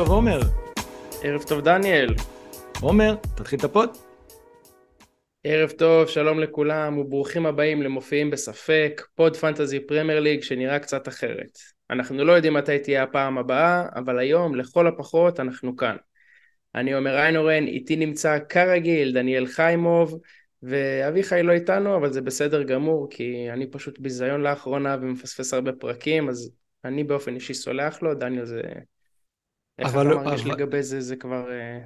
טוב עומר. ערב טוב דניאל. עומר, תתחיל את ה pod. ערב טוב, שלום לכולם וברוכים הבאים למופיעים בספק, pod Fantasy Premier League שנראה קצת אחרת. אנחנו לא יודעים מתי תהיה הפעם הבאה, אבל היום לכל הפחות אנחנו כאן. אני עומר איינהורן, איתי נמצא כרגיל דניאל חיימוב, ואביחי לא איתנו, אבל זה בסדר גמור, כי אני פשוט ביזיון לאחרונה ומפספס הרבה פרקים, אז אני באופן אישי סולח לו, דניאל זה... איך אתה לא- מרגיש אבל- לגבי זה, זה כבר... אה,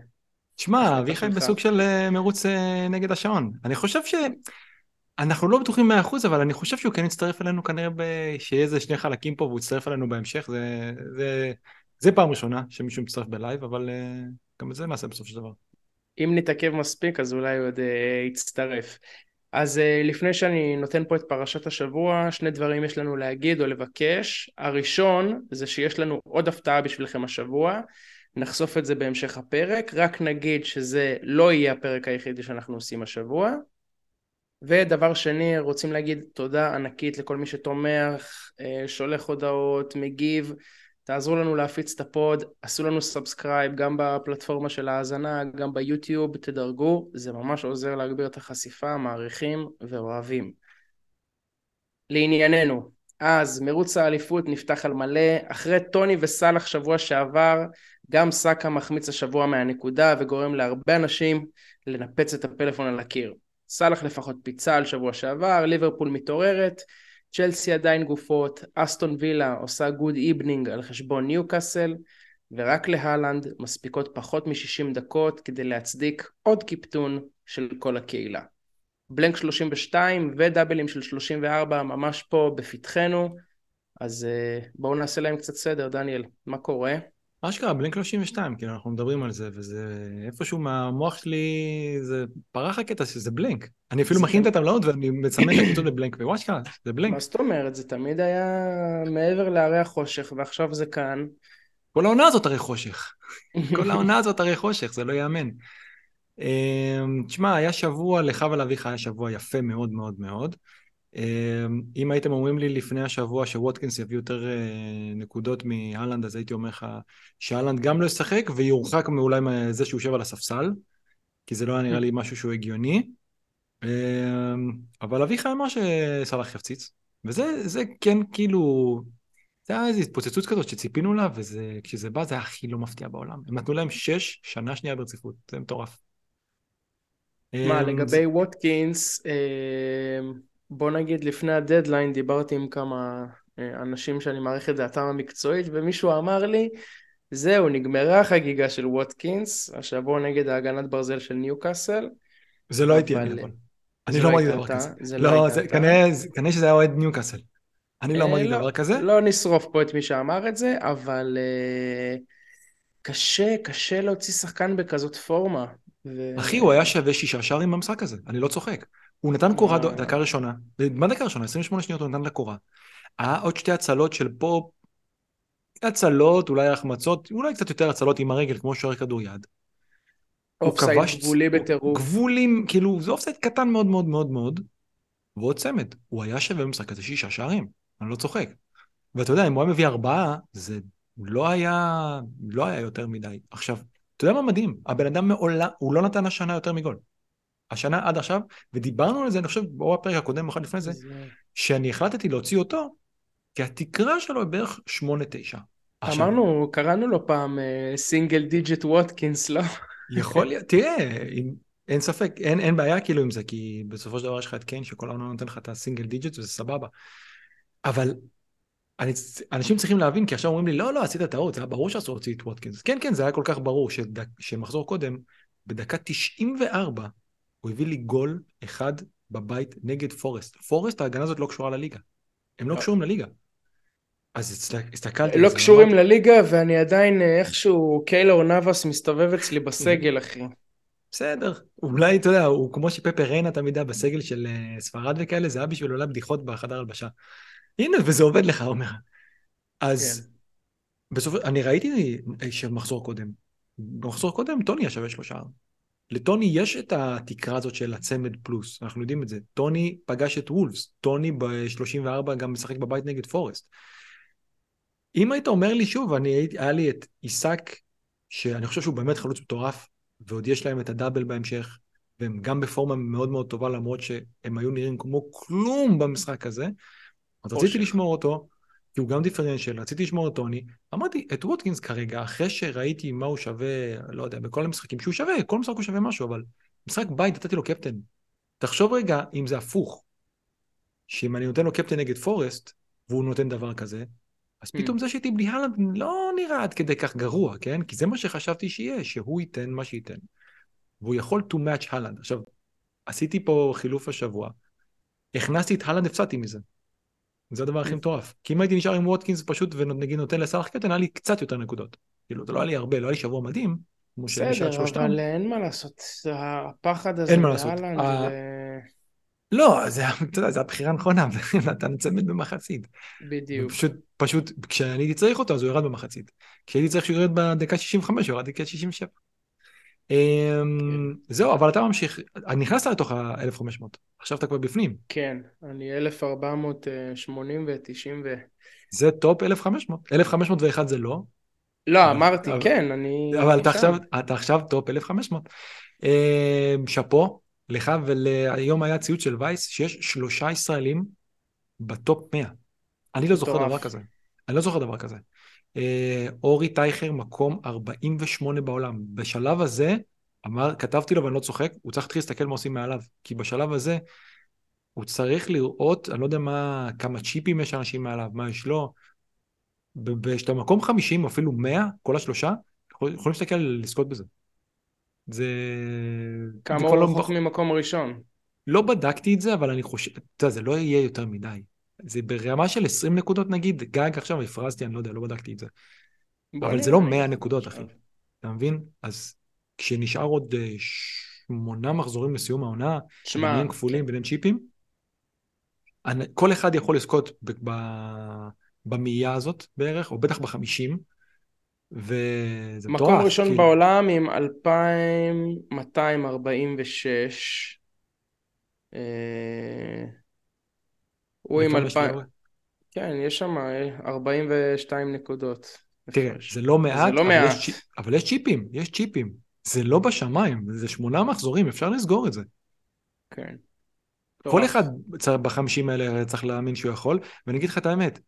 תשמע, החלטה אביחי. בסוג של אה, מרוץ אה, נגד השעון. אני חושב ש... אנחנו לא בטוחים 100% אבל אני חושב שהוא כן יצטרף אלינו כנראה ב... שיהיה איזה שני חלקים פה והוא יצטרף אלינו בהמשך. זה, זה... זה פעם ראשונה שמישהו מצטרף בלייב, אבל אה, גם את זה נעשה בסופו של דבר. אם נתעכב מספיק אז אולי הוא עוד אה, יצטרף. אז אה, לפני שאני נותן פה את פרשת השבוע, שני דברים יש לנו להגיד או לבקש. הראשון זה שיש לנו עוד הפתעה בשבילכם השבוע, נחשוף את זה בהמשך הפרק, רק נגיד שזה לא יהיה הפרק היחידי שאנחנו עושים השבוע. ודבר שני, רוצים להגיד תודה ענקית לכל מי שתומך, אה, שולח הודעות, מגיב. תעזרו לנו להפיץ את ה pod, עשו לנו subscribe גם בפלטפורמה של ההאזנה, גם ביוטיוב, תדרגו, זה ממש עוזר להגביר את החשיפה, מעריכים ואוהבים. לענייננו, אז מרוץ האליפות נפתח על מלא, אחרי טוני וסאלח שבוע שעבר, גם סאקה מחמיץ השבוע מהנקודה וגורם להרבה אנשים לנפץ את הפלאפון על הקיר. סאלח לפחות פיצה על שבוע שעבר, ליברפול מתעוררת, צ'לסי עדיין גופות, אסטון וילה עושה good evening על חשבון ניוקאסל, ורק להלנד מספיקות פחות מ-60 דקות כדי להצדיק עוד קיפטון של כל הקהילה. blank 32 ודאבלים של 34 ממש פה בפתחנו, אז uh, בואו נעשה להם קצת סדר, דניאל, מה קורה? אשכרה, בלינק 32, כאילו אנחנו מדברים על זה, וזה איפשהו מהמוח שלי, זה פרח הקטע שזה בלינק. אני אפילו מכין את הטבלאות ואני מסמן את הקבוצות בבלינק, ווואשכרה, זה בלינק. מה זאת אומרת? זה תמיד היה מעבר להרי החושך, ועכשיו זה כאן. כל העונה הזאת הרי חושך. כל העונה הזאת הרי חושך, זה לא ייאמן. אמ, תשמע, היה שבוע, לך ולאביך היה שבוע יפה מאוד מאוד מאוד. אמ, אם הייתם אומרים לי לפני השבוע שווטקינס יביא יותר אה, נקודות מהלנד, אז הייתי אומר לך שהלנד גם לא ישחק ויורחק מאולי מזה שהוא יושב על הספסל, כי זה לא היה נראה לי משהו שהוא הגיוני. אמ, אבל אביך אמר שסאלח יפציץ, וזה זה כן כאילו, זה היה איזו התפוצצות כזאת שציפינו לה, וכשזה בא זה היה הכי לא מפתיע בעולם. הם נתנו להם שש שנה שנייה ברציפות, זה מטורף. מה, אמ, לגבי ווטקינס, בוא נגיד לפני הדדליין דיברתי עם כמה אה, אנשים שאני מעריך את דעתם המקצועית, ומישהו אמר לי, זהו, נגמרה החגיגה של ווטקינס, השבוע נגד ההגנת ברזל של ניוקאסל. זה לא הייתי אבל- אני אבל. אני לא לא אמרתי דבר כזה. זה לא לא. כנראה שזה היה אוהד ניוקאסל. אני לא אה, אמרתי דבר כזה. לא נשרוף פה את מי שאמר את זה, אבל אה, קשה, קשה להוציא שחקן בכזאת פורמה. אחי, הוא היה שווה שישה שערים במשחק הזה, אני לא צוחק. הוא נתן קורה אה. דקה ראשונה, מה דקה ראשונה? 28 שניות הוא נתן לה קורה. היה עוד שתי הצלות של פה, הצלות, אולי החמצות, אולי קצת יותר הצלות עם הרגל, כמו שוער כדוריד. אופסייד גבולי בטירוף. גבולים, כאילו, זה אופסייד קטן מאוד מאוד מאוד מאוד, ועוד צמד. הוא היה שווה במשחק הזה שישה שערים, אני לא צוחק. ואתה יודע, אם הוא היה מביא ארבעה, זה לא היה, לא היה יותר מדי. עכשיו, אתה יודע מה מדהים? הבן אדם מעולם, הוא לא נתן השנה יותר מגול. השנה עד עכשיו, ודיברנו על זה, אני חושב, או בפרק הקודם, אחד לפני זה, זה- שאני החלטתי להוציא אותו, כי התקרה שלו היא בערך 8-9. עכשיו, אמרנו, קראנו לו פעם single digit ווטקינס, לא? יכול להיות, תראה, אם, אין ספק, אין, אין בעיה כאילו עם זה, כי בסופו של דבר יש לך את קיין שכל העונה נותן לך את ה single digit וזה סבבה. אבל אני, אנשים צריכים להבין, כי עכשיו אומרים לי, לא, לא, עשית טעות, זה היה ברור שאסור להוציא את ווטקינס. כן, כן, זה היה כל כך ברור שדק, שמחזור קודם, בדקה 94, הוא הביא לי גול אחד בבית נגד פורסט. פורסט, ההגנה הזאת לא קשורה לליגה. הם לא לא. קשורים לליגה. אז הסת- הסתכלתי לא קשורים ואמרתי, לליגה, ואני עדיין אה, איכשהו, קיילור נאבס מסתובב אצלי בסגל, אחי. בסדר, אולי, אתה יודע, הוא כמו שפפר ריינה תמיד היה בסגל של אה, ספרד וכאלה, זה היה בשביל אולי בדיחות בחדר הלבשה. הנה, וזה עובד לך, אומר. אז כן. בסוף, אני ראיתי שמחזור קודם, במחזור קודם טוני שווה שלושה. לטוני יש את התקרה הזאת של הצמד פלוס, אנחנו יודעים את זה. טוני פגש את וולפס, טוני ב-34 גם משחק בבית נגד פורסט. אם היית אומר לי שוב, אני היה לי את עיסק שאני חושב שהוא באמת חלוץ מטורף, ועוד יש להם את הדאבל בהמשך, והם גם בפורמה מאוד מאוד טובה, למרות שהם היו נראים כמו כלום במשחק הזה. אז רציתי לשמור אותו, כי הוא גם דיפרנציאל, רציתי לשמור את טוני. אמרתי, את ווטקינס כרגע, אחרי שראיתי מה הוא שווה, לא יודע, בכל המשחקים, שהוא שווה, כל משחק הוא שווה משהו, אבל משחק בית נתתי לו קפטן. תחשוב רגע אם זה הפוך, שאם אני נותן לו קפטן נגד פורסט, והוא נותן דבר כזה, אז mm. פתאום זה שהייתי בלי הלנד לא נראה עד כדי כך גרוע, כן? כי זה מה שחשבתי שיהיה, שהוא ייתן מה שייתן. והוא יכול to match הלנד. עכשיו, עשיתי פה חילוף השבוע, הכנסתי את הלנד, הפסדתי מזה. זה הדבר הכי מטורף. כי אם הייתי נשאר עם ווטקינס פשוט ונגיד נותן לסאלח קטן, היה לי קצת יותר נקודות. כאילו, זה לא היה לי הרבה, לא היה לי שבוע מדהים, כמו שנשאר שלושתם. בסדר, אבל אין מה לעשות. הפחד הזה באלנד ו... לא, זה, אתה יודע, זה הבחירה הנכונה, ונתן צמד במחצית. בדיוק. פשוט, פשוט, כשאני הייתי צריך אותו, אז הוא ירד במחצית. כשהייתי צריך שהוא ירד בדקה 65, הוא ירד דקה 67. אמ, זהו, אבל אתה ממשיך, נכנסת לתוך ה-1500, עכשיו אתה כבר בפנים. כן, אני 1480 ו-90 ו... זה top 1500, 1501 זה לא. לא, אמרתי, כן, אני... אבל אתה עכשיו, top 1500. אמ, שאפו, לך ולהיום היה ציוץ של וייס, שיש שלושה ישראלים ב top 100. אני לא זוכר דבר כזה. אני לא זוכר דבר כזה. אה, אורי טייכר, מקום 48 בעולם. בשלב הזה, אמר, כתבתי לו ואני לא צוחק, הוא צריך להתחיל להסתכל מה עושים מעליו. כי בשלב הזה, הוא צריך לראות, אני לא יודע מה, כמה צ'יפים יש אנשים מעליו, מה יש לו. כשאתה מקום 50, אפילו 100, כל השלושה, יכולים להסתכל לזכות בזה. זה... כמה הוא רחוק ממקום ראשון? לא בדקתי את זה, אבל אני חושב, אתה יודע, זה לא יהיה יותר מדי. זה ברמה של 20 נקודות נגיד, גג עכשיו הפרזתי, אני לא יודע, לא בדקתי את זה. אבל זה לא 100 נקודות, אחי. אתה מבין? אז כשנשאר עוד אה, שמונה מחזורים לסיום העונה, שמע, כפולים ביניהם צ'יפים, כל אחד יכול לזכות במאייה הזאת בערך, או בטח בחמישים, וזה מטורף. מקום ראשון כי... בעולם עם 2,246. אה... הוא עם 2,000... כן, יש שם 42 נקודות. תראה, זה לא מעט, זה לא אבל, מעט. יש, אבל יש צ'יפים, יש צ'יפים. זה לא בשמיים, זה שמונה מחזורים, אפשר לסגור את זה. כן. כל אחד בחמישים האלה צריך להאמין שהוא יכול, ואני אגיד לך את האמת,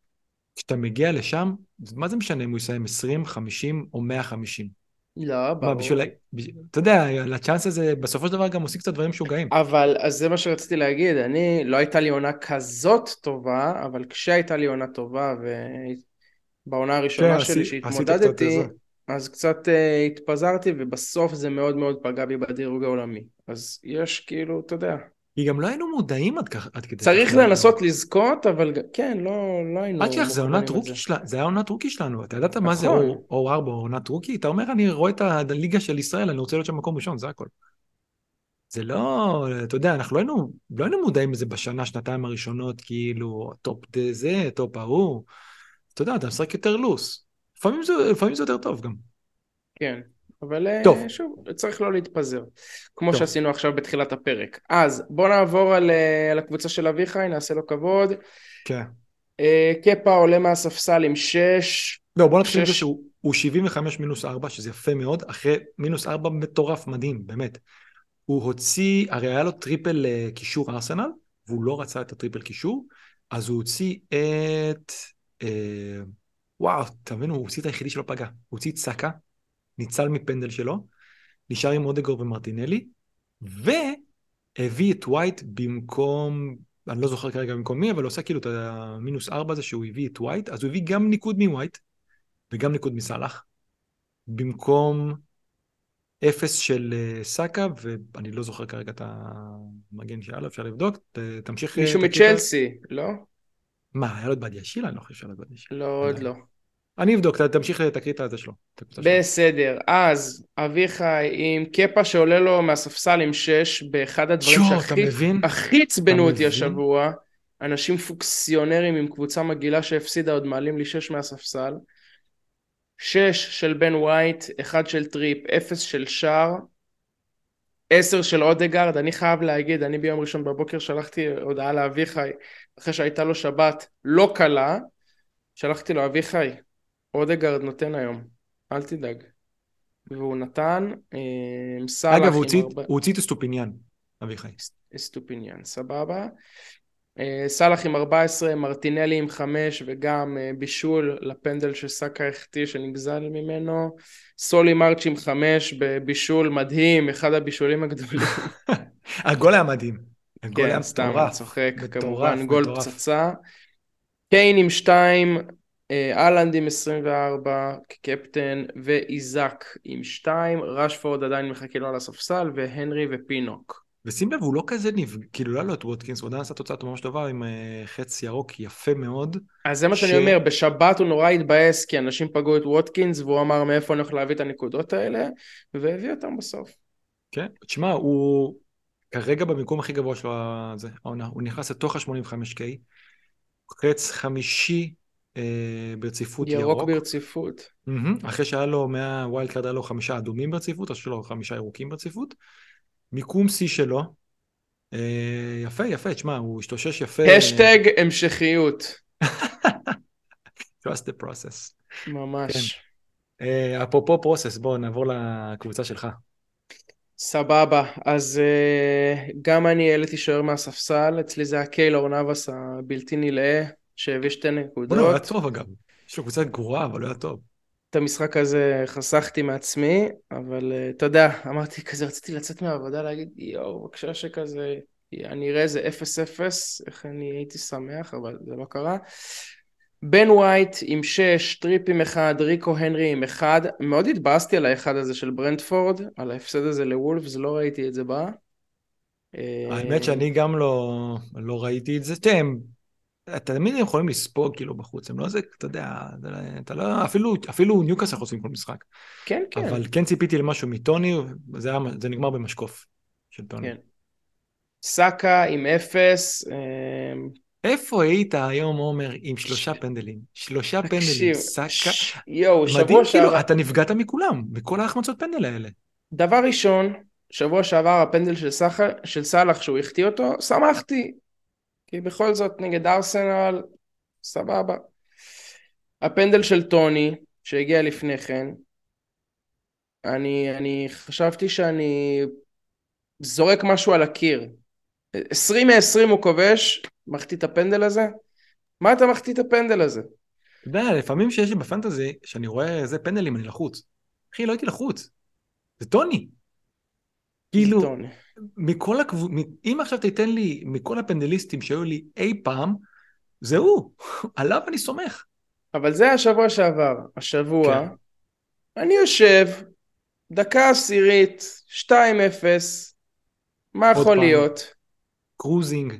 כשאתה מגיע לשם, מה זה משנה אם הוא יסיים 20, 50 או 150? לא, ברור. מה, בשביל... אתה יודע, לצ'אנס הזה בסופו של דבר גם עושים קצת דברים משוגעים. אבל, אז זה מה שרציתי להגיד, אני, לא הייתה לי עונה כזאת טובה, אבל כשהייתה לי עונה טובה, ובעונה הראשונה כן, שלי שהתמודדתי, אז קצת uh, התפזרתי, ובסוף זה מאוד מאוד פגע בי בדירוג העולמי. אז יש כאילו, אתה יודע, כי גם לא היינו מודעים עד, כך, עד כדי... צריך כך לנסות לזכות, אבל כן, לא, לא היינו... אל תשכח, זה עונת רוקי שלנו, זה היה עונת רוקי שלנו. אתה ידעת מה זה או נכון. ארבע עונת רוקי? אתה אומר, אני רואה את הליגה של ישראל, אני רוצה להיות שם מקום ראשון, זה הכל. זה לא, אתה יודע, אנחנו לא היינו, לא היינו מודעים לזה בשנה, שנתיים הראשונות, כאילו, top זה, top ההוא. אתה יודע, אתה משחק יותר loose. לפעמים זה, לפעמים זה יותר טוב גם. כן. אבל אה, טוב. שוב, צריך לא להתפזר, כמו טוב. שעשינו עכשיו בתחילת הפרק. אז בוא נעבור על, אה, על הקבוצה של אביחי, נעשה לו כבוד. כן. אה, קפה עולה מהספסל עם 6. לא, בוא נתחיל עם זה שהוא 75 מינוס 4, שזה יפה מאוד, אחרי מינוס 4 מטורף, מדהים, באמת. הוא הוציא, הרי היה לו triple קישור ארסנל, והוא לא רצה את ה triple קישור, אז הוא הוציא את... אה, וואו, תבינו, הוא הוציא את היחידי שלא פגע. הוא הוציא את סאקה, ניצל מפנדל שלו, נשאר עם אודגרד ומרטינלי, והביא את ווייט במקום, אני לא זוכר כרגע במקום מי, אבל הוא עושה כאילו את המינוס ארבע הזה שהוא הביא את ווייט, אז הוא הביא גם ניקוד מווייט, וגם ניקוד מסאלח, במקום אפס של אה, סאקה, ואני לא זוכר כרגע את המגן לו, אפשר לבדוק, תמשיך... אה, מישהו מצ'לסי, לא? מה, היה לו את בדיה שילה? אני לא חושב שהיה לו את בדיה שילה. לא, עוד לא. אני אבדוק, תמשיך, תקריא את הזה שלו. בסדר, אז אביחי עם קפה שעולה לו מהספסל עם 6 באחד הדברים שהכי עצבנו אותי השבוע, אנשים פוקסיונרים עם קבוצה מגעילה שהפסידה עוד מעלים לי 6 מהספסל, 6 של בן ווייט, 1 של טריפ, 0 של שער, 10 של אודגרד, אני חייב להגיד, אני ביום ראשון בבוקר שלחתי הודעה לאביחי, אחרי שהייתה לו שבת לא קלה, שלחתי לו, אביחי, אודגרד נותן היום, אל תדאג. והוא נתן. אה, סאלח אגב, הוא הוציא- הרבה... את אסטופיניאן, אביחי. אסטופיניאן, סבבה. אה, סאלח עם 14, מרטינלי עם 5 וגם אה, בישול לפנדל שסאקה החטיא שנגזל ממנו. סולי מרץ' עם 5 בבישול מדהים, אחד הבישולים הגדולים. הגול היה מדהים. הגול היה כן, סתם, אני מטורף. צוחק, מטורף, כמובן, גול. פצצה. קיין עם 2, אהלנד עם 24 כקפטן, ואיזק עם 2, רשפורד עדיין מחכה לו על הספסל, והנרי ופינוק. ושים לב, הוא לא כזה נפגע, כאילו לא היה לו את ווטקינס, הוא עדיין עשה תוצאה ממש טובה עם אה, חץ ירוק יפה מאוד. אז זה מה שאני אומר, בשבת הוא נורא התבאס כי אנשים פגעו את ווטקינס והוא אמר מאיפה אני הולך להביא את הנקודות האלה והביא אותם בסוף. כן, תשמע, הוא כרגע במיקום הכי גבוה שלו, זה, העונה, הוא נכנס לתוך ה-85K, חץ חמישי אה, ברציפות ירוק. ירוק ברציפות. מהמם, אחרי שהיה לו, מה wild card היה לו חמישה אדומים ברציפות, אז יש לו חמישה ירוקים ברציפות. מיקום שיא שלו, אה, יפה, יפה, תשמע, הוא השתושש יפה. השטג המשכיות. Trust the process. ממש. אה, אפרופו פרוסס, בואו נעבור לקבוצה שלך. סבבה, אז uh, גם אני העליתי שוער מהספסל, אצלי זה היה קיילור נאבס הבלתי נלאה, שהביא שתי בוא'נה, הוא היה נקודות. טוב אגב. יש לו קבוצה גרועה, אבל הוא היה טוב. את המשחק הזה חסכתי מעצמי, אבל uh, אתה יודע, אמרתי כזה, רציתי לצאת מהעבודה להגיד, יואו, בבקשה שכזה, אני אראה איזה 0-0, איך אני הייתי שמח, אבל זה לא קרה. בן ווייט עם 6, טריפ עם 1, ריקו הנרי עם 1, מאוד התבאסתי על האחד הזה של ברנטפורד, על ההפסד הזה לוולפס, לא ראיתי את זה בא. אה, האמת שאני גם לא, לא ראיתי את זה. תראה, הם תמיד הם יכולים לספוג כאילו בחוץ, הם לא זה, אתה יודע, אתה לא, אפילו, אפילו ניוקאסל חוסמים כל משחק. כן, כן. אבל כן ציפיתי למשהו מטוני, זה, היה, זה נגמר במשקוף של טוני. כן. סאקה עם 0, איפה היית היום, עומר, עם שלושה פנדלים? שלושה פנדלים, תקשיב, סאקה. ש- יואו, מדהים, שבוע כאילו, שעבר, אתה נפגעת מכולם, מכל ההחמצות פנדל האלה. דבר ראשון, שבוע שעבר הפנדל של, סח... של סאלח שהוא החטיא אותו, שמחתי. כי בכל זאת נגד ארסנל, סבבה. הפנדל של טוני, שהגיע לפני כן, אני, אני חשבתי שאני זורק משהו על הקיר. 20 מ-20 הוא כובש, מחטיא את הפנדל הזה? מה אתה מחטיא את הפנדל הזה? אתה יודע, לפעמים שיש לי בפנטזי, שאני רואה איזה פנדלים, אני לחוץ. אחי, לא הייתי לחוץ. זה טוני. כאילו. מכל הקבוצ... אם עכשיו תיתן לי, מכל הפנדליסטים שהיו לי אי פעם, זה הוא. עליו אני סומך. אבל זה השבוע שעבר. השבוע, כן. אני יושב, דקה עשירית, 2-0, מה יכול פעם. להיות? cruising.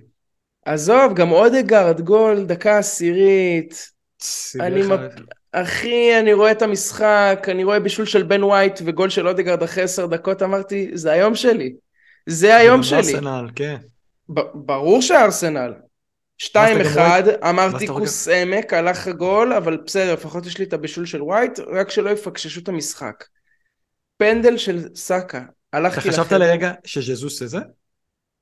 עזוב, גם אודגרד, גול, דקה עשירית. אני מפ- אחי, אני רואה את המשחק, אני רואה בישול של בן ווייט וגול של אודגרד אחרי עשר דקות, אמרתי, זה היום שלי. זה היום שלי. ארסנל, כן. ברור שארסנל. שתיים ואז אתה גם אחד, ואז אמרתי אתה רואה כוס עמק, הלך הגול, אבל בסדר, לפחות יש לי את הבישול של ווייט, רק שלא יפקששו את המשחק. פנדל של סאקה, אתה הלכתי חשבת לחדר, לרגע שז'זוס זה זה?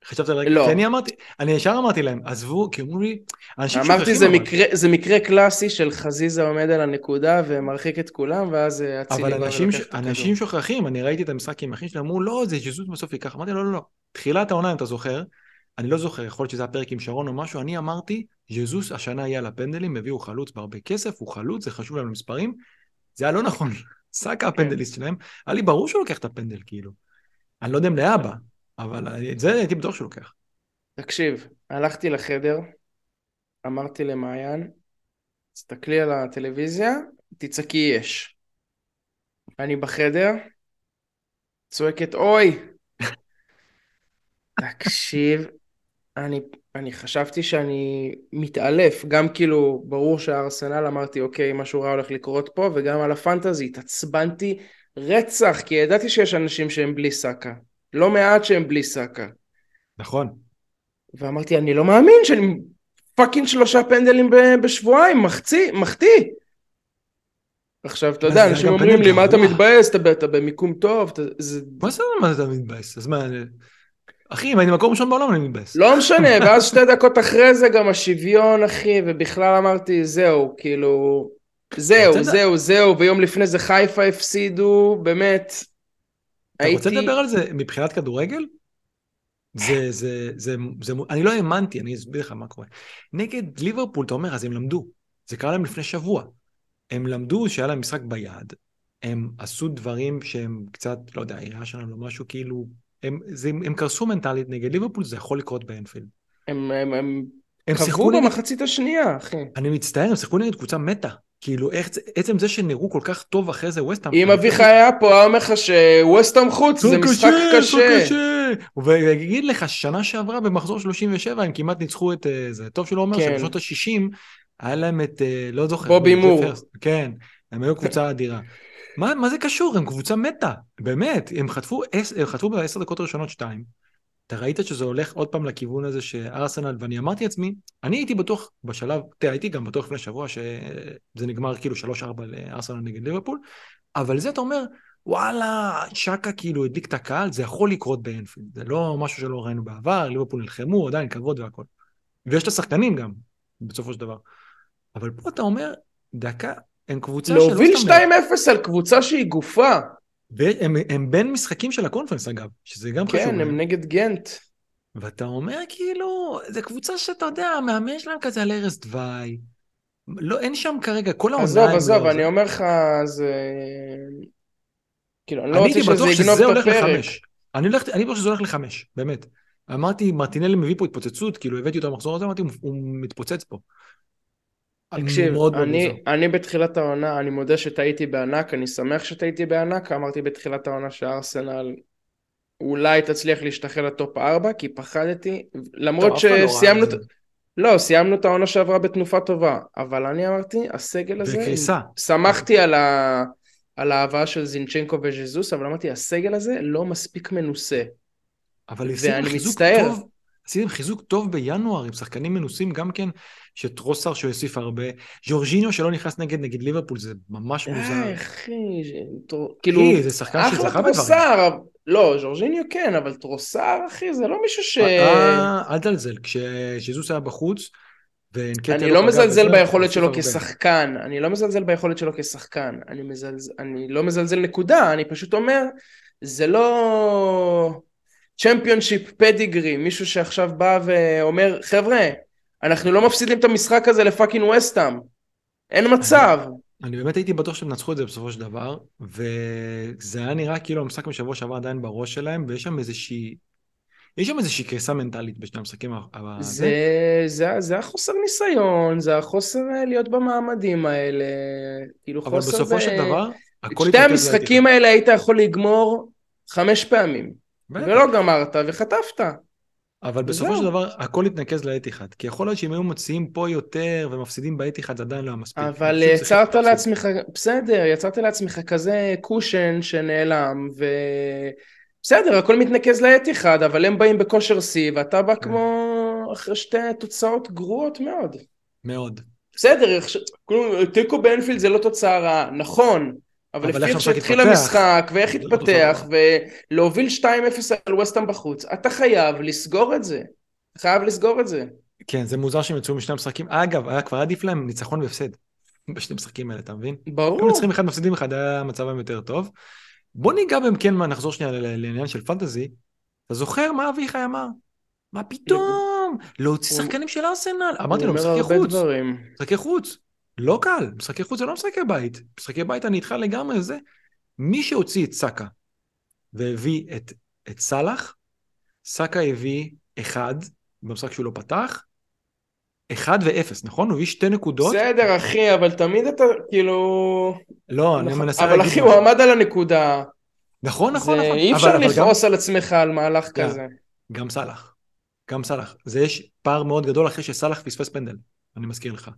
חשבת לרגע? לא. כי אני אמרתי, אני ישר אמרתי להם, עזבו, כי אמרו לי, אנשים אמרתי שוכחים זה אבל. מקרה, זה מקרה קלאסי של חזיזה עומד על הנקודה ומרחיק את כולם, ואז אה, אצילי אבל בא אנשים, ש... אנשים שוכחים, אני ראיתי את המשחק עם אחים שלי, אמרו, לא, זה ז'זוס בסוף ייקח. אמרתי, לא, לא, לא. תחילת העונה, אם אתה זוכר, אני לא זוכר, יכול להיות שזה הפרק עם שרון או משהו, אני אמרתי, ז'זוס השנה יהיה על הפנדלים, הביאו חלוץ בהרבה כסף, הוא חלוץ, זה חשוב להם למספרים. זה היה לא נכון. סאקה הפנדליסט שלהם, היה לי ברור שהוא לוקח את הפנדל, כאילו. אני לא יודע אם לאבא, אבל את זה הייתי בטוח שהוא לוקח. תקשיב, הלכתי לחדר, אמרתי למעיין, תסתכלי על הטלוויזיה, תצעקי יש. אני בחדר, צועקת אוי. תקשיב, אני, אני חשבתי שאני מתעלף, גם כאילו, ברור שהארסנל אמרתי אוקיי, משהו רע הולך לקרות פה, וגם על ה fantasy, התעצבנתי רצח, כי ידעתי שיש אנשים שהם בלי סאקה. לא מעט שהם בלי סאקה. נכון. ואמרתי, אני לא מאמין שאני fucking שלושה פנדלים בשבועיים, מחצי, מחטיא. עכשיו, אתה יודע, אנשים אומרים לי, מה אתה גרוע." מתבאס, אתה, במיקום טוב, זה מה זה מה אתה מתבאס? אז מה, אחי, אם הייתי מקום ראשון בעולם אני מתבאס. לא משנה, ואז שתי דקות אחרי זה גם השוויון, אחי, ובכלל אמרתי, זהו, כאילו, זהו, זהו, זהו, ויום לפני זה חיפה הפסידו, באמת. אתה הייתי... רוצה לדבר על זה מבחינת כדורגל? זה, זה, זה, זה, אני לא האמנתי, אני אסביר לך מה קורה. נגד ליברפול, אתה אומר, אז הם למדו. זה קרה להם לפני שבוע. הם למדו שהיה להם משחק ביד, הם עשו דברים שהם קצת, לא יודע, היה שלהם לא משהו כאילו, הם, זה, הם קרסו מנטלית נגד ליברפול, זה יכול לקרות באנפילד. הם, הם, הם, הם קרבו במחצית השנייה, אחי. אני מצטער, הם שיחקו נגד קבוצה מתה. כאילו, איך, עצם זה שנראו כל כך טוב אחרי זה ווסטהאם. אם אביחי היה פה, היה אומר לך שווסטהאם חוץ זה משחק קשה. קשה. ויגיד לך, שנה שעברה במחזור 37 הם כמעט ניצחו את אה, זה. טוב שלא אומר כן. שבשנות ה-60 היה להם את, אה, לא זוכר. בובי מור. כן, הם היו קבוצה אדירה. מה, מה זה קשור? הם קבוצה מתה, באמת. הם חטפו, בעשר דקות הראשונות שתיים. אתה ראית שזה הולך עוד פעם לכיוון הזה שארסנל, ואני אמרתי לעצמי, אני הייתי בטוח בשלב, תראה, הייתי גם בטוח לפני שבוע שזה נגמר כאילו 3-4 לארסנל נגד ליברפול, אבל זה אתה אומר, וואלה, שקה כאילו הדליק את הקהל, זה יכול לקרות באנפילד, זה לא משהו שלא ראינו בעבר, ליברפול נלחמו, עדיין כבוד והכל. ויש את השחקנים גם, בסופו של דבר. אבל פה אתה אומר, דקה, הם קבוצה שלא... להוביל 2-0 על קבוצה שהיא גופה. והם הם בין משחקים של הקונפרנס אגב, שזה גם כן, חשוב. כן, הם נגד גנט. ואתה אומר כאילו, זו קבוצה שאתה יודע, המאמן שלהם כזה על ערש דווי. לא, אין שם כרגע, כל העונה... עזוב, עזוב, לא, אני. אומר לך, זה... כאילו, אני לא רוצה שזה יגנוב את הפרק. אני, הולך, אני בטוח שזה הולך לחמש, באמת. אמרתי, מרטינלי מביא פה התפוצצות, כאילו הבאתי אותו במחזור הזה, אמרתי, הוא מתפוצץ פה. תקשיב, אני, מאוד אני בתחילת העונה, אני מודה שטעיתי בענק, אני שמח שטעיתי בענק, אמרתי בתחילת העונה שארסנל אולי תצליח להשתחרר לטופ 4, כי פחדתי, למרות לא שסיימנו... לא, לא, סיימנו את העונה שעברה בתנופה טובה, אבל אני אמרתי, הסגל הזה... בקריסה. שמחתי על, ה... על ההבאה של זינצ'נקו וז'זוס, אבל אמרתי, הסגל הזה לא מספיק מנוסה. אבל ואני מצטער. טוב, עשיתם חיזוק טוב בינואר עם שחקנים מנוסים גם כן, שטרוסר שהוא הוסיף הרבה, ז'ורג'יניו שלא נכנס נגד נגד ליברפול זה ממש מוזר. אה, אחי, כאילו, זה שחקן שזכה בדברים. טרוסר, לא, ז'ורג'יניו כן, אבל טרוסארד, אחי, זה לא מישהו ש... אה, אל תלזל, כשז'זוס היה בחוץ, אני לא מזלזל ביכולת שלו כשחקן, אני לא מזלזל ביכולת שלו כשחקן, אני לא מזלזל נקודה, אני פשוט אומר, זה לא... championship pedigree, מישהו שעכשיו בא ואומר, חבר'ה, אנחנו לא מפסידים את המשחק הזה לפאקינג וסטאם. אין מצב. אני, אני באמת הייתי בטוח שהם נצחו את זה בסופו של דבר, וזה היה נראה כאילו המשחק משבוע שעבר עדיין בראש שלהם, ויש שם איזושהי... יש שם איזושהי קריסה מנטלית בשני המשחקים. זה, זה, זה החוסר ניסיון, זה החוסר אה, להיות במעמדים האלה, כאילו אבל חוסר... אבל בסופו של דבר, הכל שתי המשחקים האלה היית יכול לגמור חמש פעמים. ולא גמרת וחטפת. אבל בסופו של דבר הכל התנקז לאתיחד, כי יכול להיות שאם היו מוציאים פה יותר ומפסידים באתיחד זה עדיין לא היה מספיק. אבל יצרת לעצמך, בסדר, יצרת לעצמך כזה קושן שנעלם, ו... בסדר, הכל מתנקז לאתיחד, אבל הם באים בכושר שיא, ואתה בא כן. כמו אחרי שתי תוצאות גרועות מאוד. מאוד. בסדר, תיקו באנפילד זה לא תוצאה רעה, נכון, אבל, לפי איך שהתחיל המשחק, ואיך לא התפתח, ולהוביל 2-0 על ווסטהאם בחוץ, אתה חייב לסגור את זה. חייב לסגור את זה. כן, זה מוזר שהם יצאו משני המשחקים. אגב, היה כבר עדיף להם ניצחון והפסד. בשני המשחקים האלה, אתה מבין? ברור. אם צריכים אחד מפסידים אחד, היה מצבם יותר טוב. בוא ניגע בהם כן, נחזור שנייה לעניין של פנטזי. אתה זוכר מה אביחי אמר? מה פתאום? להוציא שחקנים של ארסנל. אמרתי לו, משחקי חוץ. משחקי חוץ. לא קל, משחקי חוץ זה לא משחקי בית. משחקי בית אני איתך לגמרי זה. מי שהוציא את סאקה והביא את, את סאלח, סאקה הביא אחד במשחק שהוא לא פתח, אחד ואפס, נכון? הוא הביא שתי נקודות. בסדר, אחי, אבל תמיד אתה, כאילו... לא, אני נכון, מנסה להגיד... אבל אחי, הוא עמד על הנקודה. נכון, נכון, נכון. אי אפשר לכעוס על עצמך על מהלך כזה. גם סאלח. גם סאלח. זה יש פער מאוד גדול אחרי שסאלח פספס פנדל, אני מזכיר לך.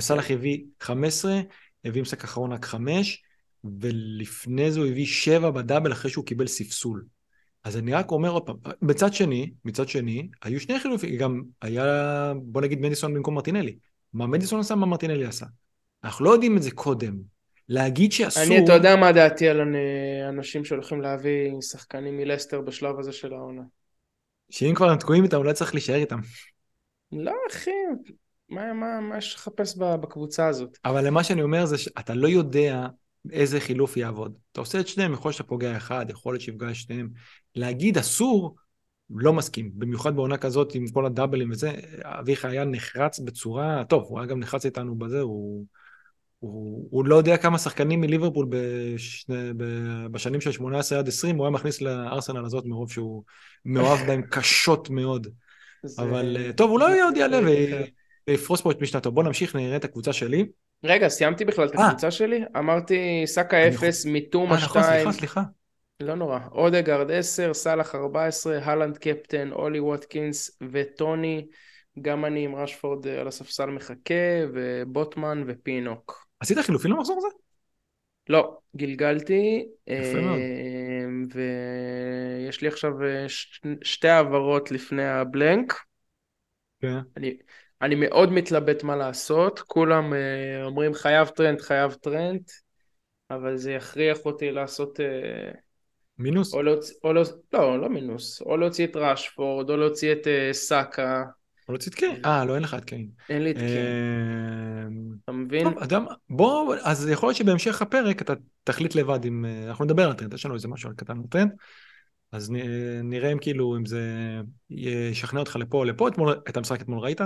סאלח הביא 15, הביא משחק אחרון רק 5, ולפני זה הוא הביא 7 בדאבל אחרי שהוא קיבל ספסול. אז אני רק אומר עוד פעם, מצד שני, מצד שני, היו שני חילופים, גם היה, בוא נגיד מדיסון במקום מרטינלי. מה מדיסון עשה, מה מרטינלי עשה. אנחנו לא יודעים את זה קודם. להגיד שאסור... אני, אתה יודע מה דעתי על אנשים שהולכים להביא שחקנים מלסטר בשלב הזה של העונה. שאם כבר הם תקועים איתם, אולי צריך להישאר איתם. לא, אחי, מה, מה, מה יש לחפש בקבוצה הזאת? אבל למה שאני אומר זה שאתה לא יודע איזה חילוף יעבוד. אתה עושה את שניהם, יכול להיות שאתה פוגע אחד, יכול להיות שיפגע את שניהם. להגיד אסור, לא מסכים. במיוחד בעונה כזאת עם כל הדאבלים וזה, אביך היה נחרץ בצורה, טוב, הוא היה גם נחרץ איתנו בזה, הוא... הוא, הוא לא יודע כמה שחקנים מליברפול בשני, בשנים של 18 עד 20, הוא היה מכניס לארסנל הזאת מרוב שהוא מאוהב בהם קשות מאוד. זה... אבל אה, טוב, הוא לא עוד יעלה ויפרוס פה את משנתו. בוא נמשיך, נראה את הקבוצה שלי. רגע, סיימתי בכלל את אה. הקבוצה שלי? אמרתי סאקה 0, מיטומה 2. אה, נכון, סליחה, סליחה. לא נורא. אודגרד 10, סאלח 14, הלנד קפטן, אולי ווטקינס וטוני. גם אני עם רשפורד על הספסל מחכה, ובוטמן ופינוק. עשית חילופין למחזור הזה? לא, גלגלתי. יפה מאוד. אה, ויש לי עכשיו אה, שתי העברות לפני ה blank. כן. אני, אני מאוד מתלבט מה לעשות, כולם אה, אומרים חייב טרנד, חייב טרנד, אבל זה יכריח אותי לעשות... מינוס? או להוציא, או להוציא, לא, לא מינוס, או להוציא את ראשפורד, או להוציא את סאקה. או להוציא את קיין. אה, לא, אין לך את קיין. אין לי את קיין. אתה מבין? טוב, אדם, בוא, אז יכול להיות שבהמשך הפרק אתה תחליט לבד אם... אנחנו נדבר על טרנד, יש לנו איזה משהו קטן על טרנד. אז נראה אם כאילו, אם זה ישכנע אותך לפה או לפה. אתמול, את המשחק אתמול ראית?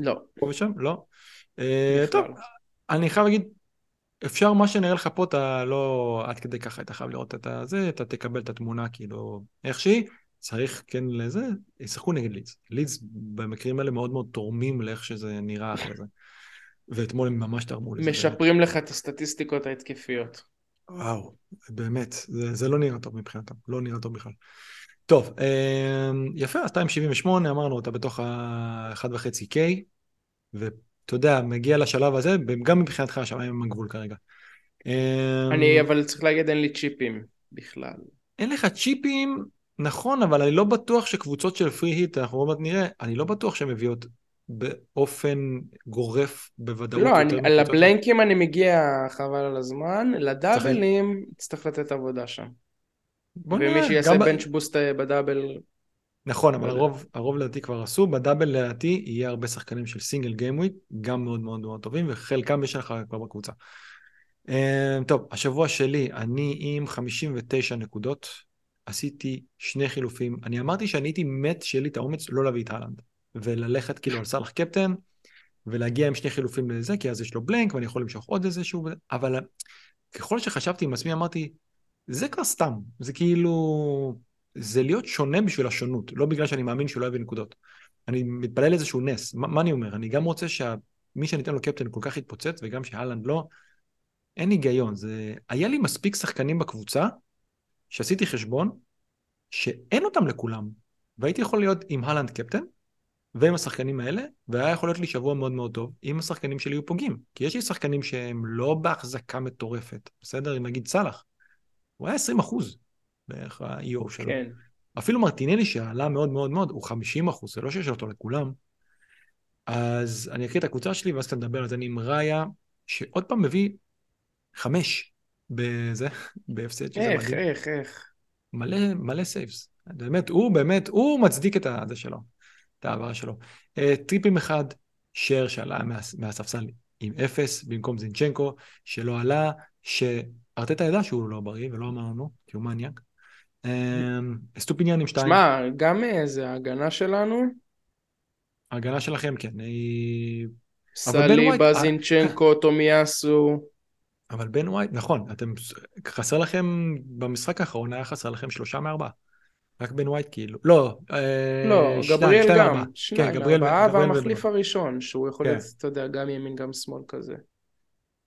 לא. פה ושם? לא. אה, טוב, אני חייב להגיד, אפשר מה שנראה לך פה, אתה לא עד כדי ככה, אתה חייב לראות את הזה, אתה תקבל את התמונה כאילו איך שהיא. צריך כן לזה, ישחקו נגד לידס. לידס במקרים האלה מאוד מאוד תורמים לאיך שזה נראה אחרי זה. ואתמול הם ממש תרמו לזה. משפרים. לך את הסטטיסטיקות ההתקפיות. וואו, באמת, זה, זה לא נראה טוב מבחינתם, לא נראה טוב בכלל. טוב, אמ, יפה, אז 278, אמרנו, אתה בתוך ה-1.5K, ואתה יודע, מגיע לשלב הזה, גם מבחינתך השמיים הם הגבול כרגע. אני, אמ, אבל צריך להגיד, אין לי צ'יפים בכלל. אין לך צ'יפים, נכון, אבל אני לא בטוח שקבוצות של free hit, אנחנו עוד מעט נראה, אני לא בטוח שהן מביאות באופן גורף בוודאות לא. לא, לבלנקים אני מגיע חבל על הזמן, לדאבלים צריך לתת עבודה שם. ומי שיעשה bench boost אה, ב double... נכון, אבל הרוב, הרוב לדעתי כבר עשו, ב double לדעתי יהיה הרבה שחקנים של single gameweek, גם מאוד מאוד מאוד טובים, וחלקם יש לך כבר בקבוצה. אה, טוב, השבוע שלי, אני עם 59 נקודות, עשיתי שני חילופים. אני אמרתי שאני הייתי מת שיהיה לי את האומץ לא להביא את אהלנד, וללכת כאילו על סאלח קפטן, ולהגיע עם שני חילופים לזה, כי אז יש לו בלנק ואני יכול למשוך עוד איזשהו, אבל ככל שחשבתי עם עצמי אמרתי, זה כבר סתם, זה כאילו, זה להיות שונה בשביל השונות, לא בגלל שאני מאמין שהוא לא יביא נקודות. אני מתפלל איזשהו נס, מה, מה אני אומר? אני גם רוצה שמי שאני אתן לו קפטן כל כך יתפוצץ, וגם שהלנד לא, אין היגיון. זה... היה לי מספיק שחקנים בקבוצה, שעשיתי חשבון שאין אותם לכולם, והייתי יכול להיות עם הלנד קפטן, ועם השחקנים האלה, והיה יכול להיות לי שבוע מאוד מאוד טוב, אם השחקנים שלי היו פוגעים. כי יש לי שחקנים שהם לא בהחזקה מטורפת, בסדר? אם נגיד סאלח, הוא היה 20 אחוז בערך ה-EO שלו. כן. אפילו מרטינלי שעלה מאוד מאוד מאוד, הוא 50 אחוז, זה לא שיש אותו לכולם. אז אני אקריא את הקבוצה שלי, ואז אתה נדבר על זה. אני עם ראיה, שעוד פעם מביא חמש בזה, בהפסד, שזה איך, מדהים. איך, איך. מלא, מלא saves. באמת, הוא באמת, הוא מצדיק את הזה שלו, את העברה שלו. Uh, טריפייר אחד, שו שעלה מה, מהספסל עם אפס במקום זינצ'נקו, שלא עלה, שארטטה ידע שהוא לא בריא ולא אמרנו, כי הוא מניאק. אסטופיניאן עם שתיים. שמע, גם איזה הגנה שלנו. ההגנה שלכם, כן, היא... סליבה, זינצ'נקו, תומיאסו. אבל בן ווייט, נכון, אתם, חסר לכם, במשחק האחרון היה חסר לכם שלושה מארבעה. רק בן ווייט כאילו, לא, אה, לא, שתיים, גבריאל שתיים, גם, כן, שניים, כן, גבריאל, ארבעה והמחליף הראשון, שהוא יכול כן. להיות, אתה יודע, גם ימין גם שמאל כזה.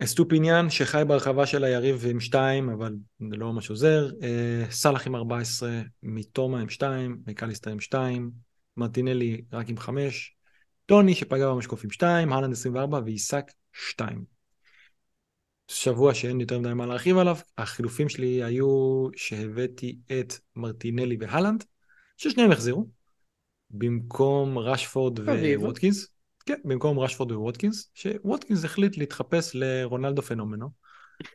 אסטופיניאן שחי ברחבה של היריב עם שתיים, אבל זה לא ממש עוזר. אה, סאלח עם 14, מיטומה עם שתיים, מקליסטר עם שתיים, מרטינלי רק עם חמש, טוני שפגע במשקוף עם שתיים, הלנד 24 ואיסק שתיים. שבוע שאין יותר מדי מה להרחיב עליו, החילופים שלי היו שהבאתי את מרטינלי והלנד, ששניהם החזירו, במקום רשפורד וווטקינס. כן, במקום רשפורד וווטקינס, שווטקינס החליט להתחפש לרונלדו פנומנו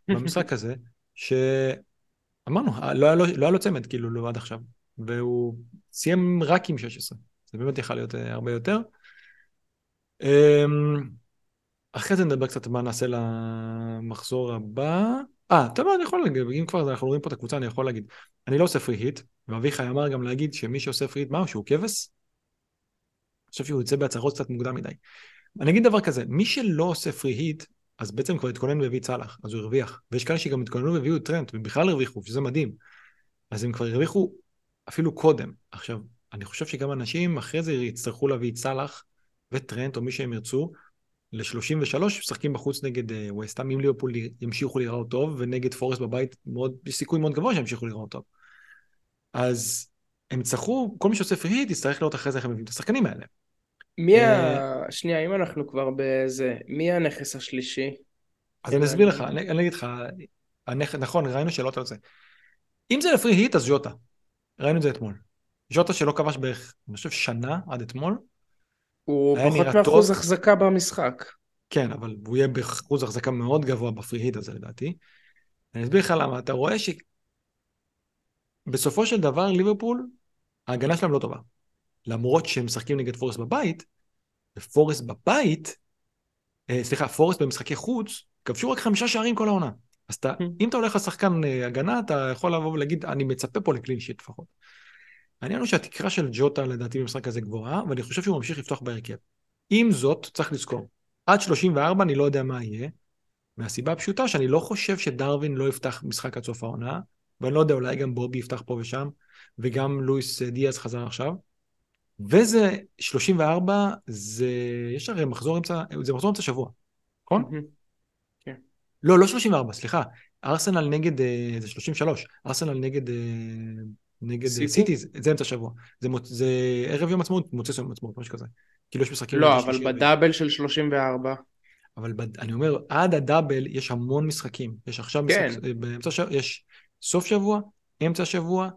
במשחק הזה, שאמרנו, לא היה לו, לא היה לו צמד כאילו לא עד עכשיו, והוא סיים רק עם 16, זה באמת יכול להיות אה, הרבה יותר. אמ, אחרי זה נדבר קצת מה נעשה למחזור הבא. אה, אתה יודע אני יכול להגיד, אם כבר אנחנו רואים פה את הקבוצה, אני יכול להגיד. אני לא עושה free hit, ואביחי אמר גם להגיד שמי שעושה free hit, מה הוא, שהוא כבש? חושב שהוא יוצא בהצהרות קצת מוקדם מדי. אני אגיד דבר כזה, מי שלא עושה free hit, אז בעצם כבר התכונן והביא סלאח, אז הוא הרוויח. ויש כאלה שגם התכוננו והביאו טרנד, ובכלל הרוויחו, שזה מדהים. אז הם כבר הרוויחו אפילו קודם. עכשיו, אני חושב שגם אנשים אחרי זה יצטרכו להביא סלאח וטרנד, או מי שהם ירצו, ל-33 משחקים בחוץ נגד uh, ווסטהאם, אם ליברפול ימשיכו להיראות טוב, ונגד פורסט בבית מאוד, יש סיכוי מאוד גבוה שימשיכו להיראות טוב. אז הם יצטרכו, כל מי שעושה פרי היט יצטרך לראות אחרי זה איך הם מביאים את השחקנים האלה. מי ה... שנייה, אם אנחנו כבר בזה, מי הנכס השלישי? אז אני אסביר לך, אני, אגיד לך. נכון, ראינו שאלות על זה. אם זה לפרי היט, אז ז'וטה. ראינו את זה אתמול. ז'וטה שלא כבש בערך, אני חושב, שנה עד אתמול. הוא פחות מאחוז החזקה במשחק. כן, אבל הוא יהיה באחוז החזקה מאוד גבוה בפרי היט הזה לדעתי. אני אסביר לך למה. אתה רואה שבסופו של דבר ליברפול, ההגנה שלהם לא טובה. למרות שהם משחקים נגד פורסט בבית, ופורסט בבית, אה, סליחה, פורסט במשחקי חוץ, כבשו רק חמישה שערים כל העונה. אז אתה, hmm. אם אתה הולך לשחקן אה, הגנה, אתה יכול לבוא ולהגיד, אני מצפה פה לקלין שיט לפחות. העניין הוא שהתקרה של ג'וטה לדעתי במשחק הזה גבוהה, ואני חושב שהוא ממשיך לפתוח בהרכב. עם זאת, צריך לזכור, עד 34 אני לא יודע מה יהיה, מהסיבה הפשוטה שאני לא חושב שדרווין לא יפתח משחק עד סוף העונה, ואני לא יודע, אולי גם בובי יפתח פה ושם, וגם לואיס דיאז חזר עכשיו. וזה 34, זה, יש הרי מחזור אמצע, זה מחזור אמצע שבוע, נכון? כן. לא, לא 34, סליחה. ארסנל נגד, אה, זה 33, ארסנל נגד, אה, נגד סיטי, סיטי זה, אמצע שבוע. זה, זה ערב יום עצמאות, מוצא יום עצמאות, משהו כזה. כאילו יש משחקים... לא, אבל בדאבל של 34. אבל בד... אני אומר, עד הדאבל יש המון משחקים. יש עכשיו כן. משחק, באמצע שבוע, יש סוף שבוע, אמצע שבוע, אה,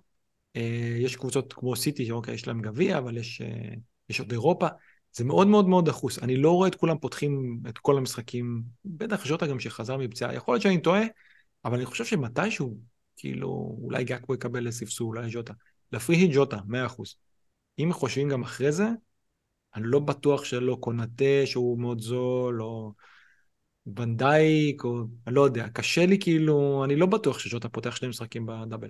יש קבוצות כמו סיטי, שאוקיי, יש להם גביע, אבל יש, אה, יש עוד אירופה. זה מאוד מאוד מאוד דחוס. אני לא רואה את כולם פותחים את כל המשחקים, בטח ז'וטה גם שחזר מפציעה. יכול להיות שאני טועה, אבל אני חושב שמתישהו, כאילו, אולי גאקבו יקבל לספסול, אולי ז'וטה. לפרי היא ג'וטה, 100%. אם חושבים גם אחרי זה, אני לא בטוח שלא קונטה שהוא מאוד זול, או ונדייק, או אני לא יודע. קשה לי כאילו, אני לא בטוח שז'וטה פותח שני משחקים בדאבל.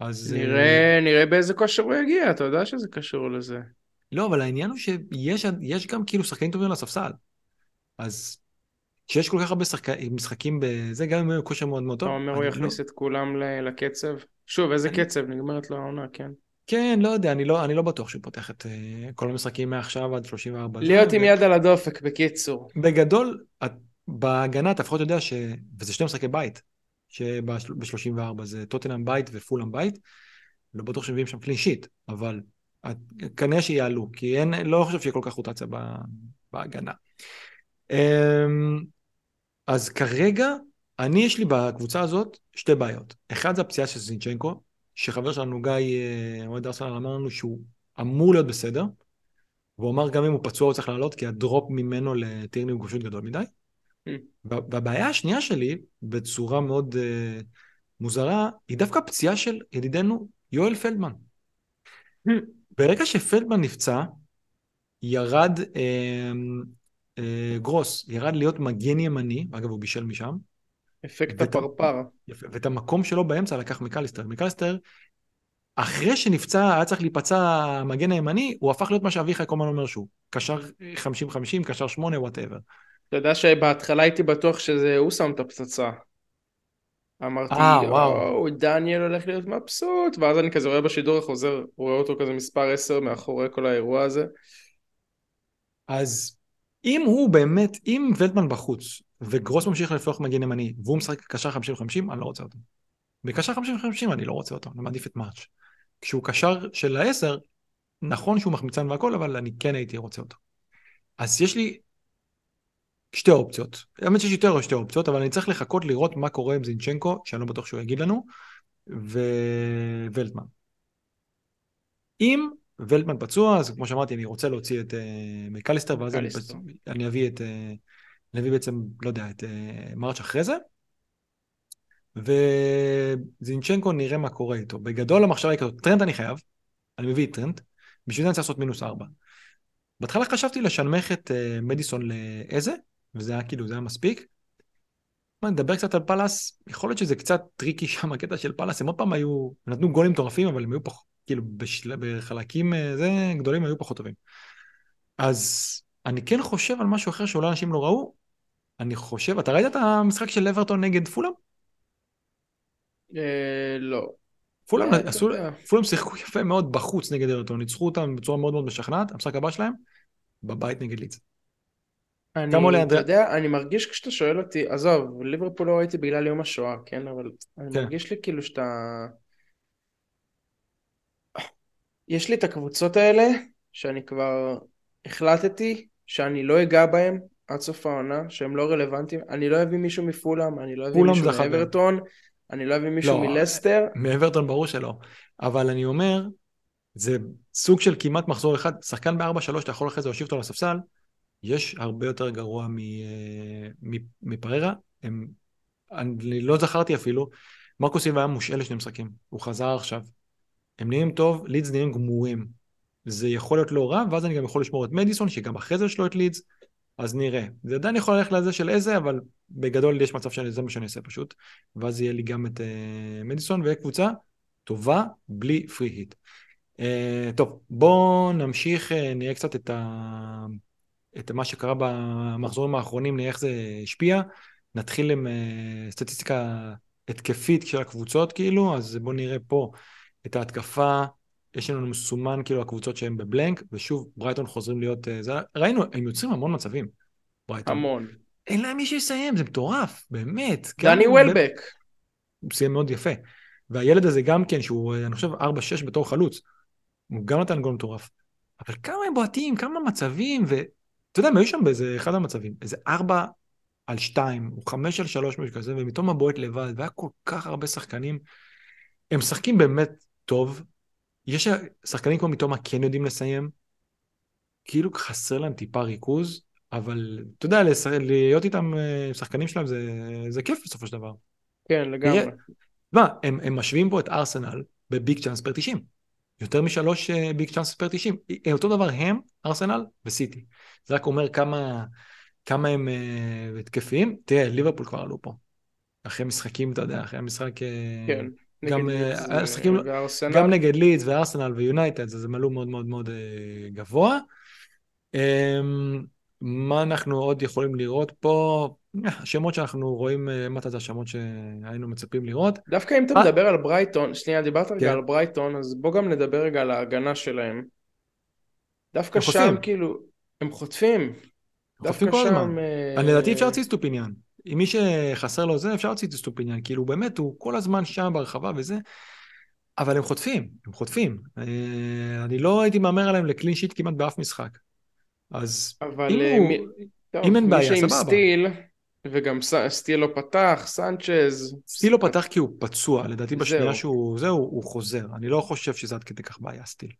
אז... נראה, נראה באיזה כושר הוא יגיע, אתה יודע שזה קשור לזה. לא, אבל העניין הוא שיש גם כאילו שחקנים טובים לספסל. אז כשיש כל כך הרבה שחק... משחקים בזה, גם אם הוא כושר מאוד מאוד טוב. אתה אומר הוא יכניס לא... את כולם לקצב? שוב, איזה אני... קצב? נגמרת לו העונה, כן. כן, לא יודע, אני לא, אני לא בטוח שהוא פותח את uh, כל המשחקים מעכשיו עד 34. להיות עם יד על הדופק, בקיצור. בגדול, את, בהגנה אתה לפחות יודע ש... וזה שני משחקי בית. שב-34 זה טוטנאם בית ופולאם בית. לא בטוח שמביאים שם קלין אבל כנראה שיעלו, כי אין, לא חושב שיהיה כל כך רוטציה בהגנה. אמ, אז כרגע, אני יש לי בקבוצה הזאת שתי בעיות. אחד זה הפציעה של זינצ'נקו, שחבר שלנו גיא, אה, אוהד ארסנל, אמר לנו שהוא אמור להיות בסדר, והוא אמר גם אם הוא פצוע הוא צריך לעלות, כי הדרופ ממנו לטירני הוא פשוט גדול מדי. והבעיה השנייה שלי, בצורה מאוד uh, מוזרה, היא דווקא פציעה של ידידנו יואל פלדמן. ברגע שולטמן נפצע, ירד uh, uh, גרוס, ירד להיות מגן ימני, אגב הוא בישל משם. אפקט ואת, הפרפר. יפה, ואת המקום שלו באמצע לקח מקליסטר. מקליסטר, אחרי שנפצע, היה צריך להיפצע המגן הימני, הוא הפך להיות מה שאביחי כל הזמן אומר שהוא. קשר 50-50, קשר 8, whatever. אתה יודע שבהתחלה הייתי בטוח שזה הוא שם את הפצצה. אמרתי, אה, וואו, דניאל הולך להיות מבסוט, ואז אני כזה רואה בשידור החוזר, רואה אותו כזה מספר 10 מאחורי כל האירוע הזה. אז אם הוא באמת, אם ולטמן בחוץ, וגרוס ממשיך לפתוח מגן ימני, והוא משחק קשר 50-50, אני לא רוצה אותו. בקשר 50-50 אני לא רוצה אותו, אני מעדיף את מאץ'. כשהוא קשר של העשר, נכון שהוא מחמיצן והכל, אבל אני כן הייתי רוצה אותו. אז יש לי שתי אופציות. האמת שיש יותר או שתי אופציות, אבל אני צריך לחכות לראות מה קורה עם זינצ'נקו, שאני לא בטוח שהוא יגיד לנו, וולטמן. אם ולטמן פצוע, אז כמו שאמרתי, אני רוצה להוציא את uh, מקליסטר, ואז אני, אני אביא את, uh, אני אביא בעצם, לא יודע, את uh, מרץ' אחרי זה. וזינצ'נקו נראה מה קורה איתו. בגדול המחשבה היא כזאת, טרנד אני חייב, אני מביא את טרנד, בשביל זה אני צריך לעשות מינוס ארבע. בהתחלה חשבתי לשנמך את uh, מדיסון לאיזה, וזה היה כאילו, זה היה מספיק. מה, נדבר קצת על פאלאס, יכול להיות שזה קצת tricky שם, הקטע של פאלאס, הם עוד פעם היו, נתנו גולים מטורפים, אבל הם היו פחות, כאילו, בשל, בחלקים uh, זה, גדולים היו פחות טובים. אז אני כן חושב על משהו אחר שאולי אנשים לא ראו, אני חושב, אתה ראית את המשחק של אברטון נגד פולאם? אה, לא. פולאם אה, עשו. פולאם שיחקו יפה מאוד בחוץ נגד אברטון, ניצחו אותם בצורה מאוד מאוד משכנעת, המשחק הבא שלהם, בבית נגד לידס. אני, כמה עולה אתה אנדריה? יודע, אני מרגיש כשאתה שואל אותי, עזוב, ליברפול לא ראיתי בגלל יום השואה, כן? אבל אני כן. מרגיש לי כאילו שאתה... יש לי את הקבוצות האלה, שאני כבר החלטתי שאני לא אגע בהם עד סוף העונה, שהם לא רלוונטיים. אני לא אביא מישהו מפולאם, אני לא אביא מישהו. מאברטון, אני לא אביא מישהו לא, מלסטר. מאברטון ברור שלא, אבל אני אומר, זה סוג של כמעט מחזור אחד, שחקן ב-4-3, אתה יכול אחרי זה להושיב אותו על הספסל, יש הרבה יותר גרוע אה, מפררה, הם, אני לא זכרתי אפילו, מרקו סילבה היה מושעה לשני משחקים, הוא חזר עכשיו. הם נראים טוב, לידס נראים גמורים. זה יכול להיות לא רע, ואז אני גם יכול לשמור את מדיסון, שגם אחרי זה יש לו את לידס, אז נראה. זה עדיין יכול ללכת לזה של איזה, אבל בגדול יש מצב שזה מה שאני אעשה פשוט, ואז יהיה לי גם את uh, מדיסון, ויהיה קבוצה טובה, בלי פרי היט. Uh, טוב, בואו נמשיך, uh, נראה קצת את, ה... את מה שקרה במחזורים האחרונים, נראה איך זה השפיע. נתחיל עם uh, סטטיסטיקה התקפית של הקבוצות, כאילו, אז בואו נראה פה את ההתקפה. יש לנו מסומן כאילו הקבוצות שהן בבלנק, ושוב, ברייטון חוזרים להיות... אה, זה, ראינו, הם יוצרים המון מצבים, ברייטון. המון. אין להם מי שיסיים, זה מטורף, באמת. דני וולבק. הוא סיים מאוד יפה. והילד הזה גם כן, שהוא, אה, אני חושב, 4-6 בתור חלוץ, הוא גם נתן גול מטורף. אבל כמה הם בועטים, כמה מצבים, ואתה יודע, הם היו שם באיזה אחד המצבים, איזה 4 על 2, או 5 על 3, משהו כזה, ופתאום הבועט לבד, והיה כל כך הרבה שחקנים. הם משחקים באמת טוב. יש שחקנים כמו מתומה כן יודעים לסיים, כאילו חסר להם טיפה ריכוז, אבל אתה יודע, להיות איתם, אה, שחקנים שלהם זה, זה כיף בסופו של דבר. כן, לגמרי. מה, הם, הם משווים פה את ארסנל בביג צ'אנס פר 90. יותר משלוש ביג צ'אנס פר 90. אה, אותו דבר הם, ארסנל וסיטי. זה רק אומר כמה, כמה הם אה, התקפיים. תראה, ליברפול כבר עלו פה. אחרי משחקים, אתה יודע, אחרי המשחק... אה, כן. גם, נגד אה, וארסנל. גם נגד לידס וארסנל ויונייטד, אז הם עלו מאוד מאוד מאוד גבוה. אה, מה אנחנו עוד יכולים לראות פה? אה, השמות שאנחנו רואים אה, למטה זה השמות שהיינו מצפים לראות. דווקא אם אתה אה. מדבר על ברייטון, שנייה, דיברת רגע כן. על ברייטון, אז בוא גם נדבר רגע על ההגנה שלהם. דווקא שם. כאילו, הם חוטפים. חוטפים דווקא כל הזמן. שם... אה, אני לדעתי אפשר להוציא סטופיניאן. עם מי שחסר לו זה, אפשר להוציא סטופיניאן. כאילו, באמת, הוא כל הזמן שם ברחבה וזה, אבל הם חוטפים, הם חוטפים. אה, אני לא הייתי מהמר עליהם ל clean sheet כמעט באף משחק. אז אם אה, הוא... אם אין בעיה, סבבה. וגם ס- סטיל לא פתח, סנצ'ז. סטיל לא פתח כי הוא פצוע, לדעתי בשנייה. שהוא... זהו, הוא חוזר. אני לא חושב שזה עד כדי כך בעיה, סטיל.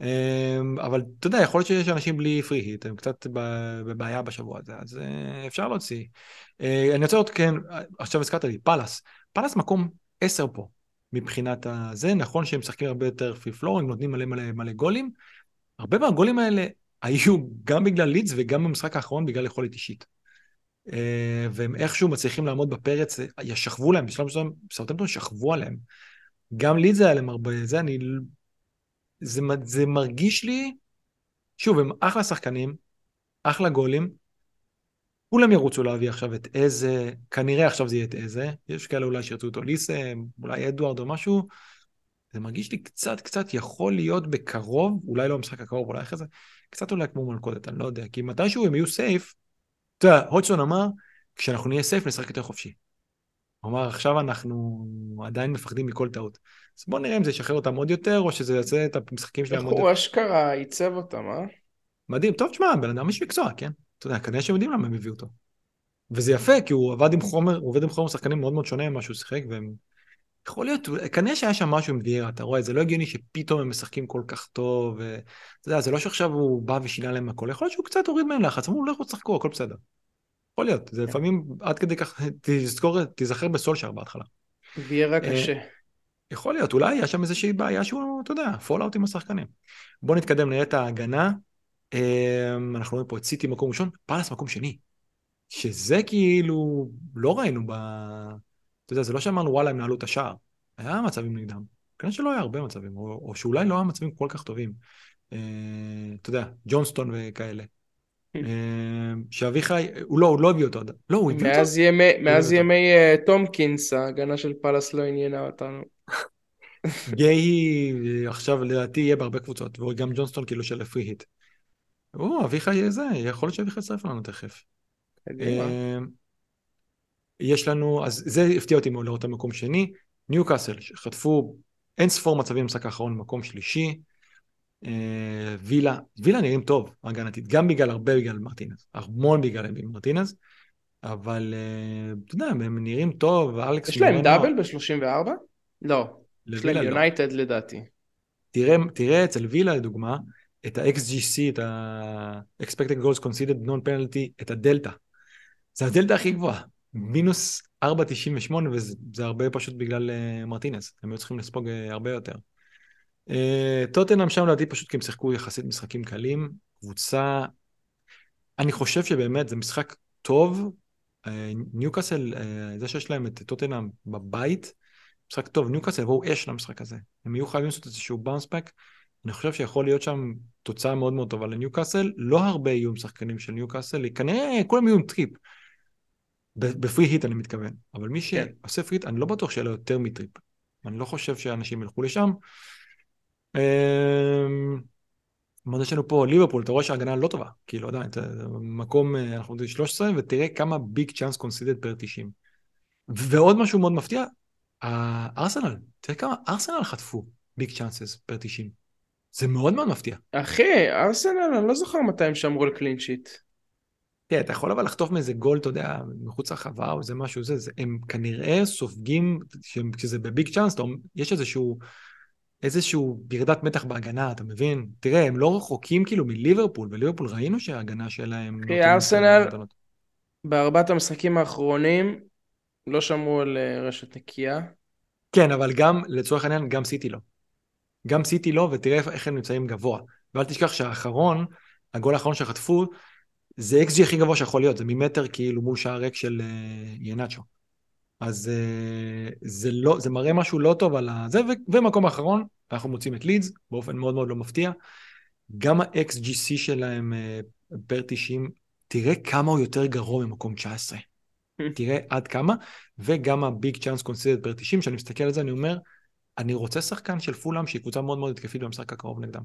אמ, אבל אתה יודע, יכול להיות שיש אנשים בלי free hit, הם קצת בבעיה בשבוע הזה, אז אה, אפשר להוציא. אה, אני רוצה עוד, כן, עכשיו הזכרת לי, פאלאס. פאלאס מקום 10 פה, מבחינת הזה, נכון שהם משחקים הרבה יותר free flowing, נותנים מלא מלא מלא גולים. הרבה מהגולים האלה היו גם בגלל לידס וגם במשחק האחרון בגלל יכולת אישית. אה, והם איכשהו מצליחים לעמוד בפרץ, ישכבו להם, בשלב מסוים סאוטמפטון שכבו עליהם. גם לידס היה להם הרבה, זה אני... זה, זה מרגיש לי, שוב, הם אחלה שחקנים, אחלה גולים, כולם ירוצו להביא עכשיו את איזה, כנראה עכשיו זה יהיה את איזה, יש כאלה אולי שירצו אותו ליסם, אולי אדוארד או משהו, זה מרגיש לי קצת קצת יכול להיות בקרוב, אולי לא במשחק הקרוב, אולי אחרי זה, קצת אולי כמו מלכודת, אני לא יודע, כי מתישהו הם יהיו סייף, אתה יודע, הודסון אמר, כשאנחנו נהיה סייף נשחק יותר חופשי. הוא אמר, עכשיו אנחנו עדיין מפחדים מכל טעות. אז בוא נראה אם זה ישחרר אותם עוד יותר, או שזה יעשה את המשחקים שלהם עוד יותר. הוא אשכרה עיצב אותם, אה? מדהים, טוב, תשמע, בן אדם איש מקצוע, כן? אתה יודע, כנראה שהם יודעים למה הם הביאו אותו. וזה יפה, כי הוא עבד עם חומר, הוא עובד עם חומר שחקנים מאוד מאוד שונה ממה שהוא שיחק, והם... יכול להיות, כנראה שהיה שם משהו עם ויירה, אתה רואה, זה לא הגיוני שפתאום הם משחקים כל כך טוב, ואתה יודע, זה לא שעכשיו הוא בא ושינה להם הכל, יכול להיות שהוא קצת הוריד מהם לחץ, אמרו, יאללה שחקו, הכל בסדר. יכול להיות, זה לפעמים עד כדי כך, תזכור, תיזכר בסולשאר בהתחלה. ויירה אה, קשה. יכול להיות, אולי היה שם איזושהי בעיה שהוא, אתה יודע, fall out עם השחקנים. בוא נתקדם, נראה את ההגנה. אמ, אנחנו רואים פה את סיטי מקום ראשון, פאלאס מקום שני. שזה כאילו, לא ראינו ב... אתה יודע, זה לא שאמרנו וואלה הם נעלו את השער. היה מצבים נגדם. כנראה שלא היה הרבה מצבים, או, או שאולי לא היה מצבים כל כך טובים. אה, אתה יודע, ג'ונסטון וכאלה. אה, שאביחי, הוא לא, הוא לא הביא אותו. לא, הוא הביא מאז אותו. ימי, מאז ימי uh, טומקינס, ההגנה של פאלאס לא עניינה אותנו. גהי עכשיו לדעתי יהיה בהרבה קבוצות, וגם ג'ונסטון כאילו של ה free hit. או, אביחי זה, יכול להיות שאביחי יצטרף לנו תכף. יש לנו, אז זה הפתיע אותי מאוד לראות המקום שני. ניו קאסל, שחטפו אין ספור מצבים במשחק האחרון במקום שלישי. אה, וילה, וילה נראים טוב הגנתית, גם בגלל, הרבה בגלל מרטינז, המון בגלל מרטינז, אבל אה, אתה יודע, הם נראים טוב, ואלכס... יש להם דאבל ב-34? לא. יש להם לא. יונייטד לדעתי. תראה, תראה אצל וילה לדוגמה, את ה-XGC, את ה-Expected Goals Conceded Non-Penalty, את הדלתא. זה הדלתא הכי גבוהה, מינוס 4.98, וזה זה הרבה פשוט בגלל uh, מרטינס, הם היו צריכים לספוג uh, הרבה יותר. Uh, טוטנאם שם לדעתי פשוט כי הם שיחקו יחסית משחקים קלים, קבוצה, אני חושב שבאמת זה משחק טוב, אה, ניוקאסל, uh, זה שיש להם את טוטנאם בבית, משחק טוב, ניוקאסל יבואו אש למשחק הזה. הם יהיו חייבים לעשות איזשהו bounce back. אני חושב שיכול להיות שם תוצאה מאוד מאוד טובה לניוקאסל. לא הרבה יהיו עם שחקנים של ניוקאסל, כנראה כולם יהיו עם טריפ. ב free hit אני מתכוון. אבל מי כן. שעושה free hit, אני לא בטוח שיהיה לו יותר מטריפ. אני לא חושב שאנשים ילכו לשם. אמ, מאוד יש לנו פה ליברפול, אתה רואה שההגנה לא טובה. כאילו עדיין, מקום, אה, אנחנו יודעים 13, ותראה כמה big chance conceded per 90. ועוד משהו מאוד מפתיע, הארסנל, תראה כמה ארסנל חטפו big chances per 90. זה מאוד מאוד מפתיע. אחי, ארסנל, אני לא זוכר מתי הם שמרו על clean sheet. תראה, אתה יכול אבל לחטוף מאיזה גול, אתה יודע, מחוץ לרחבה או איזה משהו, זה, זה, הם כנראה סופגים, כשזה בביג צ'אנס, יש איזשהו, איזשהו ירידת מתח בהגנה, אתה מבין? תראה, הם לא רחוקים כאילו מליברפול, וליברפול ראינו שההגנה שלהם... נותנת, ארסנל-. בארבעת המשחקים האחרונים לא שמרו על אה, רשת נקייה. כן, אבל גם, לצורך העניין, גם סיטי לא. גם סיטי לא, ותראה איך הם נמצאים גבוה. ואל תשכח שהאחרון, הגול האחרון שחטפו, זה xG הכי גבוה שיכול להיות, זה ממטר כאילו מול שער ריק של אה, איהנאצ'ו. אז אה, זה לא, זה מראה משהו לא טוב על הזה, ו- ומקום האחרון, אנחנו מוצאים את לידס, באופן מאוד מאוד לא מפתיע. גם ה-XGC שלהם אה, per 90, תראה כמה הוא יותר גרוע ממקום 19. תראה עד כמה, וגם ה big chance conceded per 90, כשאני מסתכל על זה אני אומר, אני רוצה שחקן של פולאם שהיא קבוצה מאוד מאוד התקפית במשחק הקרוב נגדם.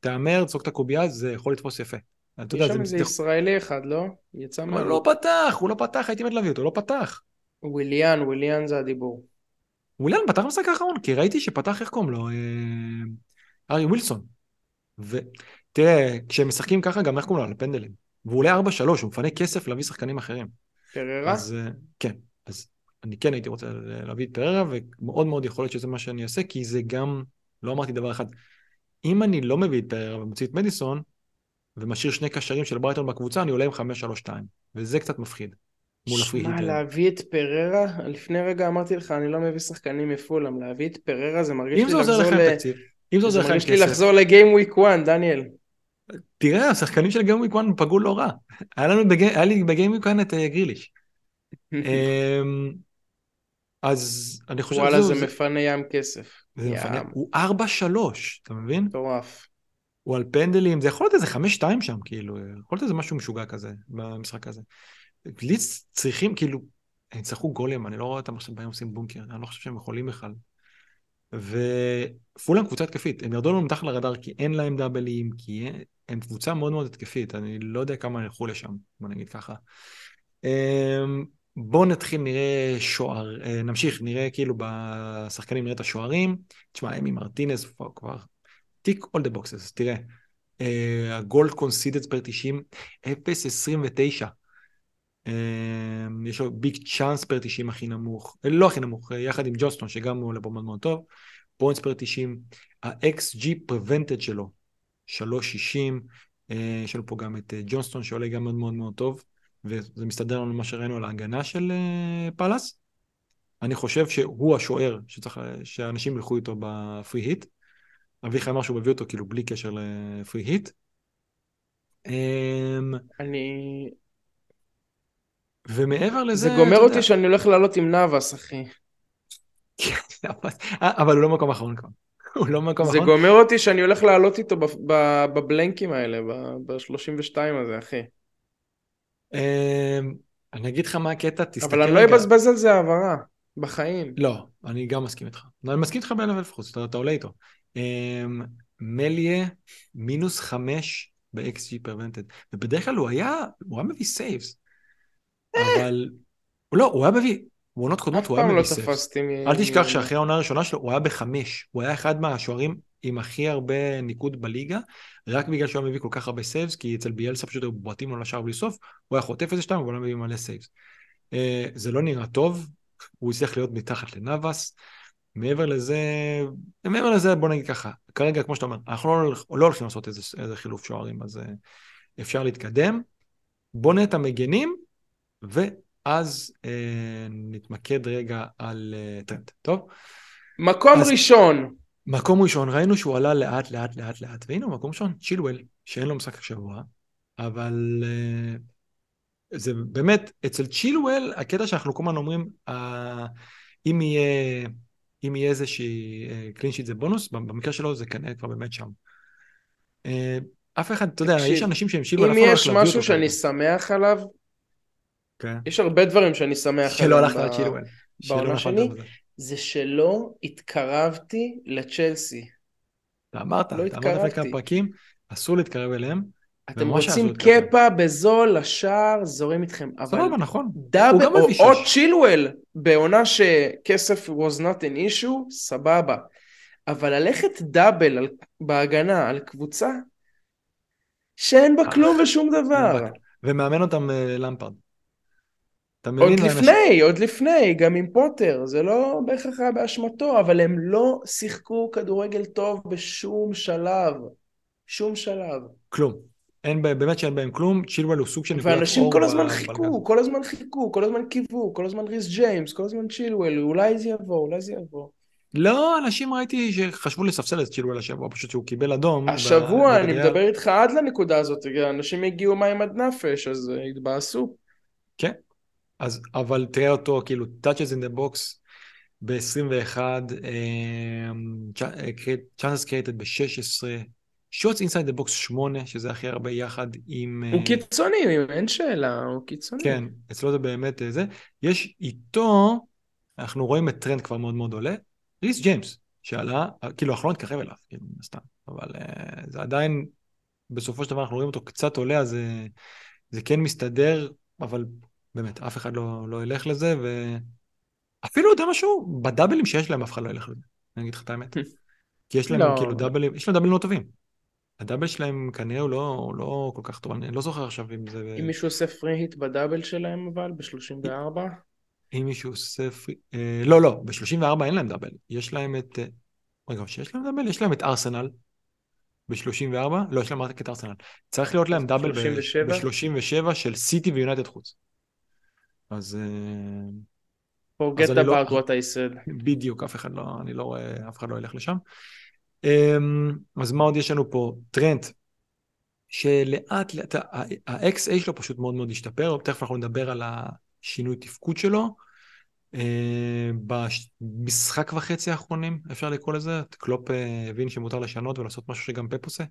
תהמר, זרוק את הקובייה, זה יכול לתפוס יפה. אתה יש יודע, שם זה איזה זה- ישראלי אחד, לא? יצא הוא מה... לא פתח, הוא לא פתח, הייתי מת להביא אותו, לא פתח. וויליאן, וויליאן זה הדיבור. וויליאן פתח במשחק האחרון, כי ראיתי שפתח, איך קוראים לו? אה, הארי ווילסון. ותראה, כשהם משחקים ככה, גם איך קוראים לו? על הפנדלים. והוא עולה 4-3, הוא מפנה כסף להביא שחקנים אחרים. פררה? אז אה, כן, אז אני כן הייתי רוצה להביא את פררה, ומאוד מאוד יכול להיות שזה מה שאני אעשה, כי זה גם, לא אמרתי דבר אחד, אם אני לא מביא את פררה ומוציא את מדיסון, ומשאיר שני קשרים של ברייטון בקבוצה, אני עולה עם 5-3-2, וזה קצת מפחיד. מול הפרי שמע. להביא את פררה, לפני רגע אמרתי לך, אני לא מביא שחקנים מפולאם, להביא את פררה זה מרגיש לי זה לחזור ל... תקציב, אם זה עוזר לך עם מרגיש לי כסף, לחזור לגיים וויק 1, דניאל. תראה, השחקנים של גיים וויק 1 פגעו לא רע. היה לנו, בג... היה לי בגיים וויק 1 את אה, גריליש. אמ, אז אני חושב וואלה, זהו, זה מפנה ים כסף. זה מפנה. ים. הוא 4-3, אתה מבין? מטורף. הוא על פנדלים, זה יכול להיות איזה 5-2 שם, כאילו, יכול להיות איזה משהו משוגע כזה במשחק הזה. ליץ צריכים, כאילו, הם יצטרכו גולים, אני לא רואה אותם עכשיו באים עושים בונקר, אני לא חושב שהם יכולים בכלל. ופולאם קבוצה התקפית, הם ירדו לנו מתחת לרדאר כי אין להם דאבלים, כי הם קבוצה מאוד מאוד התקפית, אני לא יודע כמה ילכו לשם, בוא נגיד ככה. אמ, בואו נתחיל, נראה שוער, אה, נמשיך, נראה כאילו בשחקנים, נראה את השוערים. תשמע, אמי מרטינס כבר, tick all the boxes, תראה. ה goals conceded per 90, 0.29. אמ, יש לו big chance per 90 הכי נמוך, אה, לא הכי נמוך, אה, יחד עם ג'ונסטון שגם הוא עולה פה מאוד מאוד טוב, points per 90, ה-XG prevented שלו, 3.60, אה, יש לנו פה גם את ג'ונסטון שעולה גם מאוד מאוד מאוד טוב, וזה מסתדר לנו מה שראינו על ההגנה של אה, פאלאס. אני חושב שהוא השוער שצריך, שאנשים ילכו איתו ב free hit. אביחי אמר שהוא מביא אותו כאילו בלי קשר ל free hit. אמ, אני... ומעבר לזה, זה גומר אותי שאני הולך לעלות עם נאבס, אחי. אבל הוא לא מקום אחרון כבר. הוא לא מקום זה אחרון. גומר אותי שאני הולך לעלות איתו בבלנקים האלה, ב-32 הזה, אחי. אמ, אני אגיד לך מה הקטע, תסתכל אבל אני לא. אבזבז על זה העברה, בחיים. לא, אני גם מסכים איתך. אני מסכים איתך באלף אלף אחוז, אתה, אתה עולה איתו. אמ, מסלייה, מינוס חמש ב-XG prevented. ובדרך כלל הוא היה, הוא היה מביא saves. אבל, הוא לא, הוא היה מביא, בעונות קודמות הוא היה לא מביא saves. אל תשכח שאחרי העונה הראשונה שלו, הוא היה בחמש. הוא היה אחד מהשוערים עם הכי הרבה ניקוד בליגה, רק בגלל שהוא היה מביא כל כך הרבה saves, כי אצל ביאלסה פשוט היו בועטים לו לשער בלי סוף, הוא היה חוטף איזה שתיים, אבל הוא היה מביא מלא saves. אה, זה לא נראה טוב, הוא הצליח להיות מתחת לנאבס. מעבר לזה, מעבר לזה, בוא נגיד ככה, כרגע, כמו שאתה אומר, אנחנו לא, לא הולכים לעשות איזה, איזה חילוף שוערים, אז אה, אפשר להתקדם. בוא נראה את המגנים, ואז אה, נתמקד רגע על אה, טרנד, טוב? מקום אז- ראשון, מקום ראשון, ראינו שהוא עלה לאט לאט לאט לאט, והנה הוא מקום ראשון, צ'ילואל, שאין לו משחק השבוע, אבל אה, זה באמת, אצל צ'ילואל, הקטע שאנחנו כל הזמן אומרים, אה, אם יהיה, אם יהיה איזושהי clean sheet זה בונוס, במקרה שלו זה כנראה כבר באמת שם. Uh, אף אחד, אתה יודע, יש אנשים שהם צ'ילואל, אם יש משהו שאני. שמח עליו, כן. יש הרבה דברים שאני שמח שלא עליהם הלכת ב- על צ'ילואל. שלא בעונה נפלת שלי. בזה. זה שלא התקרבתי לצ'לסי. אתה אמרת, לא אתה אמרת לפני כמה. פרקים, אסור להתקרב אליהם. אתם רוצים. קפה בזול לשער, זורם איתכם. אבל סבבה, נכון. דאבל, או, או. צ'ילואל, בעונה שכסף was not an issue, סבבה. אבל ללכת דאבל על, בהגנה על קבוצה שאין בה אה, כלום ושום דבר. בה- ומאמן אותם אה, למפרד. עוד לפני, עוד לפני, גם עם פוטר, זה לא בהכרח היה באשמתו, אבל הם לא שיחקו כדורגל טוב בשום שלב. שום שלב. כלום. אין בהם, באמת שאין בהם כלום, צ'ילואל הוא סוג של נקודת אור. ואנשים כל הזמן חיכו. כל הזמן חיכו, כל הזמן קיוו, כל הזמן ריס ג'יימס, כל הזמן צ'ילואל, אולי זה יבוא, אולי זה יבוא. לא, אנשים ראיתי שחשבו לספסל את צ'ילואל השבוע, פשוט שהוא קיבל אדום. השבוע, ב- אני. מדבר איתך עד לנקודה הזאת, אנשים הגיעו מים עד נפש, אז אה, התבאסו. כן. אז, אבל תראה אותו, כאילו, touches in the box ב-21, chances created ב-16, inside the box 8, שזה הכי הרבה יחד עם... הוא אה, קיצוני, אין שאלה, הוא קיצוני. כן, אצלו זה באמת אה, זה. יש איתו, אנחנו רואים את טרנד כבר מאוד מאוד עולה, ריס ג'יימס, שעלה, אה, כאילו אנחנו לא נתקרב אליו, כאילו, מן הסתם, אבל אה, זה עדיין, בסופו של דבר אנחנו רואים אותו קצת עולה, אז זה, זה כן מסתדר, אבל באמת, אף אחד לא, לא ילך לזה, ואפילו, יודע משהו, בדאבלים שיש להם אף אחד לא ילך לזה, אני אגיד לך את האמת. כי יש להם לא. כאילו דאבלים, יש להם דאבלים לא טובים. ה double שלהם כנראה הוא לא, הוא לא כל כך טוב, אני לא זוכר עכשיו אם זה... אם מישהו עושה free hit ב double שלהם אבל, ב-34, אם מישהו עושה פרי... אה, לא, לא, ב-34 אין להם double. יש להם את... אה, רגע, שיש להם double? יש להם את ארסנל ב-34? לא, יש להם רק את ארסנל. צריך להיות להם double ב-37? ב-37 של סיטי ויונייטד חוץ. אז אה, forget אז אני לא- about what I said. בדיוק, אף אחד לא, אני לא רואה, אף אחד לא ילך לשם. אמ, אז מה עוד יש לנו פה? טרנד, שלאט לאט, ה-XA שלו פשוט מאוד מאוד השתפר, תכף אנחנו נדבר על השינוי תפקוד שלו. אה, במשחק וחצי האחרונים, אפשר לקרוא לזה, קלופ אה, הבין שמותר לשנות ולעשות משהו שגם פפ עושה.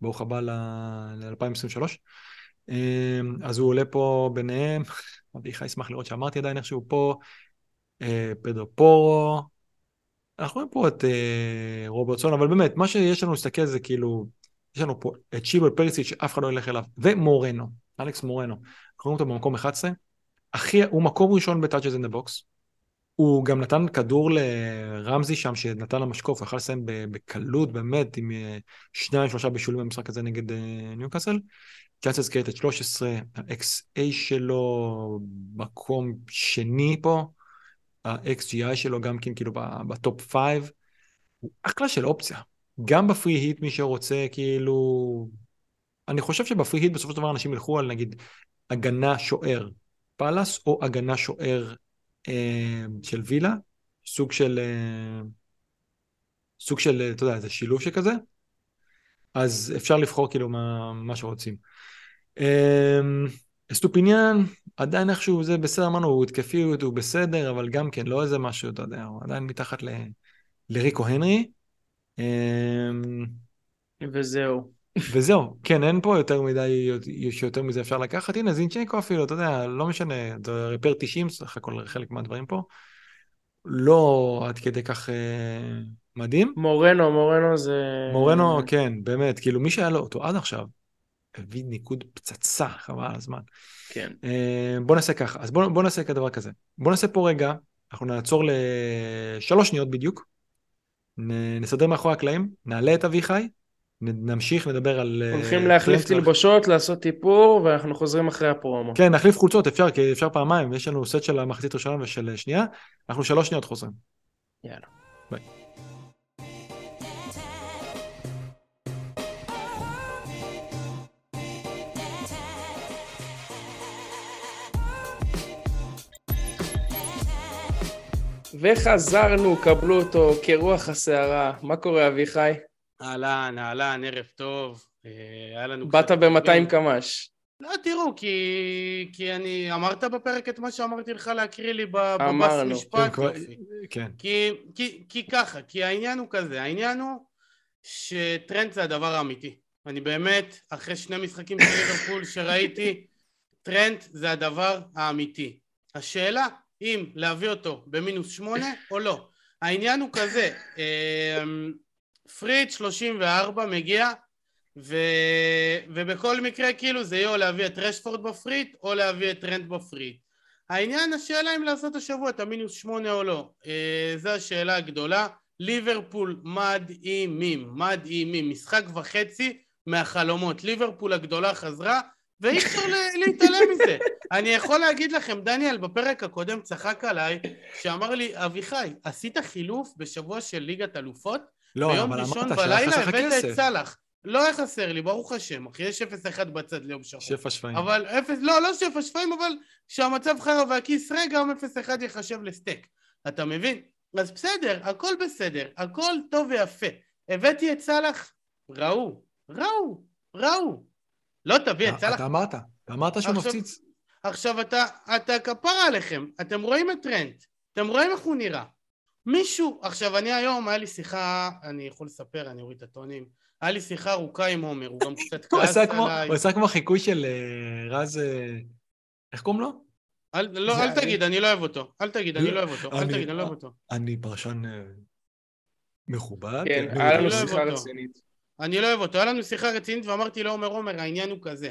ברוך הבא ל-2023. אז הוא עולה פה ביניהם, אביחי ישמח לראות שאמרתי עדיין איכשהו פה, אה, פדרו פורו, אנחנו רואים פה את אה, רוברטסון, אבל באמת, מה שיש לנו להסתכל זה כאילו, יש לנו פה את שיבל פרסיץ' שאף אחד לא ילך אליו, ומורנו, אלכס מורנו, אנחנו רואים אותו במקום 11, הכי, הוא מקום ראשון ב-Touches in the box, הוא גם נתן כדור לרמזי שם, שנתן למשקוף, הוא יכול לסיים בקלות, באמת, עם אה, שניים, שלושה בישולים במשחק הזה נגד אה, ניוקאסל. צ'אנסס קייטד 13, ה-XA שלו מקום שני פה, ה-XGI שלו גם כן כאילו ב top 5, הוא אחלה של אופציה. גם ב free hit מי שרוצה כאילו... אני חושב שב free hit בסופו של דבר אנשים ילכו על נגיד הגנה שוער פאלאס או הגנה שוער אה, של וילה, סוג של... אה, סוג של, אתה יודע, איזה שילוב שכזה, אז אפשר לבחור כאילו מה, מה שרוצים. אמ, אסטופיניאן, עדיין איכשהו זה בסדר, אמרנו, הוא התקפי, הוא בסדר, אבל גם כן, לא איזה משהו, אתה יודע, הוא עדיין מתחת ל, לריקו הנרי. אמ, וזהו. וזהו, כן, אין פה יותר מדי, שיותר מזה אפשר לקחת. הנה, זינצ'נקו אפילו, אתה יודע, לא משנה, זה ריפר 90, סך הכל חלק מהדברים פה. לא עד כדי כך אה, מדהים. מורנו, מורנו זה... מורנו, כן, באמת, כאילו מי שהיה לו אותו עד עכשיו, הביא ניקוד פצצה, חבל על הזמן. כן. אה, בוא נעשה ככה, אז בוא, בוא נעשה כדבר כזה. בוא נעשה פה רגע, אנחנו נעצור לשלוש שניות בדיוק, נסדר מאחורי הקלעים, נעלה את אביחי, נמשיך לדבר על... אה, הולכים להחליף תלבושות, לעשות איפור, ואנחנו חוזרים אחרי הפרומו. כן, נחליף חולצות, אפשר, כי אפשר פעמיים, יש לנו סט של המחצית ראשונה ושל שנייה, אנחנו שלוש שניות חוזרים. יאללה. ביי. וחזרנו, קבלו אותו כרוח הסערה. מה קורה, אביחי? אהלן, אהלן, ערב טוב. אה, היה לנו... באת ב-200 קמ"ש. לא, תראו, כי, כי אני... אמרת בפרק את מה שאמרתי לך להקריא לי בבס משפט. כן, כן. כי, כי, כי ככה, כי העניין הוא כזה, העניין הוא שטרנד זה הדבר האמיתי. אני באמת, אחרי שני משחקים של ליברפול שראיתי, טרנד זה הדבר האמיתי. השאלה, אם להביא אותו במינוס שמונה או לא. העניין הוא כזה, אמ, free hit 34 מגיע ו... ובכל מקרה כאילו זה יהיה או להביא את רשפורד ב free hit או להביא את טרנד ב free hit. העניין השאלה אם לעשות השבוע את המינוס שמונה או לא, אה, זו השאלה הגדולה. ליברפול מדהימים, מדהימים, משחק וחצי מהחלומות. ליברפול הגדולה חזרה ואי אפשר להתעלם מזה. אני יכול להגיד לכם, דניאל בפרק הקודם צחק עליי, שאמר לי, אביחי, עשית חילוף בשבוע של ליגת אלופות? לא, ביום ראשון בלילה הבאת את סאלח. לא היה חסר לי, ברוך השם, אחי, יש 0-1 בצד ליום שחור. שפע שפיים. אבל אפס, לא, לא שפע שפיים, אבל שהמצב חרא והכיס ריק, גם 0-1 יחשב לסטייק. אתה מבין? אז בסדר, הכל בסדר, הכל טוב ויפה. הבאתי את סאלח, ראו, ראו, ראו. לא תביא את סאלח. אתה אמרת, אתה אמרת שהוא מפציץ. עכשיו אתה, אתה כפרה עליכם, אתם רואים את טרנט, אתם רואים איך הוא נראה. מישהו, עכשיו אני היום, היה לי שיחה, אני יכול לספר, אני אוריד את הטונים, היה לי שיחה ארוכה עם עומר, הוא גם קצת כעס עליי. הוא עשה כמו חיקוי של אה, רז, אה, איך קוראים לו? אל, לא, אל תגיד, אני לא אוהב אותו. אל תגיד, אני לא אוהב אותו. אל תגיד, אני לא אוהב אותו. אני פרשן אה, מכובד. כן, היה לנו שיחה רצינית. אני לא אוהב אותו. היה לנו שיחה רצינית ואמרתי לעומר, עומר, העניין הוא כזה.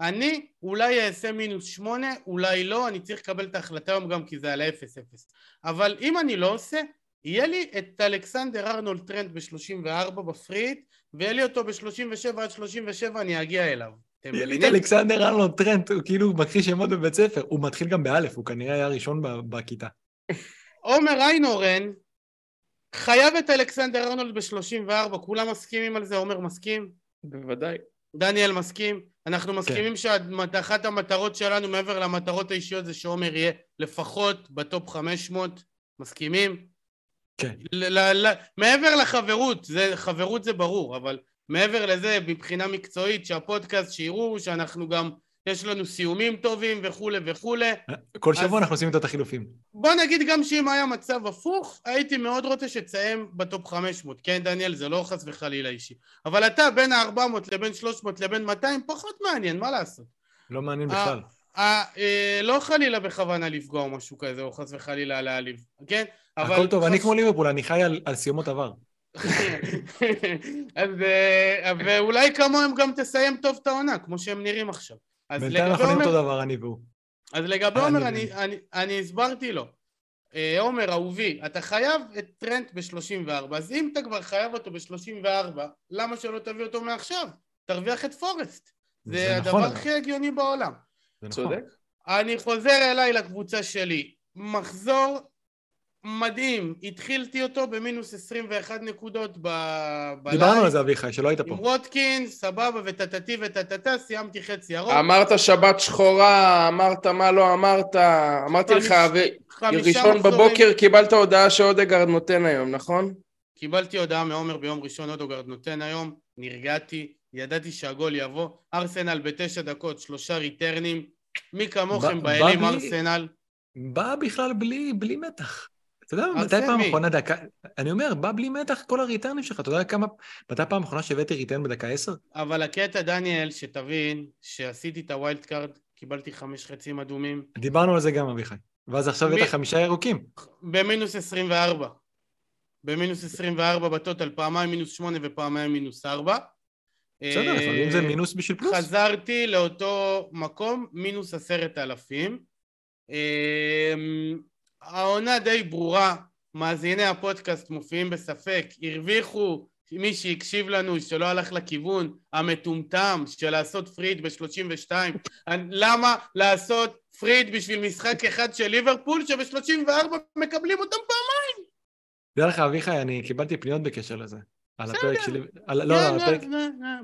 אני אולי אעשה מינוס שמונה, אולי לא, אני צריך לקבל את ההחלטה היום גם כי זה על ה-0-0. אבל אם אני לא עושה, יהיה לי את אלכסנדר ארנולד טרנד ב-34 ב free hit, ויהיה לי אותו ב-37 עד 37, אני אגיע אליו. יהיה לי את אלכסנדר ארנולד טרנד, הוא כאילו מקריא שמות בבית ספר, הוא מתחיל גם באלף, הוא כנראה היה ראשון בכיתה. עומר איינורן חייב את אלכסנדר ארנולד ב-34, כולם מסכימים על זה, עומר מסכים? בוודאי. דניאל מסכים? אנחנו כן. מסכימים כן. שאחת המטרות שלנו מעבר למטרות האישיות זה שעומר יהיה לפחות בטופ 500, מסכימים? כן. ל- ל- מעבר לחברות, זה, חברות זה ברור, אבל מעבר לזה, מבחינה מקצועית, שהפודקאסט, שיראו שאנחנו גם יש לנו סיומים טובים וכולי וכולי. כל שבוע אז... אנחנו עושים את החילופים. בוא נגיד גם שאם היה מצב הפוך, הייתי מאוד רוצה שתסיים בטופ 500. כן, דניאל, זה לא חס וחלילה אישי. אבל אתה בין ה-400 לבין 300 לבין 200, פחות מעניין, מה לעשות? לא מעניין בכלל. אה, לא חלילה בכוונה לפגוע או משהו כזה, או חס וחלילה להעליב, כן? הכל טוב, אני כמו ליברפול, אני חי על סיומות עבר. אה, ואולי כמוהם גם תסיים טוב את העונה, כמו שהם נראים עכשיו. בינתיים אנחנו נראים אותו דבר, אני והוא. אז לגבי עומר, אני, אני, אני הסברתי לו. אה, עומר, אהובי, אתה חייב את טרנט ב-34, אז אם אתה כבר חייב אותו ב-34, למה שלא תביא אותו מעכשיו? תרוויח את פורסט. זה, זה הדבר נכון, הכי הגיוני בעולם. זה נכון. צודק. אני חוזר אליי לקבוצה שלי. מחזור מדהים, התחלתי אותו במינוס 21 נקודות ב live. דיברנו על זה אביחי, שלא היית פה. עם ווטקינס, סבבה, וטטטי וטטטה, סיימתי חצי ירוק. אמרת שבת שחורה, אמרת מה לא אמרת, אמרתי לך, ראשון בבוקר קיבלת הודעה שאודגרד נותן היום, נכון? קיבלתי הודעה מעומר ביום ראשון, אודגרד נותן היום, נרגעתי, ידעתי שהגול יבוא, ארסנל בתשע דקות, שלושה ריטרנים, מי כמוכם ב- באלים ארסנל? בא בכלל בלי, בלי מתח. אתה יודע, מתי פעם? אחרונה דקה... אני אומר, בא בלי מתח כל הריטרנים שלך. אתה יודע כמה... מתי פעם אחרונה שהבאתי return בדקה עשר? אבל הקטע, דניאל, שתבין שעשיתי את ה wild card, קיבלתי חמש חצים אדומים, דיברנו על זה גם, אביחי. ואז עכשיו הבאת חמישה ירוקים. במינוס 24. במינוס 24 ב total, פעמיים מינוס 8 ופעמיים מינוס 4. בסדר, לפעמים זה מינוס בשביל פלוס. חזרתי לאותו מקום, מינוס עשרת אלפים. העונה די ברורה, מאזיני הפודקאסט מופיעים בספק, הרוויחו מי שהקשיב לנו, שלא הלך לכיוון המטומטם של לעשות פריד ב-32. למה לעשות פריד בשביל משחק אחד של ליברפול, שב-34 מקבלים אותם פעם? תדע לך, אביחי, אני קיבלתי פניות בקשר לזה. על. הפרק שלי... על- לא, על הפרק...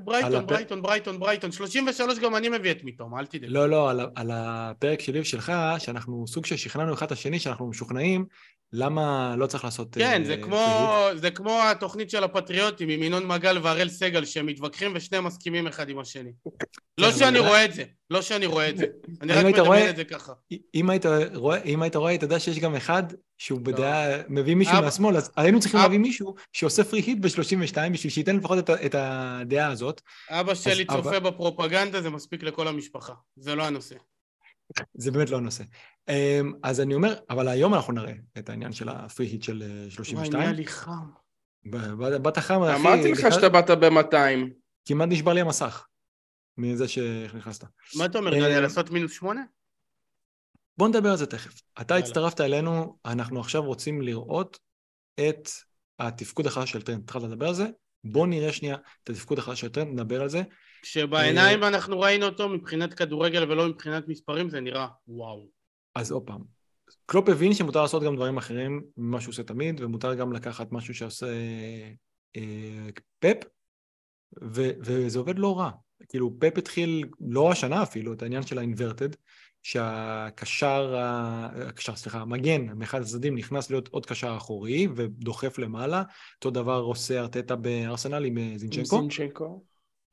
ברייטון, ברייטון, ברייטון, ברייטון. 33 גם אני מביא את מיתום, אל תדאג. לא, לא, על הפרק שלי ושלך, שאנחנו סוג של שכנענו אחד את השני, שאנחנו משוכנעים למה לא צריך לעשות... כן, אה, זה כמו, זה כמו התוכנית של הפטריוטים עם ינון מגל והראל סגל, שהם מתווכחים ושניהם מסכימים אחד עם השני. לא אבל שאני רואה את זה, לא שאני רואה את זה. אני רק מדמיין רואה- את זה ככה. אם היית רואה, אם היית רואה, היית יודע שיש גם אחד שהוא בדעה, מביא מישהו לא. מהשמאל, אז היינו צריכים להביא מישהו שעושה פרי היט ב-32 בשביל שייתן לפחות את, הדעה הזאת. אבא שלי צופה בפרופגנדה, זה מספיק לכל המשפחה. זה לא הנושא. זה באמת לא הנושא. אמ, אז אני אומר, אבל היום אנחנו נראה את העניין של הפרי היט של אה, וואי, 32. נהיה לי חם. באת חם, אחי. אמרתי לך שאתה באת ב-200. כמעט נשבר לי המסך מזה שנכנסת. מה אתה אומר, אה, דניאל, לעשות מינוס שמונה? בוא נדבר על זה תכף. אתה. הצטרפת אלינו, אנחנו עכשיו רוצים לראות את התפקוד החדש של טרנט. התחלת לדבר על זה? בוא נראה שנייה את התפקוד של טרנט, נדבר על זה. כשבעיניים אנחנו ראינו אותו מבחינת כדורגל ולא מבחינת מספרים, זה נראה וואו. אז עוד פעם, קלופ הבין שמותר לעשות גם דברים אחרים ממה שהוא עושה תמיד, ומותר גם לקחת משהו שעושה אה, פפ, ו, וזה עובד לא רע. כאילו, פפ התחיל, לא השנה אפילו, את העניין של האינברטד, שהקשר, הקשר, סליחה, המגן מאחד הצדדים נכנס להיות עוד קשר אחורי ודוחף למעלה. אותו דבר עושה ארטטה בארסנל עם אה, זינצ'נקו. זינצ'נקו.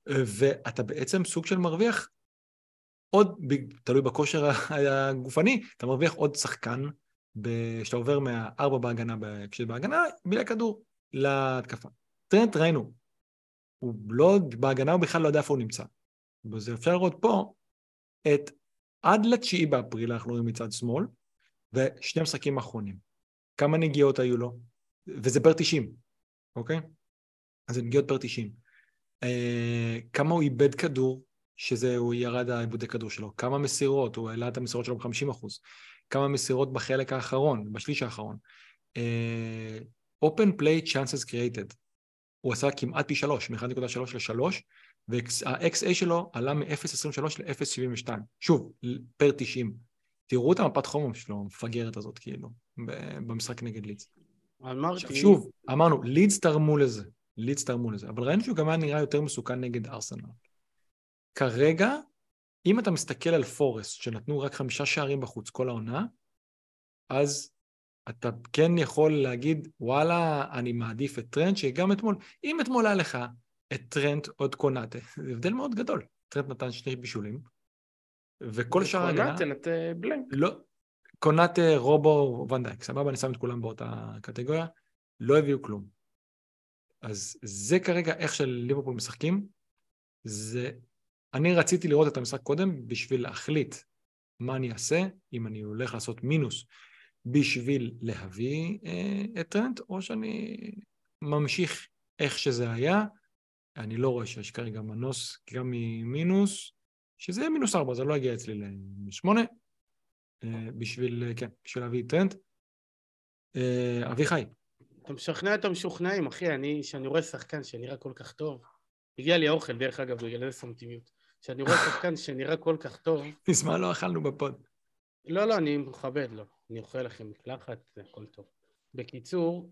ואתה בעצם סוג של מרוויח עוד, תלוי בכושר הגופני, אתה מרוויח עוד שחקן ב- שאתה עובר מהארבע בהגנה, כשבהגנה, בלי הכדור, להתקפה. טרנט ראינו, הוא לא, בהגנה הוא בכלל לא יודע איפה הוא נמצא. אז אפשר לראות פה את עד לתשיעי באפריל, אנחנו רואים מצד שמאל, ושני המשחקים האחרונים. כמה נגיעות היו לו? וזה פר 90, אוקיי? אז זה נגיעות פר 90. אה, כמה הוא איבד כדור, שזה, הוא ירד העיבודי כדור שלו, כמה מסירות, הוא העלה את המסירות שלו ב-50 אחוז, כמה מסירות בחלק האחרון, בשליש האחרון. אה, open play chances created, הוא עשה כמעט פי שלוש, מ-1.3 ל-3, וה-XA שלו עלה מ-0.23 ל-0.72. שוב, פר 90. תראו את המפת חומר שלו, המפגרת הזאת, כאילו, במשחק נגד לידס. אמרתי... שוב, אמרנו, לידס תרמו לזה, לידס תרמו לזה, אבל ראינו שהוא גם היה נראה יותר מסוכן נגד ארסנל. כרגע, אם אתה מסתכל על פורסט, שנתנו רק חמישה שערים בחוץ כל העונה, אז אתה כן יכול להגיד, וואלה, אני מעדיף את טרנט, שגם אתמול, אם אתמול היה לך את טרנט או את קונאטה, זה הבדל מאוד גדול. טרנט נתן שני בישולים, וכל שאר ההגנה... קונאטה נתן blank. לא, קונאטה, רובו, ונדייק, סבבה, אני שם את כולם באותה קטגוריה, לא הביאו כלום. אז זה כרגע איך שליברפול משחקים, זה... אני רציתי לראות את המשחק קודם בשביל להחליט מה אני אעשה, אם אני הולך לעשות מינוס בשביל להביא אה, את טרנט, או שאני ממשיך איך שזה היה. אני לא רואה שיש כרגע מנוס גם ממינוס, שזה יהיה מינוס ארבע, זה לא יגיע אצלי למינוס שמונה. אה, בשביל, אה, כן, בשביל להביא טרנט. אה, אביחי, אתה משכנע את המשוכנעים, אחי, אני, כשאני רואה שחקן שנראה כל כך טוב, הגיע לי האוכל, דרך אגב, בגלל זה סמטימיות. כשאני רואה שחקן שנראה כל כך טוב, מזמן לא אכלנו בפוד. לא, לא, אני מכבד, לא. אני אוכל לכם מקלחת, זה הכל טוב. בקיצור,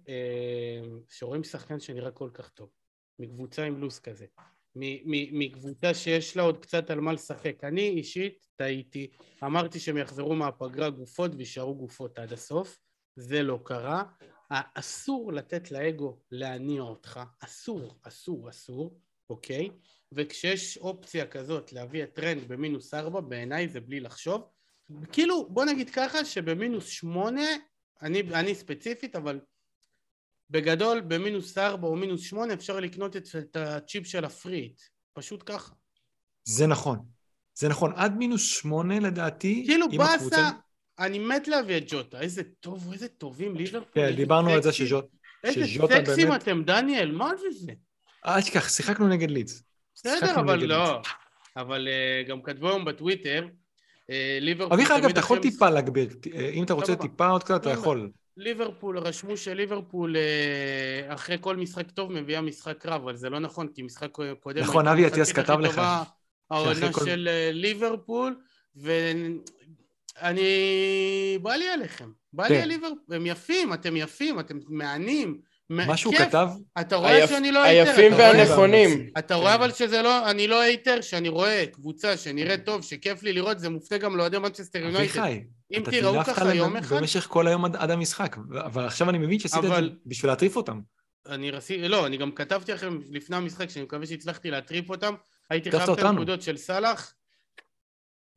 כשרואים שחקן שנראה כל כך טוב, מקבוצה עם לו"ז כזה, מקבוצה שיש לה עוד קצת על מה לשחק. אני אישית טעיתי, אמרתי שהם יחזרו מהפגרה גופות ויישארו גופות עד הסוף, זה לא קרה. אסור לתת לאגו להניע אותך, אסור, אסור, אסור, אוקיי? וכשיש אופציה כזאת להביא את טרנט במינוס ארבע, בעיניי זה בלי לחשוב. כאילו, בוא נגיד ככה, שבמינוס שמונה, אני, אני ספציפית, אבל בגדול במינוס ארבע או מינוס שמונה אפשר לקנות את, את הצ'יפ של ה free hit, פשוט ככה. זה נכון. זה נכון, עד מינוס שמונה לדעתי, כאילו באסה, הקבוצה... אני מת להביא את ג'וטה, איזה טוב, איזה טובים ליברפול. כן, דיברנו על זה שז'וטה באמת... איזה סקסים אתם, דניאל, מה זה זה? אל תשכח, שיחקנו נגד לידס. בסדר, אבל לא. אבל uh, גם כתבו היום בטוויטר, uh, ליברפול... אביחי, אגב, אתה יכול טיפה להגביר, אה, אם אתה רוצה טיפה עוד קצת, אתה יכול. ליברפול, רשמו שליברפול uh, אחרי כל משחק טוב מביאה משחק רע, אבל זה לא נכון, כי משחק קודם... נכון, אבי אטיאס כתב לך. העונה כל... של ליברפול, ואני... בא לי עליכם. בא לי כן. על ליברפול, הם יפים, אתם יפים, אתם מהנים. מה שהוא כתב... אתה רואה היפ... שאני לא hater. היפים והנכונים. אתה רואה אבל שזה לא, אני לא hater, שאני רואה קבוצה שנראית טוב, שכיף לי לראות, זה מופנה גם לאוהדי מנצ'סטר יונייטד. אביחי, אם תראו ככה יום אחד... במשך כל היום עד, עד המשחק, אבל עכשיו אני מבין שעשית אבל... את זה בשביל להטריף אותם. אני רציתי, לא, אני גם כתבתי לכם לפני המשחק, שאני מקווה שהצלחתי להטריף אותם, הייתי חייב את הנקודות של סאלח,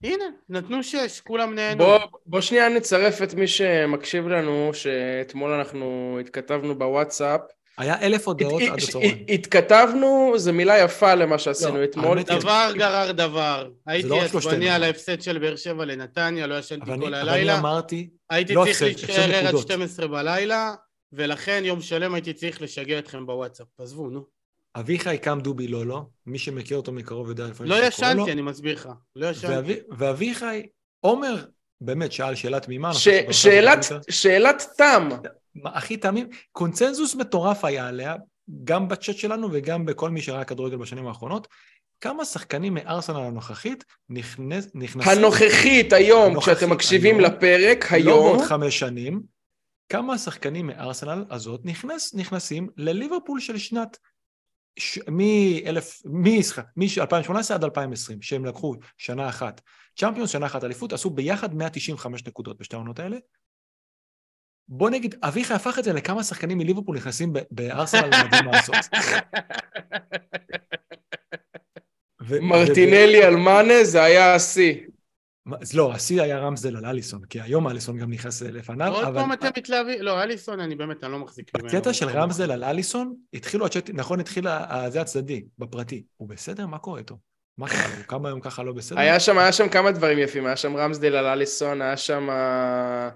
הנה, נתנו שש, כולם נהנו. בוא, בוא שנייה נצרף את מי שמקשיב לנו, שאתמול אנחנו התכתבנו בוואטסאפ. היה אלף הודעות עד הצהריים. התכתבנו, זו מילה יפה למה שעשינו לא, אתמול. דבר גרר דבר. הייתי לא עצבני על ההפסד של באר שבע לנתניה, לא ישנתי כל הלילה. אבל אני אמרתי... הייתי לא צריך להישאר עד 12 בלילה, ולכן יום שלם הייתי צריך לשגע אתכם בוואטסאפ. עזבו, נו. אביחי קם דובי לולו, מי שמכיר אותו מקרוב יודע לפעמים לא ישנתי, אני מסביר לך. לא ישנתי. ואביחי, עומר, באמת שאל שאלה תמימה. ש... שאלת, שאלת תם. הכי תמים. קונצנזוס מטורף היה עליה, גם בצ'אט שלנו וגם בכל מי שראה כדורגל בשנים האחרונות. כמה שחקנים מארסנל הנוכחית נכנס, נכנסים... הנוכחית היום, הנוכחית, כשאתם מקשיבים היום, לפרק, לא היום... לא בעוד חמש שנים. כמה שחקנים מארסנל הזאת נכנס, נכנסים לליברפול של שנת מ-2018 עד 2020, שהם לקחו שנה אחת צ'מפיונס, שנה אחת אליפות, עשו ביחד 195 נקודות בשתי העונות האלה. בוא נגיד, אביחי הפך את זה לכמה שחקנים מליברפול נכנסים בארסנל למדים לעשות. מרטינלי על מאנה זה היה השיא. אז לא, השיא היה רמזדל על אליסון, כי היום אליסון גם נכנס לפניו, אבל... עוד פעם אתם מתלהבים, לא, אליסון אני באמת, אני לא מחזיק ממנו. הקטע של רמזדל על אליסון, התחילו הצ'אט, נכון, התחיל זה הצדדי, בפרטי. הוא בסדר? מה קורה איתו? מה קרה לו? כמה היום ככה לא בסדר? היה שם, היה שם כמה דברים יפים, היה שם רמזדל על אליסון, היה שם אה,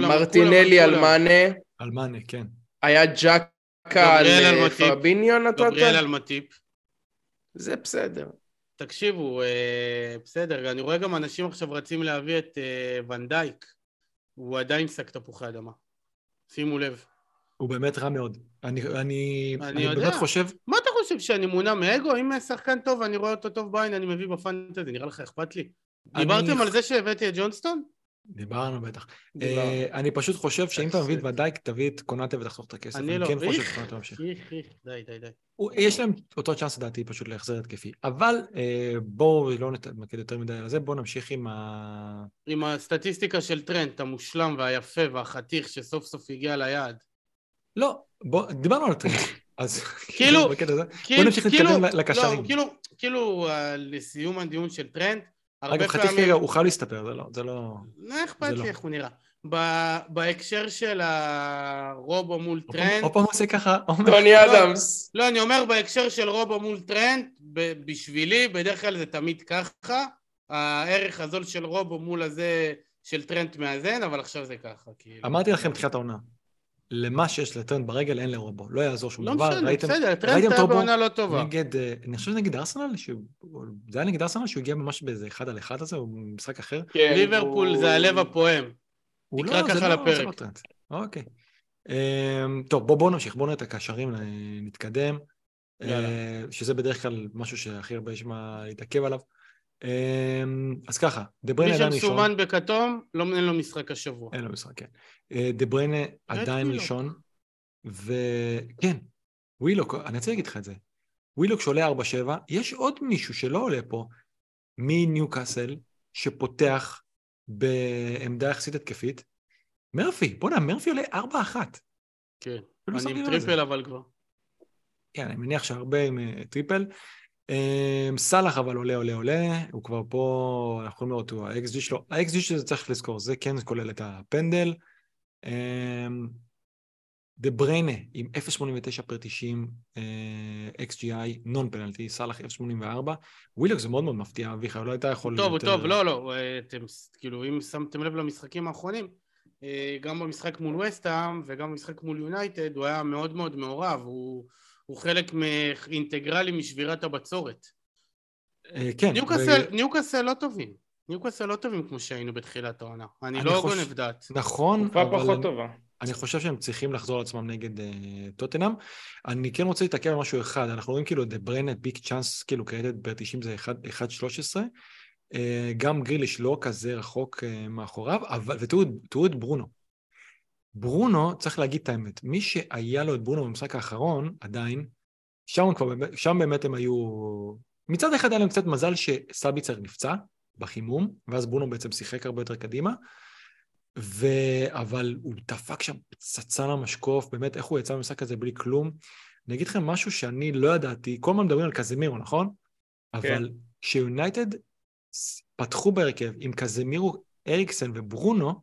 מרטינלי על מאנה. על מאנה, כן. היה ג'קה על פרביניו נתת? גבריאל על מטיפ. זה בסדר. תקשיבו, אה, בסדר, אני רואה גם אנשים עכשיו רצים להביא את אה, ונדייק, הוא עדיין שק תפוחי אדמה. שימו לב. הוא באמת רע מאוד. אני, אני, אני, אני באמת חושב... מה אתה חושב, שאני מונע מאגו? אם שחקן טוב ואני רואה אותו טוב בעין, אני מביא בפנטזי, נראה לך אכפת לי? אני... דיברתם על זה שהבאתי את ג'ונסטון? דיברנו בטח. אה, אני פשוט חושב שאם אתה מביא את ודייק, תביא את קונאטה ותחסוך את הכסף. אני לא. כן חושב שקונאטה ממשיך. די, די, די. יש להם אותו צ'אנס לדעתי פשוט להחזר התקפי. אבל אה, בואו לא נתמקד יותר מדי על זה, בואו נמשיך עם ה... עם הסטטיסטיקה של טרנט, המושלם והיפה והחתיך שסוף סוף הגיע ליעד. לא, בוא, דיברנו על טרנט. אז כאילו, בוא נמשיך להתקדם לקשרים. לא, כאילו, כאילו, אה, לסיום הדיון של טרנט, אגב, חטיף כרגע הוא חייב להסתפר, זה לא... זה לא... לא אכפת לי לא. איך הוא נראה. בהקשר של הרובו מול טרנט... עוד פעם עושה ככה, טוני אדמס. לא, אני אומר בהקשר של רובו מול טרנט, בשבילי, בדרך כלל זה תמיד ככה. הערך הזול של רובו מול הזה של טרנט מאזן, אבל עכשיו זה ככה. אמרתי לכם בתחילת העונה, למה שיש לטרנט ברגל אין לרובו, לא יעזור שום לא דבר. לא משנה, בסדר, טרנט היה בעונה לא טובה. נגד, אה, אני חושב נגד ארסנל, שהוא, זה היה נגד ארסנל שהוא הגיע ממש באיזה אחד על אחד הזה, או משחק אחר. כן, ליברפול הוא... זה הלב הפועם. תקרא לא, ככה לא, לפרק. לא אוקיי. אמ, טוב, בואו בוא נמשיך, בואו נראה את הקשרים, נתקדם. אה, שזה בדרך כלל משהו שהכי הרבה יש מה להתעכב עליו. אמ, אז ככה, דה בריינה עדיין ראשון. מי שמסומן בכתום, לא, אין לו משחק השבוע. אין לו משחק, כן. אה, דה בריינה עדיין ראשון, וכן, ווילוק, אני רוצה להגיד לך את זה. ווילוק שעולה 4-7, יש עוד מישהו שלא עולה פה, מניוקאסל, שפותח בעמדה יחסית התקפית. מרפי, בוא'נה, מרפי עולה 4-1. כן, אני עם. טריפייר אבל כבר. כן, אני מניח שהרבה עם אה, טריפייר. אה, סאלח אבל עולה, עולה, עולה, הוא כבר פה, אנחנו יכולים לראות, הוא ה-XG שלו, ה-XG שזה צריך לזכור, זה כן כולל את הפנדל. אה, דה בריינה עם 0.89 per 90 אה, XGI, נון פנלטי, סאלח 0.84. ווילוק זה מאוד מאוד מפתיע, אביחי, לא היית יכול... טוב, יותר- טוב, לא, לא, אה, אתם, כאילו, אם שמתם לב למשחקים האחרונים, אה, גם במשחק מול וסטהאם וגם במשחק מול יונייטד, הוא היה מאוד מאוד מעורב, הוא, הוא חלק אינטגרלי משבירת הבצורת. אה, כן. ניוקאסל, ו- ניוקאסל לא טובים. ניוקאסל לא טובים כמו שהיינו בתחילת העונה. אני אני לא חוש- גונב דעת. נכון, תקופה אבל... פחות אני- טובה. אני חושב שהם צריכים לחזור על עצמם נגד uh, טוטנאם. אני כן רוצה להתעכב על משהו אחד, אנחנו רואים כאילו דה בריינה ביג צ'אנס כאילו קרדיט ב-90 זה 1.13, uh, גם גריליש לא כזה רחוק uh, מאחוריו, אבל, ותראו תראו את ברונו. ברונו, צריך להגיד את האמת, מי שהיה לו את ברונו במשחק האחרון, עדיין, שם, כבר, שם באמת הם היו... מצד אחד היה להם קצת מזל שסביצר נפצע בחימום, ואז ברונו בעצם שיחק הרבה יותר קדימה, ו... אבל הוא דפק שם פצצה למשקוף, באמת, איך הוא יצא במשחק הזה בלי כלום. אני אגיד לכם משהו שאני לא ידעתי, כל הזמן מדברים על קזמירו, נכון? אבל כשיונייטד פתחו בהרכב עם קזמירו, אריקסן וברונו,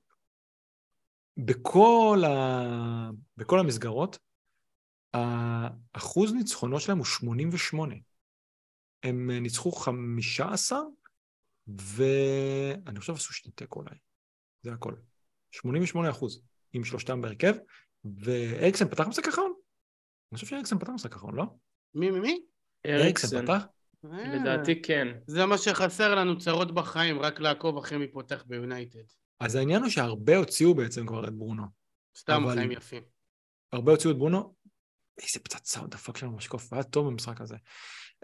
בכל, ה... בכל המסגרות, האחוז ניצחונו שלהם הוא 88. הם ניצחו 15, ואני חושב עשו שני תיקו אולי. זה הכל. 88 אחוז, עם שלושתם בהרכב, ואריקסן פתח משחק אחרון? אני חושב שאריקסן פתח משחק אחרון, לא? מי, מי, מי? אריקסן פתח? אה, לדעתי כן. זה מה שחסר לנו צרות בחיים, רק לעקוב אחרי מי פותח ביונייטד. אז העניין הוא שהרבה הוציאו בעצם כבר את ברונו. סתם אבל- חיים יפים. הרבה הוציאו את ברונו, איזה פצצה הוא דפק שם במשקוף, היה טוב במשחק הזה.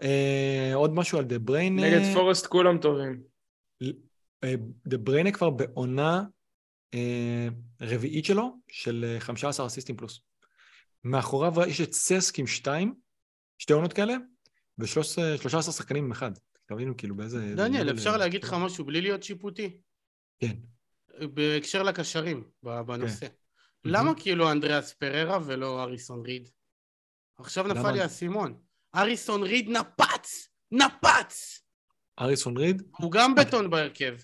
אה, עוד משהו על דה בריינה. נגד פורסט כולם טובים. אה, דה בריינה כבר בעונה אה, רביעית שלו, של אה, 15 אסיסטים פלוס. מאחוריו יש את ססק עם שתיים, שתי עונות כאלה, ו-13 שחקנים עם אחד. תבינו כאילו באיזה... דניאל, אפשר להגיד לך משהו בלי להיות שיפוטי? כן. בהקשר לקשרים, בנושא. Mhm. למה כאילו אנדריאס פררה ולא אריסון ריד? עכשיו נפל למה? לי האסימון. אריסון ריד נפץ! נפץ! אריסון ריד, הוא גם בטון בהרכב.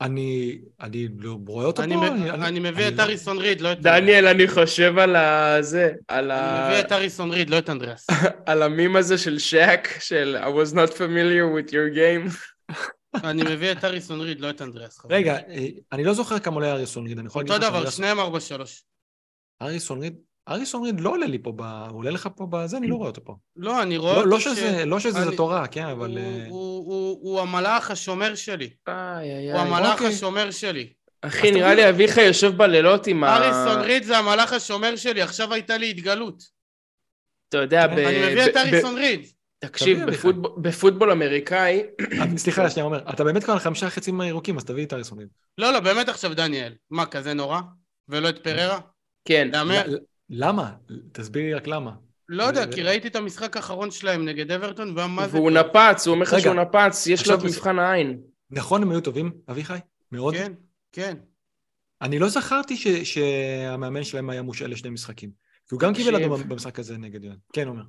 אני, אני לא רואה אותו אני פה. מ- אני מביא את לא- אריסון ריד, לא את... דניאל, אני חושב על הזה, על אני ה- מביא את אריסון ריד, לא את אנדריאס. על המים הזה של שק, של I was not familiar with your game. אני מביא את אריסון ריד, לא את אנדריאס. רגע, אה, אני לא זוכר כמה עולה אריסון ריד, אני יכול להגיד אותו דבר, שאריסון- שניהם ארבע שלוש. אריסון ריד, אריסון ריד לא עולה לי פה, ב... הוא עולה לך פה בזה, אני לא רואה אותו פה. לא, אני רואה לא, לא אותו ש- שזה, לא שזה אני- תורה, כן, אבל... הוא- אה, הוא- הוא הוא המלאך השומר שלי. איי, איי, הוא. המלאך אוקיי. השומר שלי. אחי, נראה לי אביחי יושב בלילות עם ה... אריסון ריד זה המלאך השומר שלי, עכשיו הייתה לי התגלות. אתה יודע, כן, ב... אני מביא את אריסון ריד. תקשיב. בפוטבול- בפוטבול אמריקאי, סליחה, שנייה, אומר, אתה באמת כבר על חמישה חצים ירוקים, אז תביא את אריסון ריד. לא, לא, באמת עכשיו דניאל. מה, כזה נורא? ולא את פררה? כן. למה? תסביר לי רק למה. לא יודע, כי ראיתי את המשחק האחרון שלהם נגד אברטון, והיה מה זה והוא. נפץ, הוא אומר לך שהוא נפץ, יש לו את מבחן העין. נכון, הם היו טובים, אביחי? מאוד? כן, כן. אני לא זכרתי ש- שהמאמן שלהם היה מושאל לשני משחקים. כי הוא גם קיבל. אדום במשחק הזה נגד יואן. כן, אומר.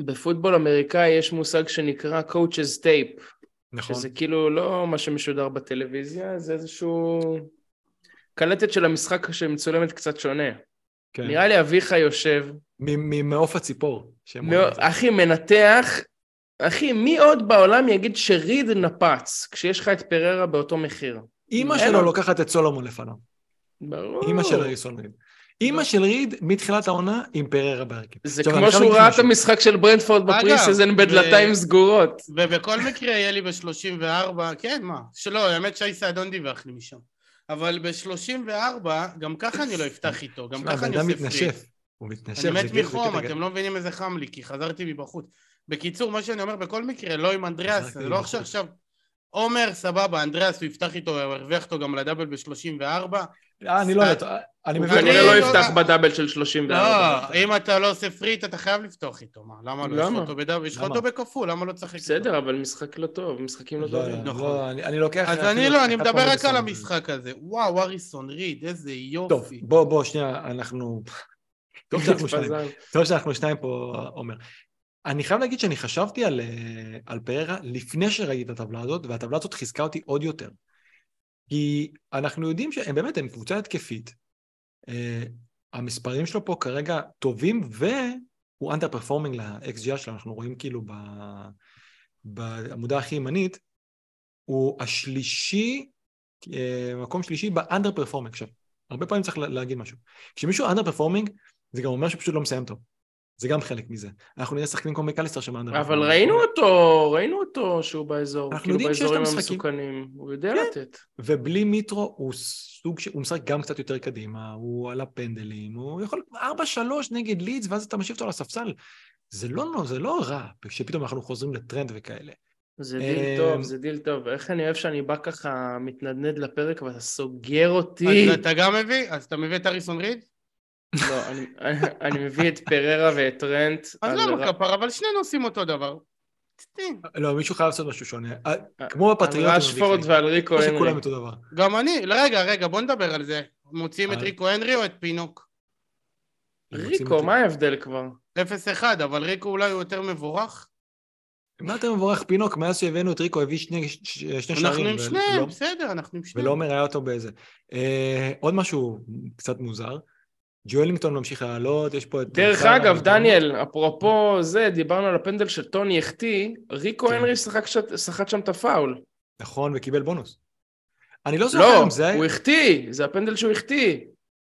בפוטבול אמריקאי יש מושג שנקרא coaches tape, נכון. שזה כאילו לא מה שמשודר בטלוויזיה, זה איזשהו קלטת של המשחק שמצולמת קצת שונה. כן. נראה לי אביחי יושב, ממעוף הציפור. אחי מנתח, אחי מי עוד בעולם יגיד שריד נפץ כשיש לך את פררה באותו מחיר? אימא שלו. לוקחת את סולומון לפניו. ברור. אימא של אריסון ריד. אימא של ריד מתחילת העונה עם פררה בהרכב. זה כמו שהוא ראה את. המשחק של ברנדפורד אגב, בפריסיזן ו- בדלתיים סגורות. ובכל מקרה יהיה לי ב-34, כן, מה? שלא, האמת שי סעדון דיווח לי משם. אבל ב-34, גם ככה אני לא אפתח איתו, גם ככה אני הבן אדם עושה פרי. מתנשף. הוא מתנשף. אני מת מחום, אתם. לא מבינים איזה חם לי, כי חזרתי מבחוץ. בקיצור, מה שאני אומר, בכל מקרה, לא עם אנדריאס, זה לא עכשיו. עומר, סבבה, אנדריאס, הוא יפתח איתו, הוא הרוויח אותו גם לדאבל ב-34. אה, אני לא יודעת, אני מבין. אני כנראה לא לא- יפתח בדאבל של 34. לא, אם אתה לא עושה פריט, אתה חייב לפתוח איתו, מה? למה לא? למה? אותו בדאבל, יש לך? אותו בכפול, למה לא איתו? בסדר, אבל משחק לא טוב, משחקים לא לא, טובים. לא, נכון. לא, אני לוקח... אז אני לא, אני מדבר רק על. המשחק הזה. וואו, אריסון ריד, איזה טוב, יופי. בוא, בוא, שנייה, אנחנו... טוב שאנחנו שניים. התפזרנו. טוב שאנחנו שניים פה, עומר. אני חייב להגיד שאני חשבתי על, אה, על פררה לפני שראיתי את הטבלה הזאת, והטבלה הזאת חיזקה אותי עוד יותר. כי אנחנו יודעים שהם באמת, הם קבוצה התקפית. אה, המספרים שלו פה כרגע טובים, והוא underperforming ל-XGI שלו, אנחנו רואים כאילו ב, בעמודה הכי ימנית, הוא השלישי, אה, מקום שלישי ב-underperforming. עכשיו, הרבה פעמים צריך לה- להגיד משהו. כשמישהו underperforming, זה גם אומר שהוא פשוט לא מסיים טוב. זה גם חלק מזה. אנחנו נראה שחקנים כמו מקליסטר שם underperforming. אבל ראינו אותו, ראינו אותו שהוא באזור, כאילו באזורים. המסוכנים, הוא יודע כן. לתת. ובלי מיטרו הוא סוג ש... הוא משחק גם קצת יותר קדימה, הוא על הפנדלים, הוא יכול 4-3 נגד לידס, ואז אתה משאיר אותו על הספסל. זה לא, לא, זה לא רע, כשפתאום אנחנו חוזרים לטרנט וכאלה. זה דיל אמ, טוב, זה דיל טוב. איך אני אוהב שאני בא ככה מתנדנד לפרק ואתה סוגר אותי. אז אתה גם מביא? אז אתה מביא את הריסון ריד? לא, אני- אני מביא את פריירה ואת טרנט. אז למה ר- כפר? אבל שנינו עושים אותו דבר. לא, מישהו חייב לעשות משהו שונה. אה, כמו בפטריוטים. על רשפורד אביחי. ועל ריקו הנרי. שכולם אותו דבר. גם אני, רגע, רגע, בוא נדבר על זה. מוציאים את אה. ריקו הנרי או את פינוק? ריקו, מה ההבדל כבר? 0-1, אבל ריקו אולי הוא יותר מבורך. מה אתה מבורך פינוק? מאז שהבאנו את ריקו הביא שני, שערים. אנחנו עם שניהם, ולא- בסדר, אנחנו עם שניהם. ולא מראה אותו באיזה. אה, עוד משהו קצת מוזר. ג'ואלינגטון ממשיך לעלות, יש פה את... דרך אגב. דניאל, אפרופו זה, דיברנו על הפנדל של טוני החטיא, ריקו כן. הנרי שחט שם את הפאול. נכון, וקיבל בונוס. אני לא זוכר לא, אם זה... הוא החטיא, זה הפנדל שהוא החטיא.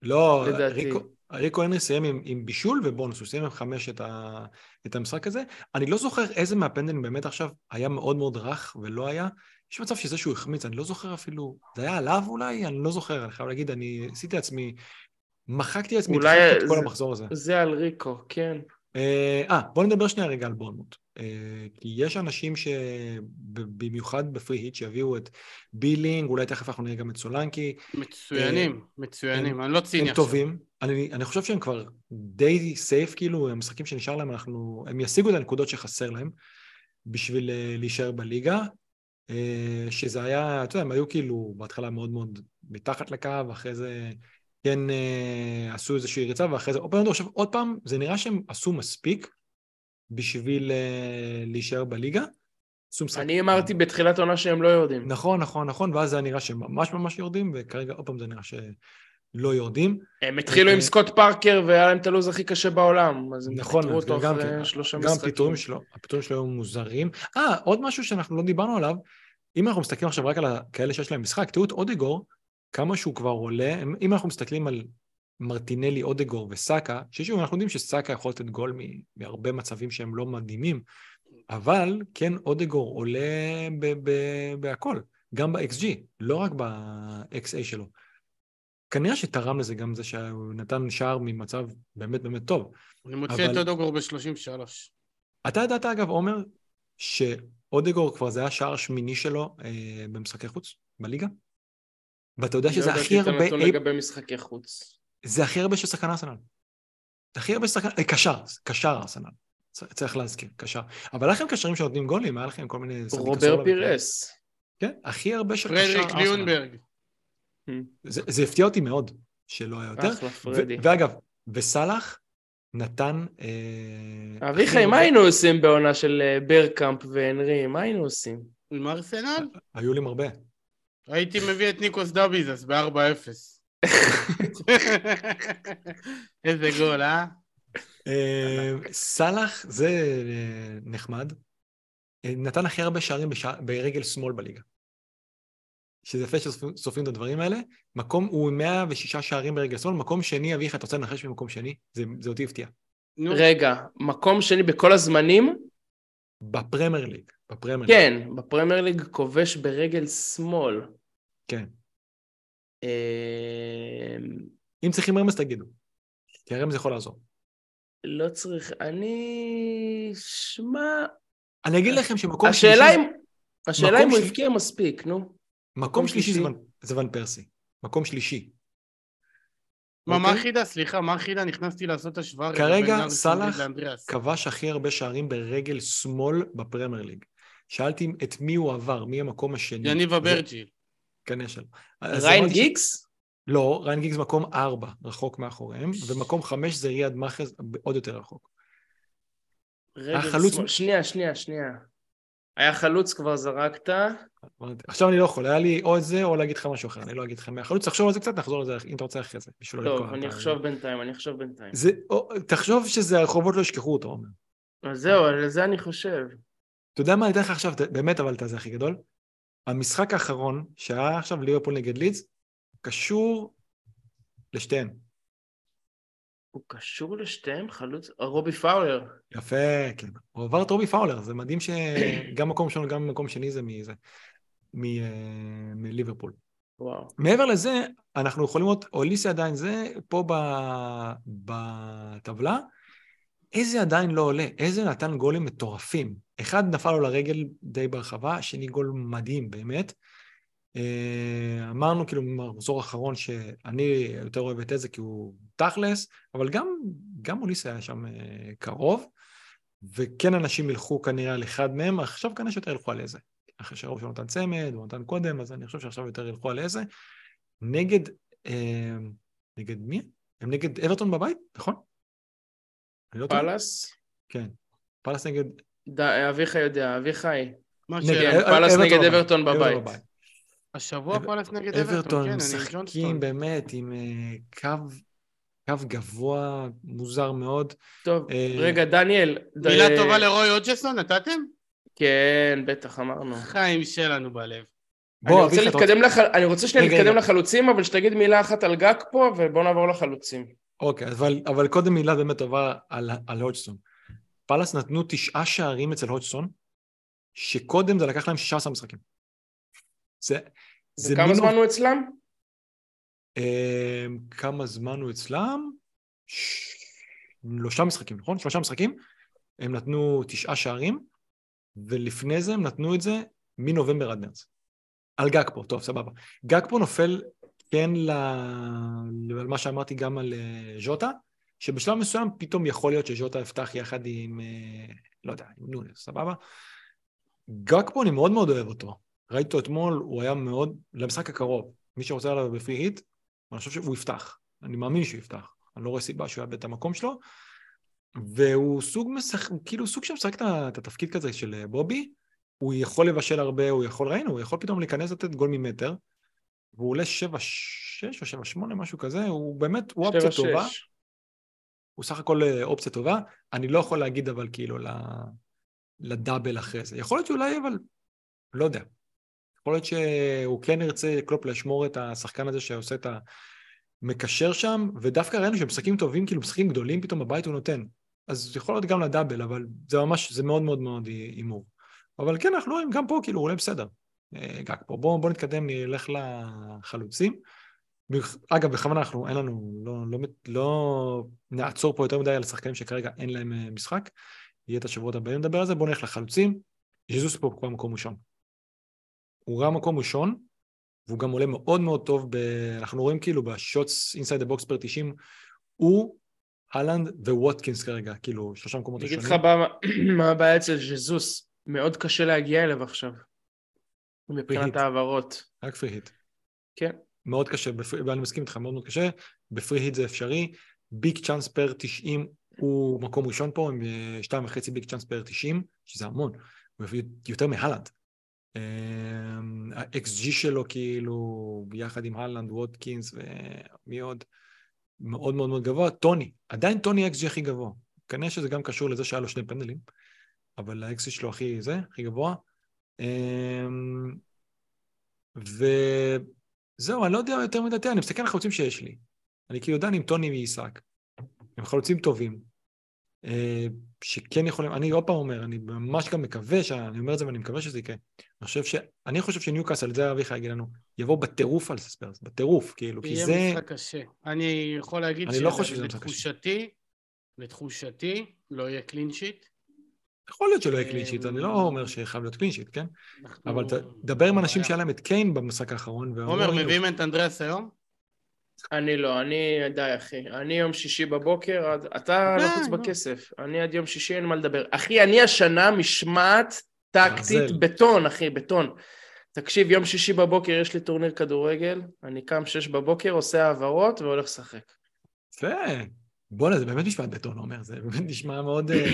לא, לדעתי. ריקו, ריקו הנרי סיים עם, עם בישול ובונוס, הוא סיים עם חמש את, ה, את המשחק הזה. אני לא זוכר איזה מהפנדלים באמת עכשיו היה מאוד מאוד רך ולא היה. יש מצב שזה שהוא החמיץ, אני לא זוכר אפילו, זה היה עליו אולי? אני לא זוכר, אני חייב להגיד, אני עשיתי לעצמי, מחקתי לעצמי, את כל המחזור הזה. זה על ריקו, כן. אה, אה, בוא נדבר שנייה רגע על בורנמוט. אה, כי יש אנשים שבמיוחד בפרי היט שיביאו את בילינג, אולי תכף אנחנו נראה גם את סולנקי, מצוינים, מצוינים, אני לא ציני הם עכשיו. טובים. אני, אני חושב שהם כבר די סייף, כאילו, המשחקים שנשאר להם, אנחנו, הם ישיגו את הנקודות שחסר להם בשביל אה, להישאר בליגה. אה, שזה היה, אתה יודע, הם היו כאילו בהתחלה מאוד מאוד מתחת לקו, אחרי זה כן אה, עשו איזושהי ריצה, ואחרי זה פעם, עכשיו עוד פעם, זה נראה שהם עשו מספיק בשביל אה, להישאר בליגה. אני אמרתי בתחילת העונה שהם לא יורדים. נכון, נכון, נכון, ואז זה היה נראה שהם ממש ממש יורדים, וכרגע עוד פעם זה נראה שלא יורדים. הם התחילו עם אה, סקוט פארקר והיה להם את הלו"ז הכי קשה בעולם, אז הם נכון, אותו גם כן, אחרי שלושה גם משחקים. הפיטורים שלו, הפיטורים שלו היו מוזרים. אה, עוד משהו שאנחנו לא דיברנו עליו, אם אנחנו מסתכלים עכשיו רק על כאלה שיש להם משחק, תראו את אודגור, כמה שהוא כבר עולה, אם אנחנו מסתכלים על מרטינלי, אודגור וסאקה, ששוב, אנחנו יודעים שסאקה יכול לתת גול מהרבה מצבים שהם לא מדהימים, אבל כן, אודגור עולה ב- ב- בהכל, גם ב-XG, לא רק ב-XA שלו. כנראה שתרם לזה גם זה שהוא נתן שער ממצב באמת באמת טוב. אני מוציא את אבל- אודוגור ב-33. אתה ידעת אגב, עומר, שאודגור כבר זה היה השער השמיני שלו אה, במשחקי חוץ בליגה? ואתה יודע שזה לא הכי ידעתי את הרבה, הנתון אי... לגבי משחקי חוץ. זה הכי הרבה של שחקן ארסנל. הכי הרבה שחקן, אה, קשר, קשר ארסנל. צריך להזכיר, קשר. אבל היה לכם קשרים שנותנים גולים, היה לכם כל מיני... רובר פירס. כן, הכי הרבה של קשר פרדריק ארסנל. ליונברג. זה, זה הפתיע אותי מאוד, שלא היה יותר. אחלה פרדי. ואגב, וסאלח נתן... אה, הכי אביחי, מה היינו עושים בעונה של אה, ברקאמפ והנרי? מה היינו עושים? עם ארסנל? היו לי הרבה. הייתי מביא את ניקוס דאביזס ב-4-0. איזה גול, אה? אה, סאלח זה אה, נחמד. אה, נתן הכי הרבה שערים. ברגל שמאל בליגה. שזה יפה שסופרים את הדברים האלה. מקום, הוא עם 106 שערים ברגל שמאל, מקום שני, אביך, אתה רוצה לנחש ממקום שני? זה, זה אותי הפתיע. רגע, מקום שני בכל הזמנים? בפרמייר ליג. בפרמייר ליג. כן, בפרמייר ליג כובש ברגל שמאל. כן. אה, אם צריכים רמז, תגידו. כי הרמז יכול לעזור. לא צריך, אני... שמע... אני אגיד לכם שמקום שלישי... השאלה אם... השאלה אם הוא הבקיע מספיק, נו. מקום מקום שלישי זה שלישי. ון- זה ון פרסי. מקום שלישי. מה, מה אוקיי? החידה? סליחה, מה החידה? נכנסתי לעשות השוואה. רגע כרגע סאלח. כבש הכי הרבה שערים ברגל שמאל בפרמייר ליג. שאלתי את מי הוא עבר, מי המקום השני. יניב אברג'יל. כנראה שלא. אז ריין ש- גיקס? לא, ריין גיגס מקום ארבע, רחוק מאחוריהם, ומקום חמש זה ריאד מאחז, עוד יותר רחוק. החלוץ- שמאל- שנייה, שנייה, שנייה. היה חלוץ כבר זרקת. עכשיו אני לא יכול, היה לי או את זה או להגיד לך משהו אחר, אני לא אגיד לך מהחלוץ, תחשוב על זה קצת, נחזור לזה אם אתה רוצה אחרי זה, לא טוב, אני אחשוב בינתיים, אני אחשוב בינתיים. זה, או, תחשוב שזה הרחובות לא ישכחו אותו, עומר. אז זהו, על זה אני חושב. אתה יודע מה, אני אתן לך עכשיו, באמת אבל את הזה הכי גדול. המשחק האחרון, שהיה עכשיו ליברפול נגד לידס, קשור לשתיהן. הוא קשור לשתיהם? חלוץ? רובי פאולר. יפה, כן. הוא עבר את רובי פאולר, זה מדהים שגם מקום ראשון וגם מקום שני זה מזה, אה, מליברפול. וואו. מעבר לזה, אנחנו יכולים לראות, אוליסי עדיין זה, פה ב, בטבלה, איזה עדיין לא עולה, איזה נתן גולים מטורפים. אחד נפל לו לרגל די ברחבה, השני גול מדהים באמת. אה, אמרנו כאילו במחזור האחרון שאני יותר אוהב את איזה כי הוא תכלס, אבל גם, גם אוליסי היה שם אה, קרוב, וכן אנשים ילכו כנראה על אחד מהם, עכשיו כנראה שיותר ילכו על איזה. אחרי שהראו שהוא נתן צמד, הוא נתן קודם, אז אני חושב שעכשיו יותר ילכו על איזה. נגד, אה, נגד מי? הם נגד אברטון בבית, נכון? לא? פאלאס? כן. פאלאס נגד... אביחי יודע, אביחי. כן, אה, פאלאס אברטון, נגד בבית. אברטון בבית. השבוע פאלאס נגד אברטון, אברטון כן, אני עם משחקים. באמת עם אה, קו, קו גבוה, מוזר מאוד. טוב, אה, רגע, דניאל. ד- מילה טובה לרוי אוג'סון, נתתם? כן, בטח, אמרנו. חיים שלנו בלב. אני בוא, רוצה אביחי, אתה להתקדם לח... אני רוצה שנייה רגע, להתקדם רגע. לחלוצים, אבל שתגיד מילה אחת על גג פה, ובוא נעבור לחלוצים. אוקיי, אבל, אבל קודם מילה באמת טובה על, על הודג'סון. פאלאס נתנו תשעה שערים אצל הודג'סון, שקודם זה לקח להם 16 משחקים. זה, זה וכמה מין- זמן הוא אצלם? אה, כמה זמן הוא אצלם? שלושה משחקים, נכון? שלושה משחקים. הם נתנו תשעה שערים, ולפני זה הם נתנו את זה מנובמבר עד מרץ. על גג פה, טוב, סבבה. גג פה נופל כן ל... על מה שאמרתי גם על אה, ז'וטה, שבשלב מסוים פתאום יכול להיות שז'וטה יפתח יחד עם, אה, לא יודע, עם נונס, סבבה? גג פה אני מאוד מאוד אוהב אותו. ראיתי אותו אתמול, הוא היה מאוד, למשחק הקרוב. מי שרוצה עליו בפרי היט, אני חושב שהוא יפתח. אני מאמין שהוא יפתח. אני לא רואה סיבה שהוא יאבד את המקום שלו. והוא סוג משחק, הוא כאילו סוג שמשחק את התפקיד כזה של אה, בובי. הוא יכול לבשל הרבה, הוא יכול, ראינו, הוא יכול פתאום להיכנס לתת גול ממטר. והוא עולה 7-6 או 7-8, משהו כזה, הוא באמת, הוא אופציה טובה. שש. הוא סך הכל אה, אופציה טובה. אני לא יכול להגיד אבל כאילו לדאבל אחרי זה. יכול להיות שאולי, אבל לא יודע. יכול להיות שהוא כן ירצה קלופ לשמור את השחקן הזה שעושה את המקשר שם, ודווקא ראינו שמשחקים טובים, כאילו משחקים גדולים, פתאום בבית הוא נותן. אז יכול להיות גם לדאבל, אבל זה ממש, זה מאוד מאוד מאוד הימור. אבל כן, אנחנו רואים גם פה, כאילו, עולה בסדר. אה, גג פה. בואו בוא נתקדם, נלך לחלוצים. אגב, בכוונה אנחנו, אין לנו, לא, לא, לא נעצור פה יותר מדי על השחקנים שכרגע אין להם אה, משחק. יהיה את השבועות הבאים לדבר על זה. בואו נלך לחלוצים. ז'זוס פה כבר מקום ראשון. הוא גם מקום ראשון, והוא גם עולה מאוד מאוד טוב, ב... אנחנו רואים כאילו ב shots inside ה box per 90, הוא, אהלנד וווטקינס כרגע, כאילו שלושה מקומות אני אגיד לך ראשונים. מה- הבעיה אצל ז'זוס. מאוד קשה להגיע אליו עכשיו. מבחינת בהיט. העברות. רק free hit. כן. מאוד קשה. ואני מסכים איתך, מאוד מאוד קשה, ב free hit זה אפשרי, big chance per 90 הוא מקום ראשון פה, עם אה, שתיים וחצי big chance per 90, שזה המון, יותר מהלנד. ה xG שלו כאילו, ביחד עם הלנד, ווטקינס ומי עוד, מאוד מאוד מאוד גבוה. טוני, עדיין טוני ה xG הכי גבוה. כנראה שזה גם קשור לזה שהיה לו שני פנדלים, אבל ה xG שלו הכי זה, הכי גבוה. אמ, וזהו, אני לא יודע יותר מדי, אני מסתכל על החלוצים שיש לי. אני כאילו דן עם טוני ועיסק. הם חלוצים טובים, אה, שכן יכולים, אני עוד פעם אומר, אני ממש גם מקווה, ש- אני אומר את זה ואני מקווה שזה יקרה. אני חושב ש... אני חושב שניוקאסל, זה אביחי יגיד לנו, יבוא בטירוף על ספרס, בטירוף, כאילו, כי יהיה זה... משחק קשה. אני יכול להגיד אני לא חושב שזה משחק קשה. שלתחושתי, לתחושתי, לא יהיה קלין שיט. יכול להיות שלא יהיה קלין שיט, אני לא אומר שחייב להיות קלין שיט, כן? אבל ת- דבר עם אנשים שהיה להם את קיין במשחק האחרון, עומר, "הנה, מביאים את אנדרס היום? אני לא, אני, די אחי, אני יום שישי בבוקר, אתה די, לחוץ. בכסף, אני עד יום שישי אין מה לדבר. אחי, אני השנה משמעת טקטית. בטון, אחי, בטון. תקשיב, יום שישי בבוקר יש לי טורניר כדורגל, אני קם שש בבוקר, עושה העברות והולך לשחק. יפה. בואנה, זה באמת משפט בטון, עומר, זה באמת נשמע מאוד, אה,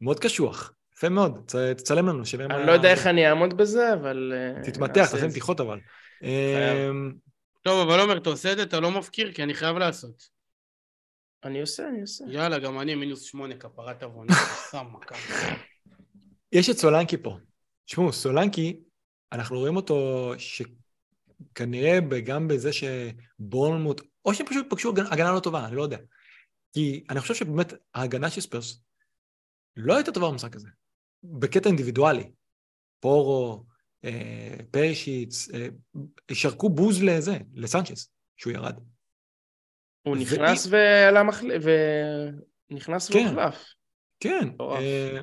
מאוד קשוח. יפה מאוד, תצלם לנו, שנראה מה... אני לא יודע איך אני אעמוד בזה, אבל... אה, תתמתח, תעשה. מתיחות אבל. אמ, טוב, אבל עומר, אתה עושה את זה, אתה לא מפקיר, כי אני חייב לעשות. אני עושה, אני עושה. יאללה, גם אני מינוס שמונה, כפרת עוון. שם מכה. יש את סולנקי פה. תשמעו, סולנקי, אנחנו רואים אותו שכנראה גם בזה שבורנמוט, או שהם פשוט פגשו הגנה לא טובה, אני לא יודע. כי אני חושב שבאמת ההגנה של ספרס לא הייתה טובה במשחק הזה. בקטע אינדיבידואלי. פורו, אה, פרשיץ, אה, שרקו בוז לזה, לסנצ'ס, שהוא ירד. הוא ואם- נכנס ועלה מחליף, ונכנס כן. והוחלף. כן. אה,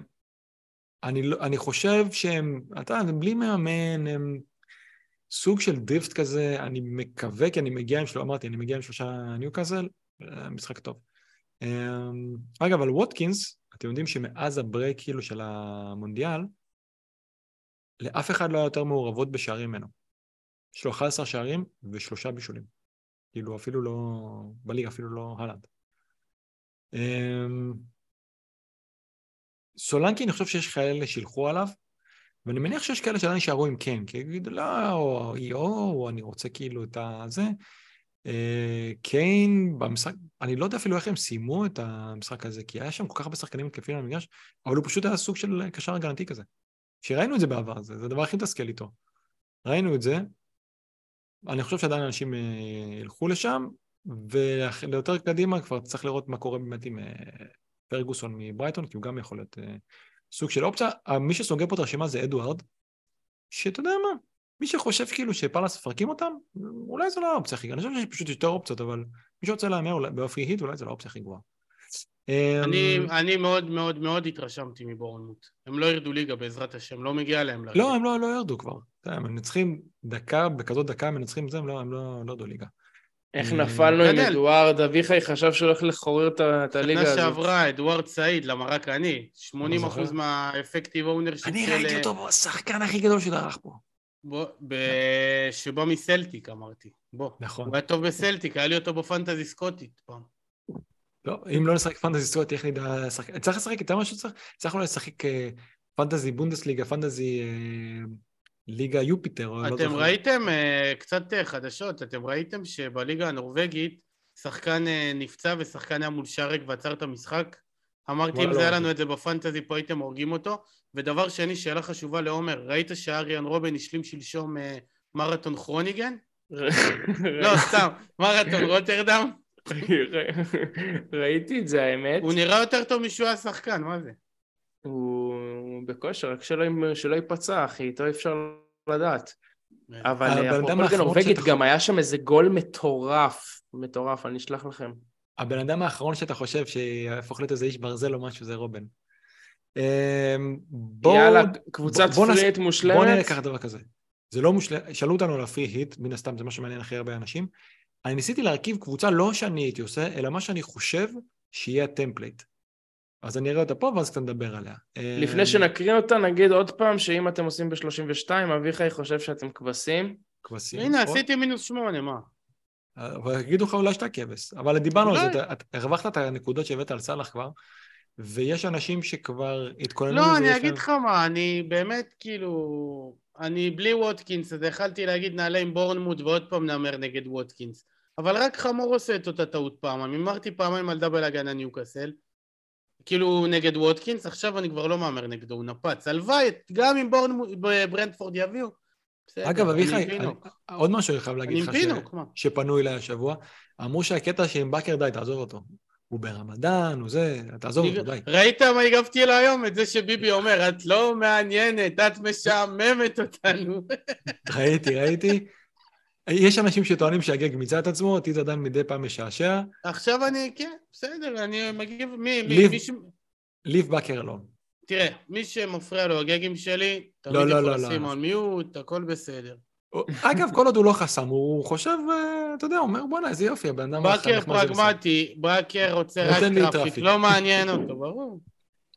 אני, לא- אני חושב שהם, אתה יודע, הם בלי מאמן, הם סוג של דריפט כזה, אני מקווה, כי אני מגיע עם שלושה, אמרתי, אני מגיע עם שלושה ניוקאסל, אה, משחק טוב. אה, אגב, על ווטקינס, אתם יודעים שמאז הברייק כאילו של המונדיאל, לאף אחד לא היה יותר מעורבות בשערים ממנו. יש לו 11 שערים ושלושה בישולים. כאילו אפילו לא, בליגה אפילו לא הלנד. אמ, סולנקי, אני חושב שיש כאלה שילכו עליו, ואני מניח שיש כאלה שעדיין יישארו עם כן, כי יגידו, לא, או או, או אני רוצה כאילו את הזה. אה, קיין במשחק, אני לא יודע אפילו איך הם סיימו את המשחק הזה, כי היה שם כל כך הרבה שחקנים מתקפים על המגרש, אבל הוא פשוט היה סוג של קשר הגנתי כזה. שראינו את זה בעבר, זה, זה הדבר הכי מתסכל איתו. ראינו את זה, אני חושב שעדיין אנשים אה, ילכו לשם, וליותר קדימה כבר צריך לראות מה קורה באמת עם אה, פרגוסון מברייטון, כי הוא גם יכול להיות סוג של אופציה. מי שסוגר פה את הרשימה זה אדוארד, שאתה יודע מה, מי שחושב כאילו שפאלאס מפרקים אותם, אולי זו לא האופציה הכי גרועה. אני חושב שיש פשוט יותר אופציות, אבל מי שרוצה להמר באופי היט, אולי זו לא האופציה הכי. אני, אמ, אני מאוד מאוד מאוד התרשמתי מבורנמוט. הם לא ירדו ליגה בעזרת השם, לא מגיע להם לרדת. לא, הם לא, לא ירדו כבר. הם מנצחים דקה, בכזאת דקה הם מנצחים זה, הם לא, הם לא, לא ירדו ליגה. איך אה, נפלנו עם. אדוארד, אביחי חשב שהוא הולך לחורר את את הליגה שנה הזאת. שעברה, אדוארד סעיד, למה רק אני, 80% זוכר. מהאפקטיב אונר של... אני ראיתי אותו בו, השחקן הכי גדול שדרך פה. בוא, ב... שבא מסלטיק אמרתי, בוא. נכון. הוא היה טוב בסלטיק, היה לי אותו בפנטזי סקוטית פעם. לא, אם לא נשחק פנטזי סטואט, איך נדע לשחק? צריך לשחק יותר ממה שצריך? צריך אולי לשחק אה, פנטזי בונדסליגה, פנטזי אה, ליגה יופיטר, לא אתם זוכר. ראיתם אה, קצת חדשות, אתם ראיתם שבליגה הנורבגית שחקן נפצע ושחקן היה מול שערק ועצר את המשחק? אמרתי, אם זה לא היה ראיתי. לנו את זה בפנטזי פה הייתם הורגים אותו. ודבר שני, שאלה חשובה לעומר, ראית שאריאן רובן השלים שלשום אה, מרתון כרוניגן? לא, סתם, מרתון רוטרדם? ראיתי את זה, האמת. הוא נראה יותר טוב משהוא היה שחקן, מה זה? הוא בכושר, רק שלא ייפצע, אחי, איתו אפשר לדעת. אבל הבן אה, אדם אפרופו ליגה האחרון נורבגית, שאתה גם היה שם איזה גול מטורף. מטורף, אני אשלח לכם. הבן אדם האחרון שאתה חושב שיהפוך להיות איזה איש ברזל או משהו זה רובן. אמ, בואו... יאללה, קבוצת בוא נעשה- free hit מושלמת. בואו נראה ככה דבר כזה. זה לא מושלם, שאלו אותנו על ה free hit, מן הסתם זה מה שמעניין הכי הרבה אנשים. אני ניסיתי להרכיב קבוצה לא שאני הייתי עושה, אלא מה שאני חושב שיהיה ה template. אז אני אראה אותה פה ואז קצת נדבר עליה. לפני אמ, שנקריא אותה, נגיד עוד פעם שאם אתם עושים ב-32, אביחי חושב שאתם כבשים. כבשים. הנה, או- עשיתי מינוס שמונה, מה? אבל יגידו לך אולי שאתה כבש. אבל דיברנו על זה, אולי. אתה- הרווחת את הנקודות שהבאת על סאלח כבר, ויש אנשים שכבר התכוננו לא, לזה. אני יש אגיד לך מה, אני באמת כאילו... אני בלי ווטקינס, אז יכלתי להגיד נעלה עם בורנמוט ועוד פעם נאמר נגד ווטקינס. אבל רק חמור עושה את אותה טעות פעם. אני אמרתי פעמיים על double הגנה ניוקאסל. כאילו נגד ווטקינס, עכשיו אני כבר לא מהמר נגדו, הוא נפץ. הלוואי, גם אם בורנמוט, ברנדפורד יביאו. בסדר, אגב, אביחי, עוד משהו אני חייב להגיד לך, ש- פינוק? שפנו אליי השבוע, אמרו שהקטע שעם בכר די, תעזוב אותו. הוא ברמדאן, הוא זה, תעזוב אותו, די. ראית מה הגבתי לו היום? את זה שביבי אומר, את לא מעניינת, את משעממת אותנו. ראיתי, ראיתי. יש אנשים שטוענים שהגג מיצה את עצמו, אותי זה עדיין מדי פעם משעשע. עכשיו אני, כן, בסדר, אני מגיב, מי, מי, ליב- מי ש... leave בכר אלון. תראה, מי שמפריע לו הגגים שלי, תמיד לא, לא, יכול לא, לשים לא. על mute, הכל בסדר. אגב, כל עוד הוא לא חסם, הוא חושב, אה, אתה יודע, הוא אומר, בואנה, איזה יופי, הבן אדם... ברקר נחמד, זה בסדר." פרגמטי, ברקר רוצה רק traffic. לא מעניין אותו, ברור.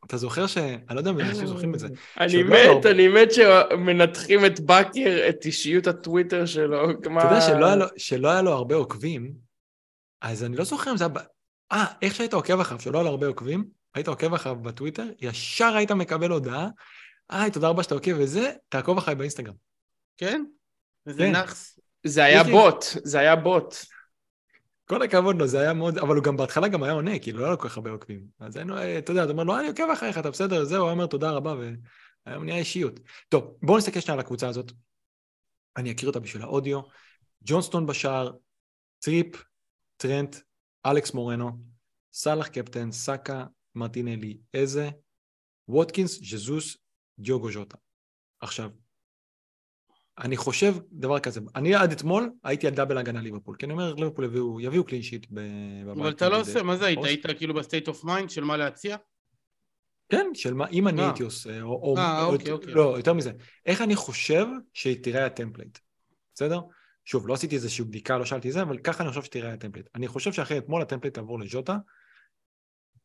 אתה זוכר ש... אני לא יודע אם אנשים זוכרים את זה. אני לא מת, אני מת שמנתחים את ברקר, את אישיות הטוויטר שלו. אתה יודע שלא היה, לו, שלא היה לו הרבה עוקבים, אז אני לא זוכר אם זה היה... אה, איך שהיית עוקב אחריו, שלא היה לו הרבה עוקבים, היית עוקב אחריו בטוויטר, ישר היית מקבל הודעה, היי, תודה רבה שאתה עוקב וזה, תעקוב אחריי באינסטגרם. כן? וזה כן. נאחס. זה היה בוט, זה היה בוט. כל הכבוד לו, זה היה מאוד, אבל הוא גם בהתחלה גם היה עונה, כאילו, לא היה לו כל כך הרבה עוקבים. אז היינו, אה, אתה יודע, אתה אומר לו, אני עוקב אחריך, אתה בסדר, זהו, הוא היה אומר תודה רבה, והיום נהיה אישיות. טוב, בואו נסתכל שנייה על הקבוצה הזאת. אני אקריא אותה בשביל האודיו. ג'ונסטון בשער, טריפ, טרנט, אלכס מורנו, סאלח קפטן, סאקה, מרטינלי, איזה, ווטקינס, ז'זוס, דיוגו ז'וטה. עכשיו, אני חושב דבר כזה, אני עד אתמול הייתי על double הגנה ליברפול, כי אני אומר, ליברפול יביאו, יביאו clean sheet בבית. אבל אתה לא עושה, מה זה היית? היית כאילו ב state of mind של מה להציע? כן, של מה, אם אני אה. הייתי עושה, או... אה, או- אוקיי, אוקיי. לא, יותר מזה. איך אני חושב שתראה ה template, בסדר? שוב, לא עשיתי איזושהי בדיקה, לא שאלתי זה, אבל ככה אני חושב שתראה ה template. אני חושב שאחרי אתמול ה template תעבור לז'וטה,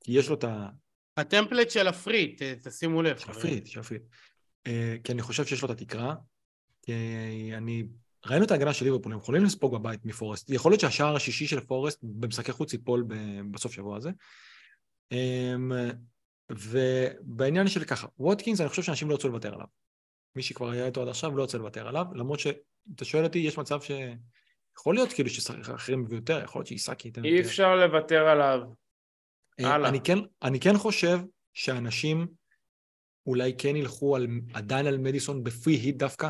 כי יש לו את ה... ה template של ה free hit, ת- תשימו לב. חברים. שפריט, שפריט. אה, כי אני חושב שיש לו את התקרה, כי אני... ראינו את ההגנה של ליברפול, הם יכולים לספוג בבית מפורסט. יכול להיות שהשער השישי של פורסט במשחקי חוץ ייפול ב- בסוף שבוע הזה. אמ, ובעניין של ככה, ווטקינס, אני חושב שאנשים לא ירצו לוותר עליו. מי שכבר היה איתו עד עכשיו לא ירצה לוותר עליו, למרות שאם אתה שואל אותי, יש מצב ש... יכול להיות כאילו שאחרים יביאו יותר, יכול להיות שאיסאקי ייתן יותר. אי אפשר לוותר עליו. אה, הלאה. אני כן, אני כן חושב שאנשים אולי כן ילכו על, עדיין על מדיסון בפרי היט דווקא,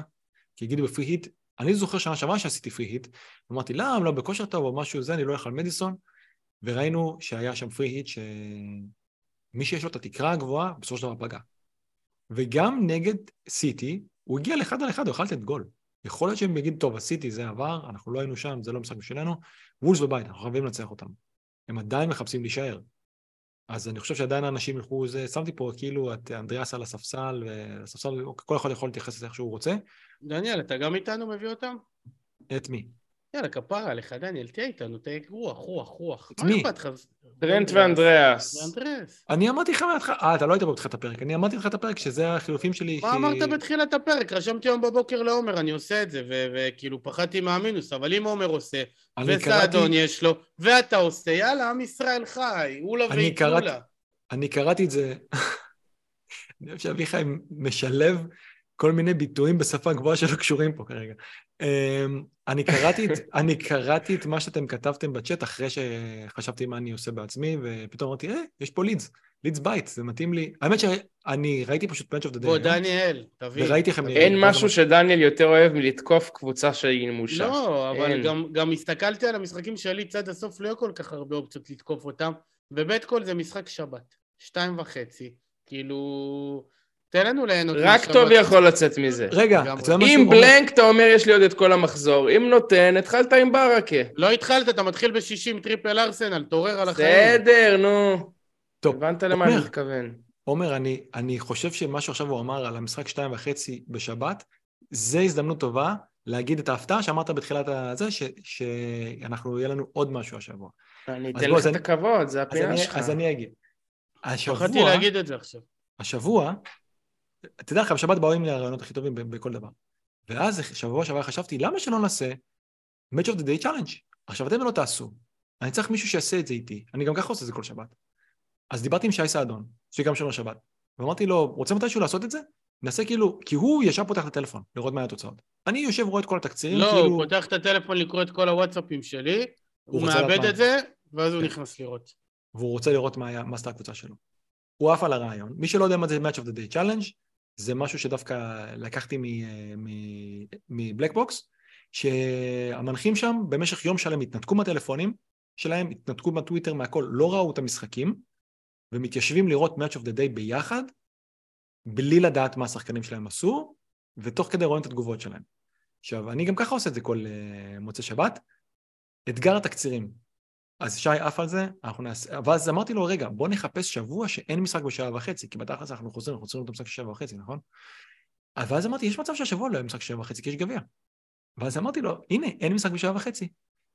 כי יגידו בפרי היט, אני זוכר שנה שעברה שעשיתי פרי היט, אמרתי, למה, לא בכושר טוב או משהו זה, אני לא הולך על מדיסון, וראינו שהיה שם פרי היט שמי שיש לו את התקרה הגבוהה, בסופו של דבר פגע. וגם נגד סיטי, הוא הגיע לאחד על אחד, הוא יכול לתת גול. יכול להיות שהם יגידו, טוב, הסיטי זה עבר, אנחנו לא היינו שם, זה לא משחק בשבילנו, וולס בבית, אנחנו חייבים לנצח אותם. הם עדיין מחפשים להישאר. אז אני חושב שעדיין האנשים ילכו, זה, שמתי פה כאילו את אנדריאס על הספסל, והספסל, כל אחד יכול להתייחס לזה איך שהוא רוצה. דניאל, אתה גם איתנו מביא אותם? את מי? יאללה, כפרה עליך, דניאל, תהיה איתנו, תהיה רוח, רוח, רוח. את מי? טרנט ואנדריאס. ואנדרס. אני אמרתי לך מההתחלה, אה, אתה לא היית בתחילת הפרק, אני אמרתי לך את הפרק שזה החילופים שלי. מה אמרת בתחילת הפרק? רשמתי היום בבוקר לעומר, אני עושה את זה, וכאילו פחדתי מהמינוס, אבל אם עומר עושה, וסעדון יש לו, ואתה עושה, יאללה, עם ישראל חי, אולה. קראתי- אני קראתי את זה, אני אוהב שאביחי משלב כל מיני ביטויים בשפה גבוהה שלא קשורים פה כרגע. אמ, אני קראתי, את, אני קראתי את מה שאתם כתבתם בצ'אט אחרי שחשבתי מה אני עושה בעצמי, ופתאום אמרתי, אה, יש פה לידס, לידס בית, זה מתאים לי. האמת שאני ראיתי פשוט פנץ' אוף דה בוא, דיי. דניאל. וראיתי איך הם תבין. נראים. אין משהו שדניאל יותר אוהב מלתקוף קבוצה שהיא נמושה. לא, אבל. גם, גם הסתכלתי על המשחקים שלי צד הסוף, לא כל כך הרבה אופציות לתקוף אותם, ובית כל זה משחק שבת, שתיים וחצי, כאילו... תן לנו ליהנות רק. טוב יכול לצאת מזה. רגע. אתה יודע מה אם? blank אתה אומר יש לי עוד את כל המחזור, אם נותן התחלת עם ברכה. לא התחלת, אתה מתחיל ב-60 triple ארסנל, תעורר על החיים. בסדר, נו. טוב, הבנת למה אני מתכוון. עומר, אני, אני חושב שמה שעכשיו הוא אמר על המשחק שתיים וחצי בשבת, זה הזדמנות טובה להגיד את ההפתעה שאמרת בתחילת הזה, ש, שאנחנו, יהיה לנו עוד משהו השבוע. אני אתן לך את הכבוד, זה הפינה אני, שלך. אז אני אגיד. פחדתי השבוע, להגיד את זה עכשיו. השבוע, תדע לך, בשבת באו לי הרעיונות הכי טובים בכל דבר. ואז שבוע שעבר חשבתי, למה שלא נעשה Match of the Day Challenge? עכשיו אתם לא תעשו. אני צריך מישהו שיעשה את זה איתי. אני גם ככה עושה את זה כל שבת. אז דיברתי עם שי סעדון, שגם שומר שבת, ואמרתי לו, רוצה מתישהו לעשות את זה? נעשה כאילו, כי הוא ישר פותח את הטלפון, לראות מה התוצאות. אני יושב רואה את כל התקצירים, לא, כאילו... הוא פותח את הטלפון לקרוא את כל הוואטסאפים שלי, הוא לדעת מאבד. את זה, ואז הוא כן. נכנס לראות. והוא רוצה לראות מה, היה, מה עשתה הקבוצה שלו. הוא עף על הרעיון. מי שלא יודע מה זה Match of the Day Challenge, זה משהו שדווקא לקחתי מבלקבוקס, שהמנחים שם במשך יום שלם התנתקו מהטלפונים שלהם, התנתקו מהטוויטר, מהכל, לא ראו את המשחקים, ומתיישבים לראות Match of the Day ביחד, בלי לדעת מה השחקנים שלהם עשו, ותוך כדי רואים את התגובות שלהם. עכשיו, אני גם ככה עושה את זה כל uh, מוצאי שבת. אתגר התקצירים. אז שי עף על זה, אנחנו נעשה... ואז אמרתי לו, רגע, בוא נחפש שבוע שאין משחק בשעה וחצי, כי בתכלס אנחנו חוזרים, אנחנו חוזרים את המשחק שבע וחצי, נכון? ואז אמרתי, יש מצב שהשבוע לא יהיה משחק שבע וחצי, כי יש גביע. ואז אמרתי לו, הנה, אין משחק בשעה וחצי.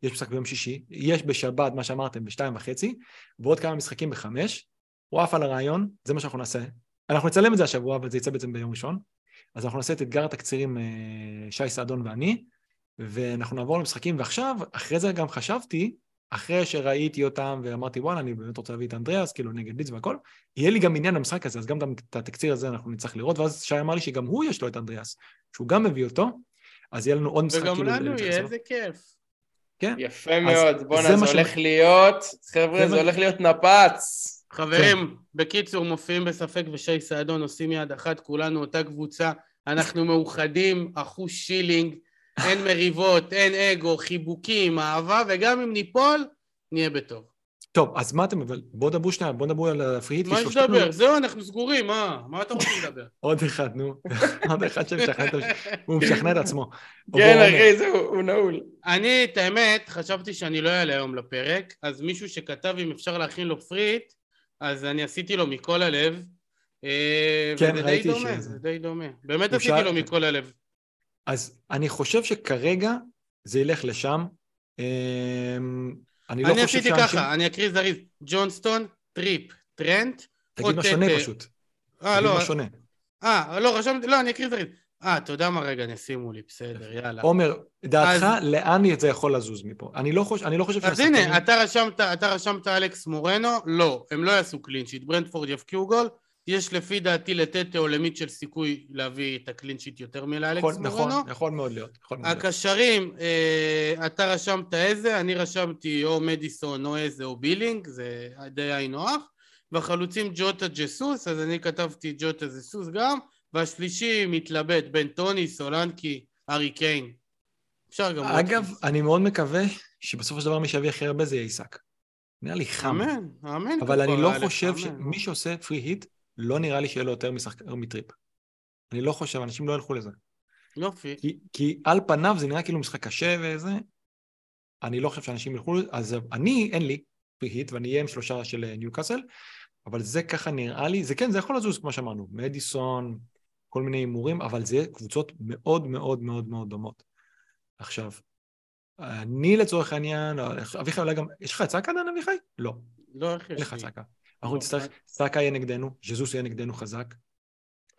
יש משחק ביום שישי, יש בשבת, מה שאמרתם, בשתיים וחצי, ועוד כמה משחקים בחמש, הוא עף על הרעיון, זה מה שאנחנו נעשה. אנחנו נצלם את זה השבוע, אבל זה יצא בעצם ביום ראשון. אז אנחנו נעשה את אתגר התקצירים אה, שי סעדון ואני, ואנחנו נעבור למשחקים, ועכשיו, אחרי זה גם חשבתי, אחרי שראיתי אותם ואמרתי, וואלה, אני באמת רוצה להביא את אנדריאס, כאילו נגד ליץ והכל, יהיה לי גם עניין למשחק הזה, אז גם את התקציר הזה אנחנו נצטרך לראות, ואז שי אמר לי שגם הוא יש לו את אנדריאס, שהוא גם מביא אותו, אז יהיה לנו עוד משחק וגם כאילו... וגם לנו יהיה, איזה כיף. כן. יפה מאוד, בואנה, זה, זה הולך ש... להיות, חבר'ה, זה הולך להיות נפץ. חברים, כן. בקיצור, מופיעים בספק ושי סעדון עושים יד אחת, כולנו אותה קבוצה, אנחנו מאוחדים, אחוז שילינג, אין מריבות, אין אגו, חיבוקים, אהבה, וגם אם ניפול, נהיה בטוב. טוב, אז מה אתם, אבל בואו דברו שנייה, בואו דברו על הפריט. מה יש לדבר? זהו, אנחנו סגורים, מה? מה אתה רוצה לדבר? עוד אחד, נו. עוד אחד שמשכנע את הוא משכנע את עצמו. כן, אחי, זהו, הוא נעול. אני, את האמת, חשבתי שאני לא אעלה היום לפרק, אז מישהו שכתב אם אפשר להכין לו free hit, אז אני עשיתי לו מכל הלב. אה, כן, ראיתי שזה... זה די דומה. באמת עשיתי לו מכל הלב. אז אני חושב שכרגע זה ילך לשם. אמ, אני לא חושב שאנשים... אני עשיתי ככה, אני אקריא זריז. ג'ונסטון, טריפ, טרנט. תגיד מה שונה פשוט. אה, לא. תגיד מה שונה. אה, לא, רשמתי, לא, אני אקריא זריז. אה, אתה יודע מה רגע, ישימו לי, בסדר, יאללה. עומר, דעתך, אז... לאן זה יכול לזוז מפה? אני לא חושב, אני לא חושב אז הנה, אתה רשמת, אתה רשמת אלכס מורנו, לא, הם לא יעשו clean sheet, ברנטפורד יבקיעו גול, יש לפי דעתי לטטה או למיטשל סיכוי להביא את ה clean sheet יותר מלאלכס מורנו. נכון, יכול מאוד להיות. יכול מאוד הקשרים, אה, אתה רשמת איזה, אני רשמתי או מדיסון או איזה או בילינג, זה די היינו הך, והחלוצים ז'וטה ז'זוס, אז אני כתבתי ז'וטה ז'זוס גם, והשלישי מתלבט בין טוני, סולנקי, הארי קיין. אפשר גם... אגב, אני מאוד מקווה שבסופו של דבר מי שיביא הכי הרבה זה יהיה איסק. נראה לי חם. אמן, אמן. אבל אני לא חושב שמי שעושה free hit, לא נראה לי שיהיה לו יותר משחקר מטריפ. אני לא חושב, אנשים לא ילכו לזה. יופי. כי, כי על פניו זה נראה כאילו משחק קשה וזה, אני לא חושב שאנשים ילכו לזה, אז אני, אין לי פרי היט, ואני אהיה עם שלושה של ניוקאסל, אבל זה ככה נראה לי, זה כן, זה יכול לזוז כמו שאמרנו, מדיסון, כל מיני הימורים, אבל זה קבוצות מאוד מאוד מאוד מאוד דומות. עכשיו, אני לצורך העניין, אביחי אולי גם, יש לך סאקה עדיין אביחי? לא. לא, איך יש לי? אין לך סאקה. אנחנו לא, נצטרך, סאקה יהיה נגדנו, ז'זוס יהיה נגדנו חזק.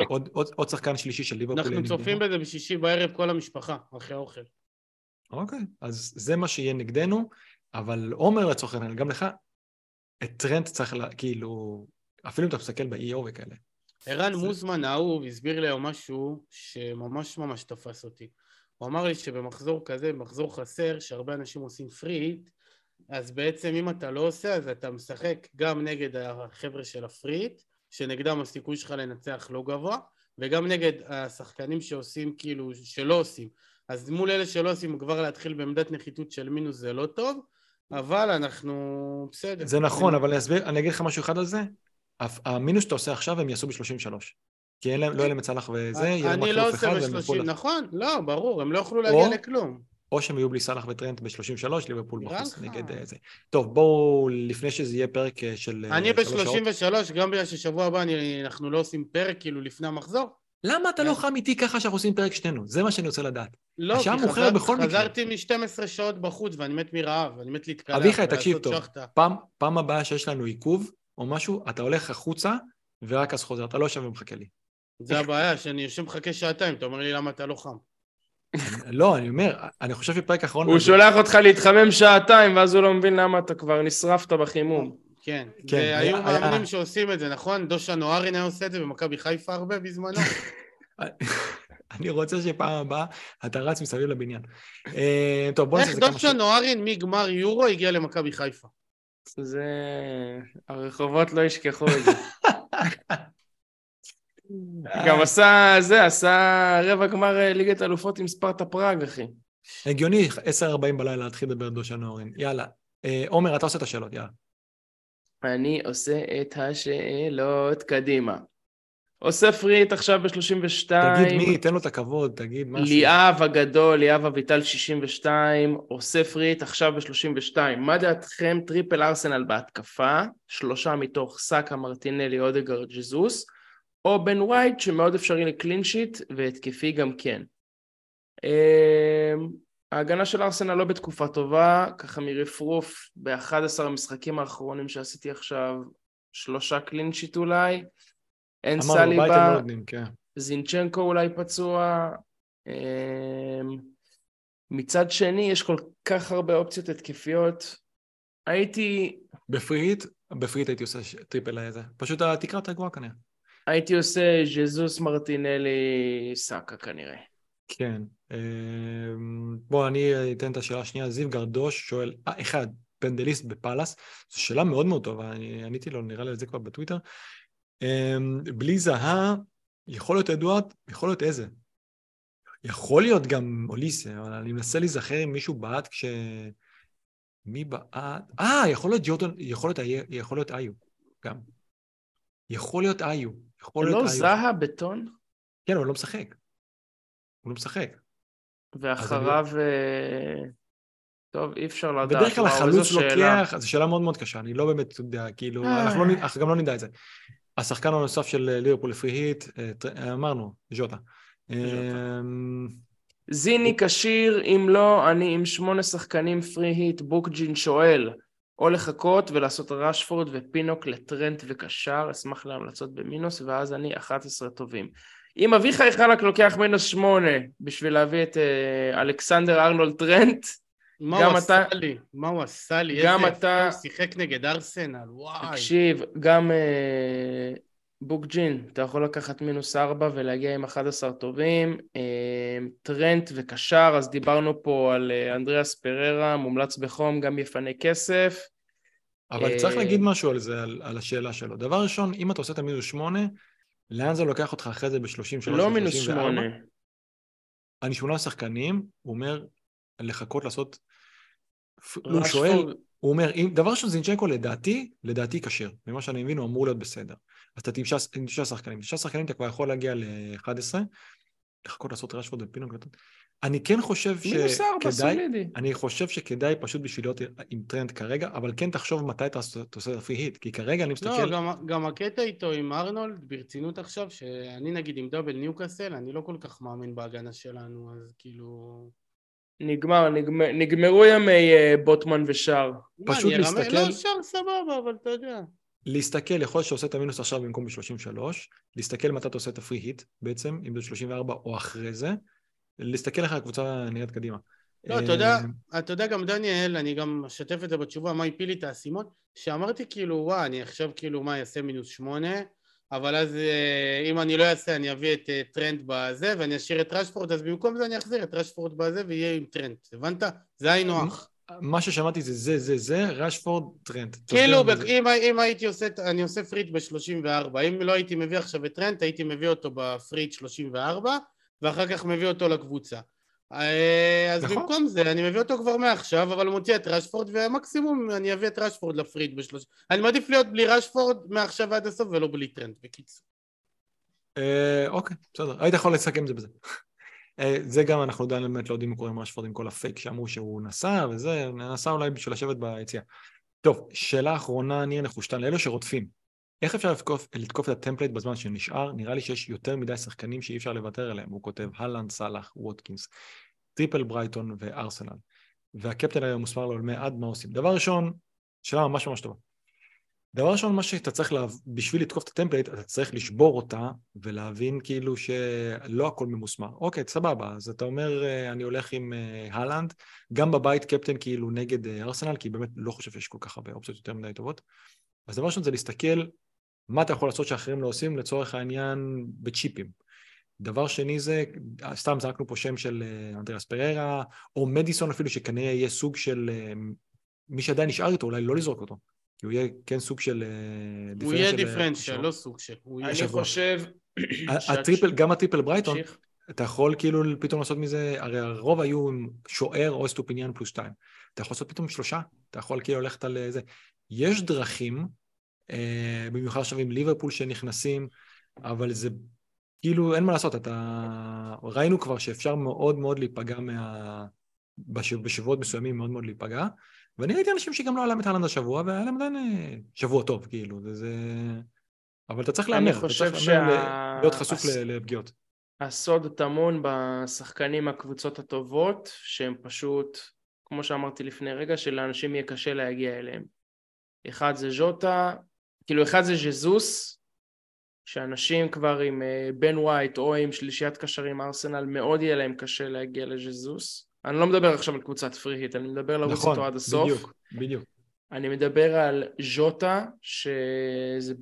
עוד, עוד, עוד שחקן שלישי של ליברפול אנחנו צופים בזה בשישי בערב כל המשפחה, אחרי האוכל. אוקיי, אז זה מה שיהיה נגדנו, אבל עומר לצורך העניין, גם לך, את טרנט צריך, לה, כאילו, אפילו אם אתה מסתכל ב-EO וכאלה. ערן מוזמן האהוב הסביר לי היום משהו שממש ממש תפס אותי. הוא אמר לי שבמחזור כזה, במחזור חסר, שהרבה אנשים עושים free hit, אז בעצם אם אתה לא עושה, אז אתה משחק גם נגד החבר'ה של ה free hit, שנגדם הסיכוי שלך לנצח לא גבוה, וגם נגד השחקנים שעושים כאילו, שלא עושים. אז מול אלה שלא עושים, כבר להתחיל בעמדת נחיתות של מינוס זה לא טוב, אבל אנחנו בסדר. זה נכון, אבל אני אסביר, אני אגיד לך משהו אחד על זה. המינוס שאתה עושה עכשיו הם יעשו ב-33. כי אין להם, לא יהיה להם את סלאח וזה, יהיה להם אני לא עושה ב-30, נכון, לא, ברור, הם לא יוכלו להגיע לכלום. או שהם יהיו בלי סאלח וטרנט ב-33, ליברפול בחוץ נגד אה, זה. טוב, בואו, לפני שזה יהיה פרק אה, של... אה, אני ב-33, גם בגלל ששבוע הבא אנחנו לא עושים פרק כאילו לפני המחזור. למה אתה לא חם איתי ככה שאנחנו עושים פרק שנינו? זה מה שאני רוצה לדעת. לא, כי חזר, חזרתי מ-12 שעות בחוץ ואני מת מרעב, אני מת להתקלח. אביחי, תקשיב טוב, פעם, פעם הבאה שיש לנו עיכוב או משהו, אתה הולך החוצה ורק אז חוזר, אתה לא יושב ומחכה לי. זה הבעיה, שאני יושב ומחכה שעתיים, אתה אומר לי למה אתה לא חם. לא, אני אומר, אני חושב שפרק אחרון... הוא שולח אותך להתחמם שעתיים, ואז הוא לא מבין למה אתה כבר נשרפת בחימום. כן, כן. והיו אה, מאמנים אה. שעושים את זה, נכון? דושה נוארין היה עושה את זה במכבי חיפה הרבה בזמנו. אני רוצה שפעם הבאה אתה רץ מסביב לבניין. אה, טוב, בוא נעשה את זה כמה. איך דושה נוארין מגמר יורו הגיע למכבי חיפה? זה... הרחובות לא ישכחו את זה. גם עשה זה, עשה רבע גמר אה, ליגת אלופות עם ספרטה פראג, אחי. הגיוני, 10.40 בלילה להתחיל לדבר על דושן אורן. יאללה. אה, עומר, אתה עושה את השאלות, יאללה. אני עושה את השאלות קדימה. עושה free hit עכשיו ב-32. תגיד מי, תן לו את הכבוד, תגיד משהו. ליאב הגדול, ליאב אביטל 62, עושה free hit עכשיו ב-32. מה דעתכם triple ארסנל בהתקפה? שלושה מתוך סאקה, מרטינלי, אודגור, ג'זוס. או בן ווייט שמאוד אפשרי ל clean sheet והתקפי גם כן. אמ, ההגנה של ארסנל לא בתקופה טובה, ככה מרפרוף ב-11 המשחקים האחרונים שעשיתי עכשיו, שלושה clean sheet אולי. אין לה סליבה, נותנים, כן. זינצ'נקו אולי פצוע. אמ, מצד שני, יש כל כך הרבה אופציות התקפיות. הייתי, בפריט, בפריט הייתי עושה triple אזה. פשוט התקרה יותר גבוהה כנראה. הייתי עושה ז'זוס מרטינלי סאקה כנראה. כן. אמ, בוא, אני אתן את השאלה השנייה. זיו גרדוש שואל, אה, אחד, פנדליסט בפאלאס. זו שאלה מאוד מאוד טובה, אני עניתי לו, נראה לי על זה כבר בטוויטר. אמ, בלי זאהה, יכול להיות אדוארד, יכול להיות אזה. יכול להיות גם אוליסה, אבל אני מנסה להיזכר אם מישהו בעט כש... מי בעט? אה, יכול להיות ג'ורדון, יכול להיות, יכול להיות איו, גם. יכול להיות איו. יכול להיות לא איו. זהה בטון, כן, אבל לא משחק. הוא לא משחק. ואחריו... אה, טוב, אי אפשר לדעת. בדרך כלל החלוץ. לוקח, זו שאלה מאוד מאוד קשה, אני לא באמת יודע, כאילו, אה. אנחנו, לא, אנחנו גם לא נדע את זה. השחקן הנוסף של אה, ליברפול לפרי היט, אמרנו, ז'וטה. אמ, זיני כשיר, אם לא, אני עם שמונה שחקנים פרי היט, בוקג'ין שואל, או לחכות ולעשות רשפורד ופינוק לטרנט וקשר, אשמח להמלצות במינוס, ואז אני 11 טובים. אם אביחי חלק לוקח מינוס שמונה בשביל להביא את אה, אלכסנדר ארנולד טרנט, מה גם הוא אתה- עשה לי? מה הוא עשה לי? גם איזה אתה- הוא שיחק נגד ארסנל, וואי. תקשיב, גם אה, בוקג'ין, אתה יכול לקחת מינוס ארבע ולהגיע עם 11 טובים. אה, טרנט וקשר, אז דיברנו פה על אה, אנדריאס פררה, מומלץ בחום, גם יפנה כסף. אבל אה, צריך להגיד משהו על זה, על, על השאלה שלו. דבר ראשון, אם אתה עושה את המינוס שמונה, לאן זה לוקח אותך אחרי זה ב-33 לא מינוס ו-34? שמונה. אני שמונה שחקנים, הוא אומר לחכות לעשות... הוא שואל, הוא אומר, אם, דבר ראשון, זינצ'נקו לדעתי, לדעתי כשר. ממה שאני מבין, הוא אמור להיות בסדר. אז אתה תשעה שחקנים. תשעה שחקנים אתה כבר יכול להגיע ל-11, לחכות לעשות רשפורד ופינוק. אני כן חושב שכדאי. אני חושב שכדאי פשוט בשביל להיות עם טרנט כרגע, אבל כן תחשוב מתי אתה עושה עושה לפי היט, כי כרגע אני מסתכל... לא, גם, גם הקטע איתו עם ארנולד, ברצינות עכשיו, שאני נגיד עם double ניוקאסל, אני לא כל כך מאמין בהגנה שלנו, אז כאילו... נגמר, נגמר, נגמרו ימי אה, בוטמן ושאר. פשוט להסתכל- לא, שר סבבה, אבל אתה יודע. להסתכל, יכול להיות שעושה את המינוס עכשיו במקום ב-33, להסתכל מתי אתה עושה את ה free hit בעצם, אם זה 34 או אחרי זה, להסתכל איך הקבוצה נראית קדימה. לא, אתה יודע, אה, אתה יודע גם דניאל, אני גם אשתף את זה בתשובה, מה הפיל לי את האסימון, שאמרתי כאילו, וואה, אני עכשיו כאילו, מה, אעשה מינוס שמונה, אבל אז אה, אם אני לא אעשה, אני אביא את אה, טרנט בזה, ואני אשאיר את רשפורד, אז במקום זה אני אחזיר את רשפורד בזה, ויהיה עם טרנט, הבנת? זה היינו הך. מה ששמעתי זה זה, זה, זה, רשפורד, טרנט. כאילו, תסביר אם, אם הייתי עושה, אני עושה free hit ב-34, אם לא הייתי מביא עכשיו את טרנט, הייתי מביא אותו ב free hit 34, ואחר כך מביא אותו לקבוצה. אה, אז נכון. במקום זה, אני מביא אותו כבר מעכשיו, אבל מוציא את רשפורד, ומקסימום אני אביא את רשפורד ל free hit ב-30. אני מעדיף להיות בלי רשפורד מעכשיו עד הסוף, ולא בלי טרנט, בקיצור. אה, אוקיי, בסדר. היית יכול לסכם את זה בזה. אה, זה גם, אנחנו עדיין באמת לא יודעים מה קורה עם רשפורד עם כל הפייק שאמרו שהוא נסע וזה, נסע אולי בשביל לשבת ביציאה. טוב, שאלה אחרונה, ניר נחושתן, לאלו שרודפים. איך אפשר לתקוף, לתקוף את ה template בזמן שנשאר? נראה לי שיש יותר מדי שחקנים שאי אפשר לוותר עליהם. הוא כותב הלנד, סאלח, ווטקינס, triple ברייטון וארסנל. והקפטן היום מוסבר לעולמי עד מה עושים. דבר ראשון, שאלה ממש ממש טובה. דבר ראשון, מה שאתה צריך, לה... בשביל לתקוף את ה template, אתה צריך לשבור אותה ולהבין כאילו שלא הכל ממוסמר. אוקיי, סבבה, אז אתה אומר, אה, אני הולך עם אה, הלנד, גם בבית קפטן כאילו נגד אה, ארסנל, כי באמת לא חושב שיש כל כך הרבה אופציות יותר מדי טובות. אז דבר ראשון זה להסתכל מה אתה יכול לעשות שאחרים לא עושים, לצורך העניין בצ'יפים. דבר שני זה, סתם זרקנו פה שם של אה, אנדריאס פררה, או מדיסון אפילו, שכנראה יהיה סוג של, אה, מי שעדיין נשאר איתו, אולי לא לזרוק אותו. כי הוא יהיה כן סוג של... אה, הוא יהיה דיפרנציאל, קישור. לא סוג של. אני. חושב... ה triple, גם ה triple ברייטון. אתה יכול כאילו פתאום לעשות מזה, הרי הרוב היו עם שוער או אסטופיניאן פלוס שתיים. אתה יכול לעשות פתאום שלושה, אתה יכול כאילו ללכת על זה. יש דרכים, במיוחד עכשיו עם ליברפול שנכנסים, אבל זה כאילו אין מה לעשות, אתה... ראינו כבר שאפשר מאוד מאוד להיפגע מה... בש... בשבועות מסוימים מאוד מאוד להיפגע, ואני ראיתי אנשים שגם לא היה להם את הלנד השבוע, והיה להם עדיין אה, שבוע טוב, כאילו, זה... זה... אבל אתה צריך להמר, אתה צריך שה- להיות חשוף הס- לפגיעות. הסוד טמון בשחקנים מהקבוצות הטובות, שהם פשוט, כמו שאמרתי לפני רגע, שלאנשים יהיה קשה להגיע אליהם. אחד זה ז'וטה, כאילו אחד זה ז'זוס, שאנשים כבר עם אה, בן ווייט או עם שלישיית קשרים ארסנל מאוד יהיה להם קשה להגיע לז'זוס. אני לא מדבר עכשיו על קבוצת פריהיט, אני מדבר לרוץ נכון, איתו עד הסוף. בדיוק, בדיוק. אני מדבר על ז'וטה, שזה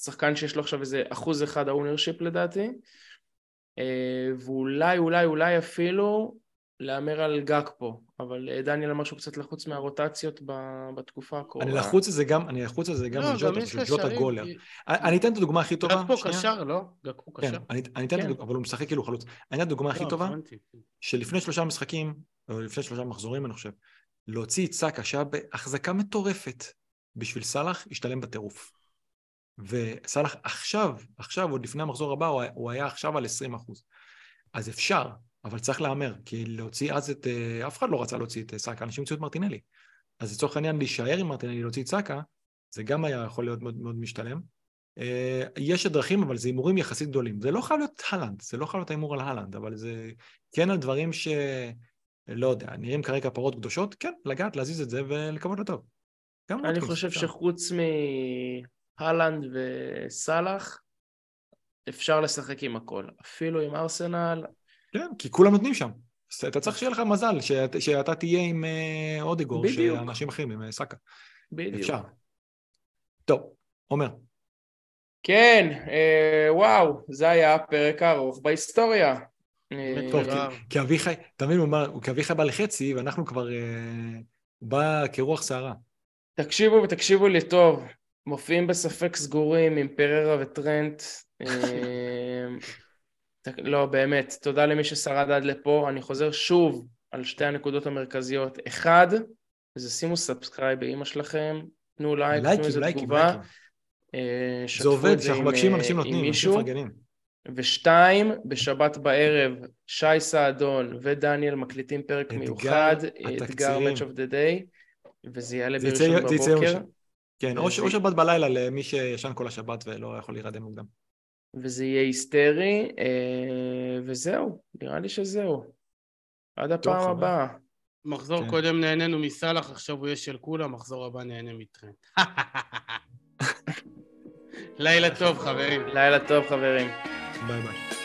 שחקן שיש לו עכשיו איזה אחוז אחד ה ownership לדעתי, אה, ואולי, אולי, אולי אפילו להמר על גאקפו, אבל אה, דניאל אמר שהוא קצת לחוץ מהרוטציות ב- בתקופה הקרובה. אני לחוץ על זה גם, אני לחוץ על זה גם לא, על גם ג'וטה, יש קשרים. גולר. אני אתן את הדוגמה הכי טובה. גאקפו. קשר, לא? גאקפו כן, קשר. אני אני אתן את כן. הדוגמה, אבל הוא משחק כאילו חלוץ. אני אתן את הדוגמה הכי לא, טובה. שלפני שלושה משחקים, או לפני שלושה מחזורים אני חושב, להוציא את סאקה שהיה בהחזקה מטורפת בשביל סאלח, השתלם בטירוף. וסאלח עכשיו, עכשיו, עוד לפני המחזור הבא, הוא היה, הוא היה עכשיו על 20 אחוז. אז אפשר, אבל צריך להמר, כי להוציא אז את... אה, אף אחד לא רצה להוציא את אה, סאקה, אנשים הוציאו את מרטינלי. אז לצורך העניין, להישאר עם מרטינלי, להוציא את סאקה, זה גם היה יכול להיות מאוד מאוד משתלם. אה, יש דרכים, אבל זה הימורים יחסית גדולים. זה לא חייב להיות הלנד, זה לא חייב להיות ההימור על הלנד, אבל זה כן על דברים ש... לא יודע, נראים כרגע פרות קדושות, כן, לגעת, להזיז את זה ולקוות לטוב. אני חושב. שחוץ מהלנד וסאלח, אפשר לשחק עם הכל. אפילו עם ארסנל, כן, כי כולם נותנים שם. אז אתה צריך שיהיה לך מזל, שאת- שאתה תהיה עם אה, אודיגור, בדיוק. שאנשים אחרים, עם אה, סאקה. בדיוק. אפשר. טוב, עומר, כן, אה, וואו, זה היה הפרק הארוך בהיסטוריה. אה, טוב. כי- כי אביחי, תמיד הוא אמר, כי אביחי בא לחצי, ואנחנו כבר... אה, בא כרוח סערה. תקשיבו ותקשיבו לי טוב, מופיעים בספק סגורים עם פררה וטרנט. אה, לא, באמת, תודה למי ששרד עד לפה. אני חוזר שוב על שתי הנקודות המרכזיות. אחד, זה שימו subscribe באמא שלכם, תנו לייק, תנו לייקים, איזה לייקים, תגובה, לייקים. אה, זה עובד, כשאנחנו עם, מבקשים, אה, אנשים עם נותנים, אנשים. מפרגנים. ושתיים, בשבת בערב, שי סעדון ודניאל מקליטים פרק אתגר מיוחד, התקצירים. אתגר Match of the Day, וזה יעלה בראשון זה יצא בבוקר. כן, או ש- או וזה- שבת בלילה למי שישן כל השבת ולא יכול להירדם מוקדם. וזה יהיה היסטרי, אה, וזהו, נראה לי שזהו. עד הפעם. הבאה. מחזור כן. קודם נהנינו מסאלח, עכשיו הוא יהיה של כולם, מחזור הבא נהנה מטרנד. לילה טוב, חברים. לילה טוב חברים. ביי ביי.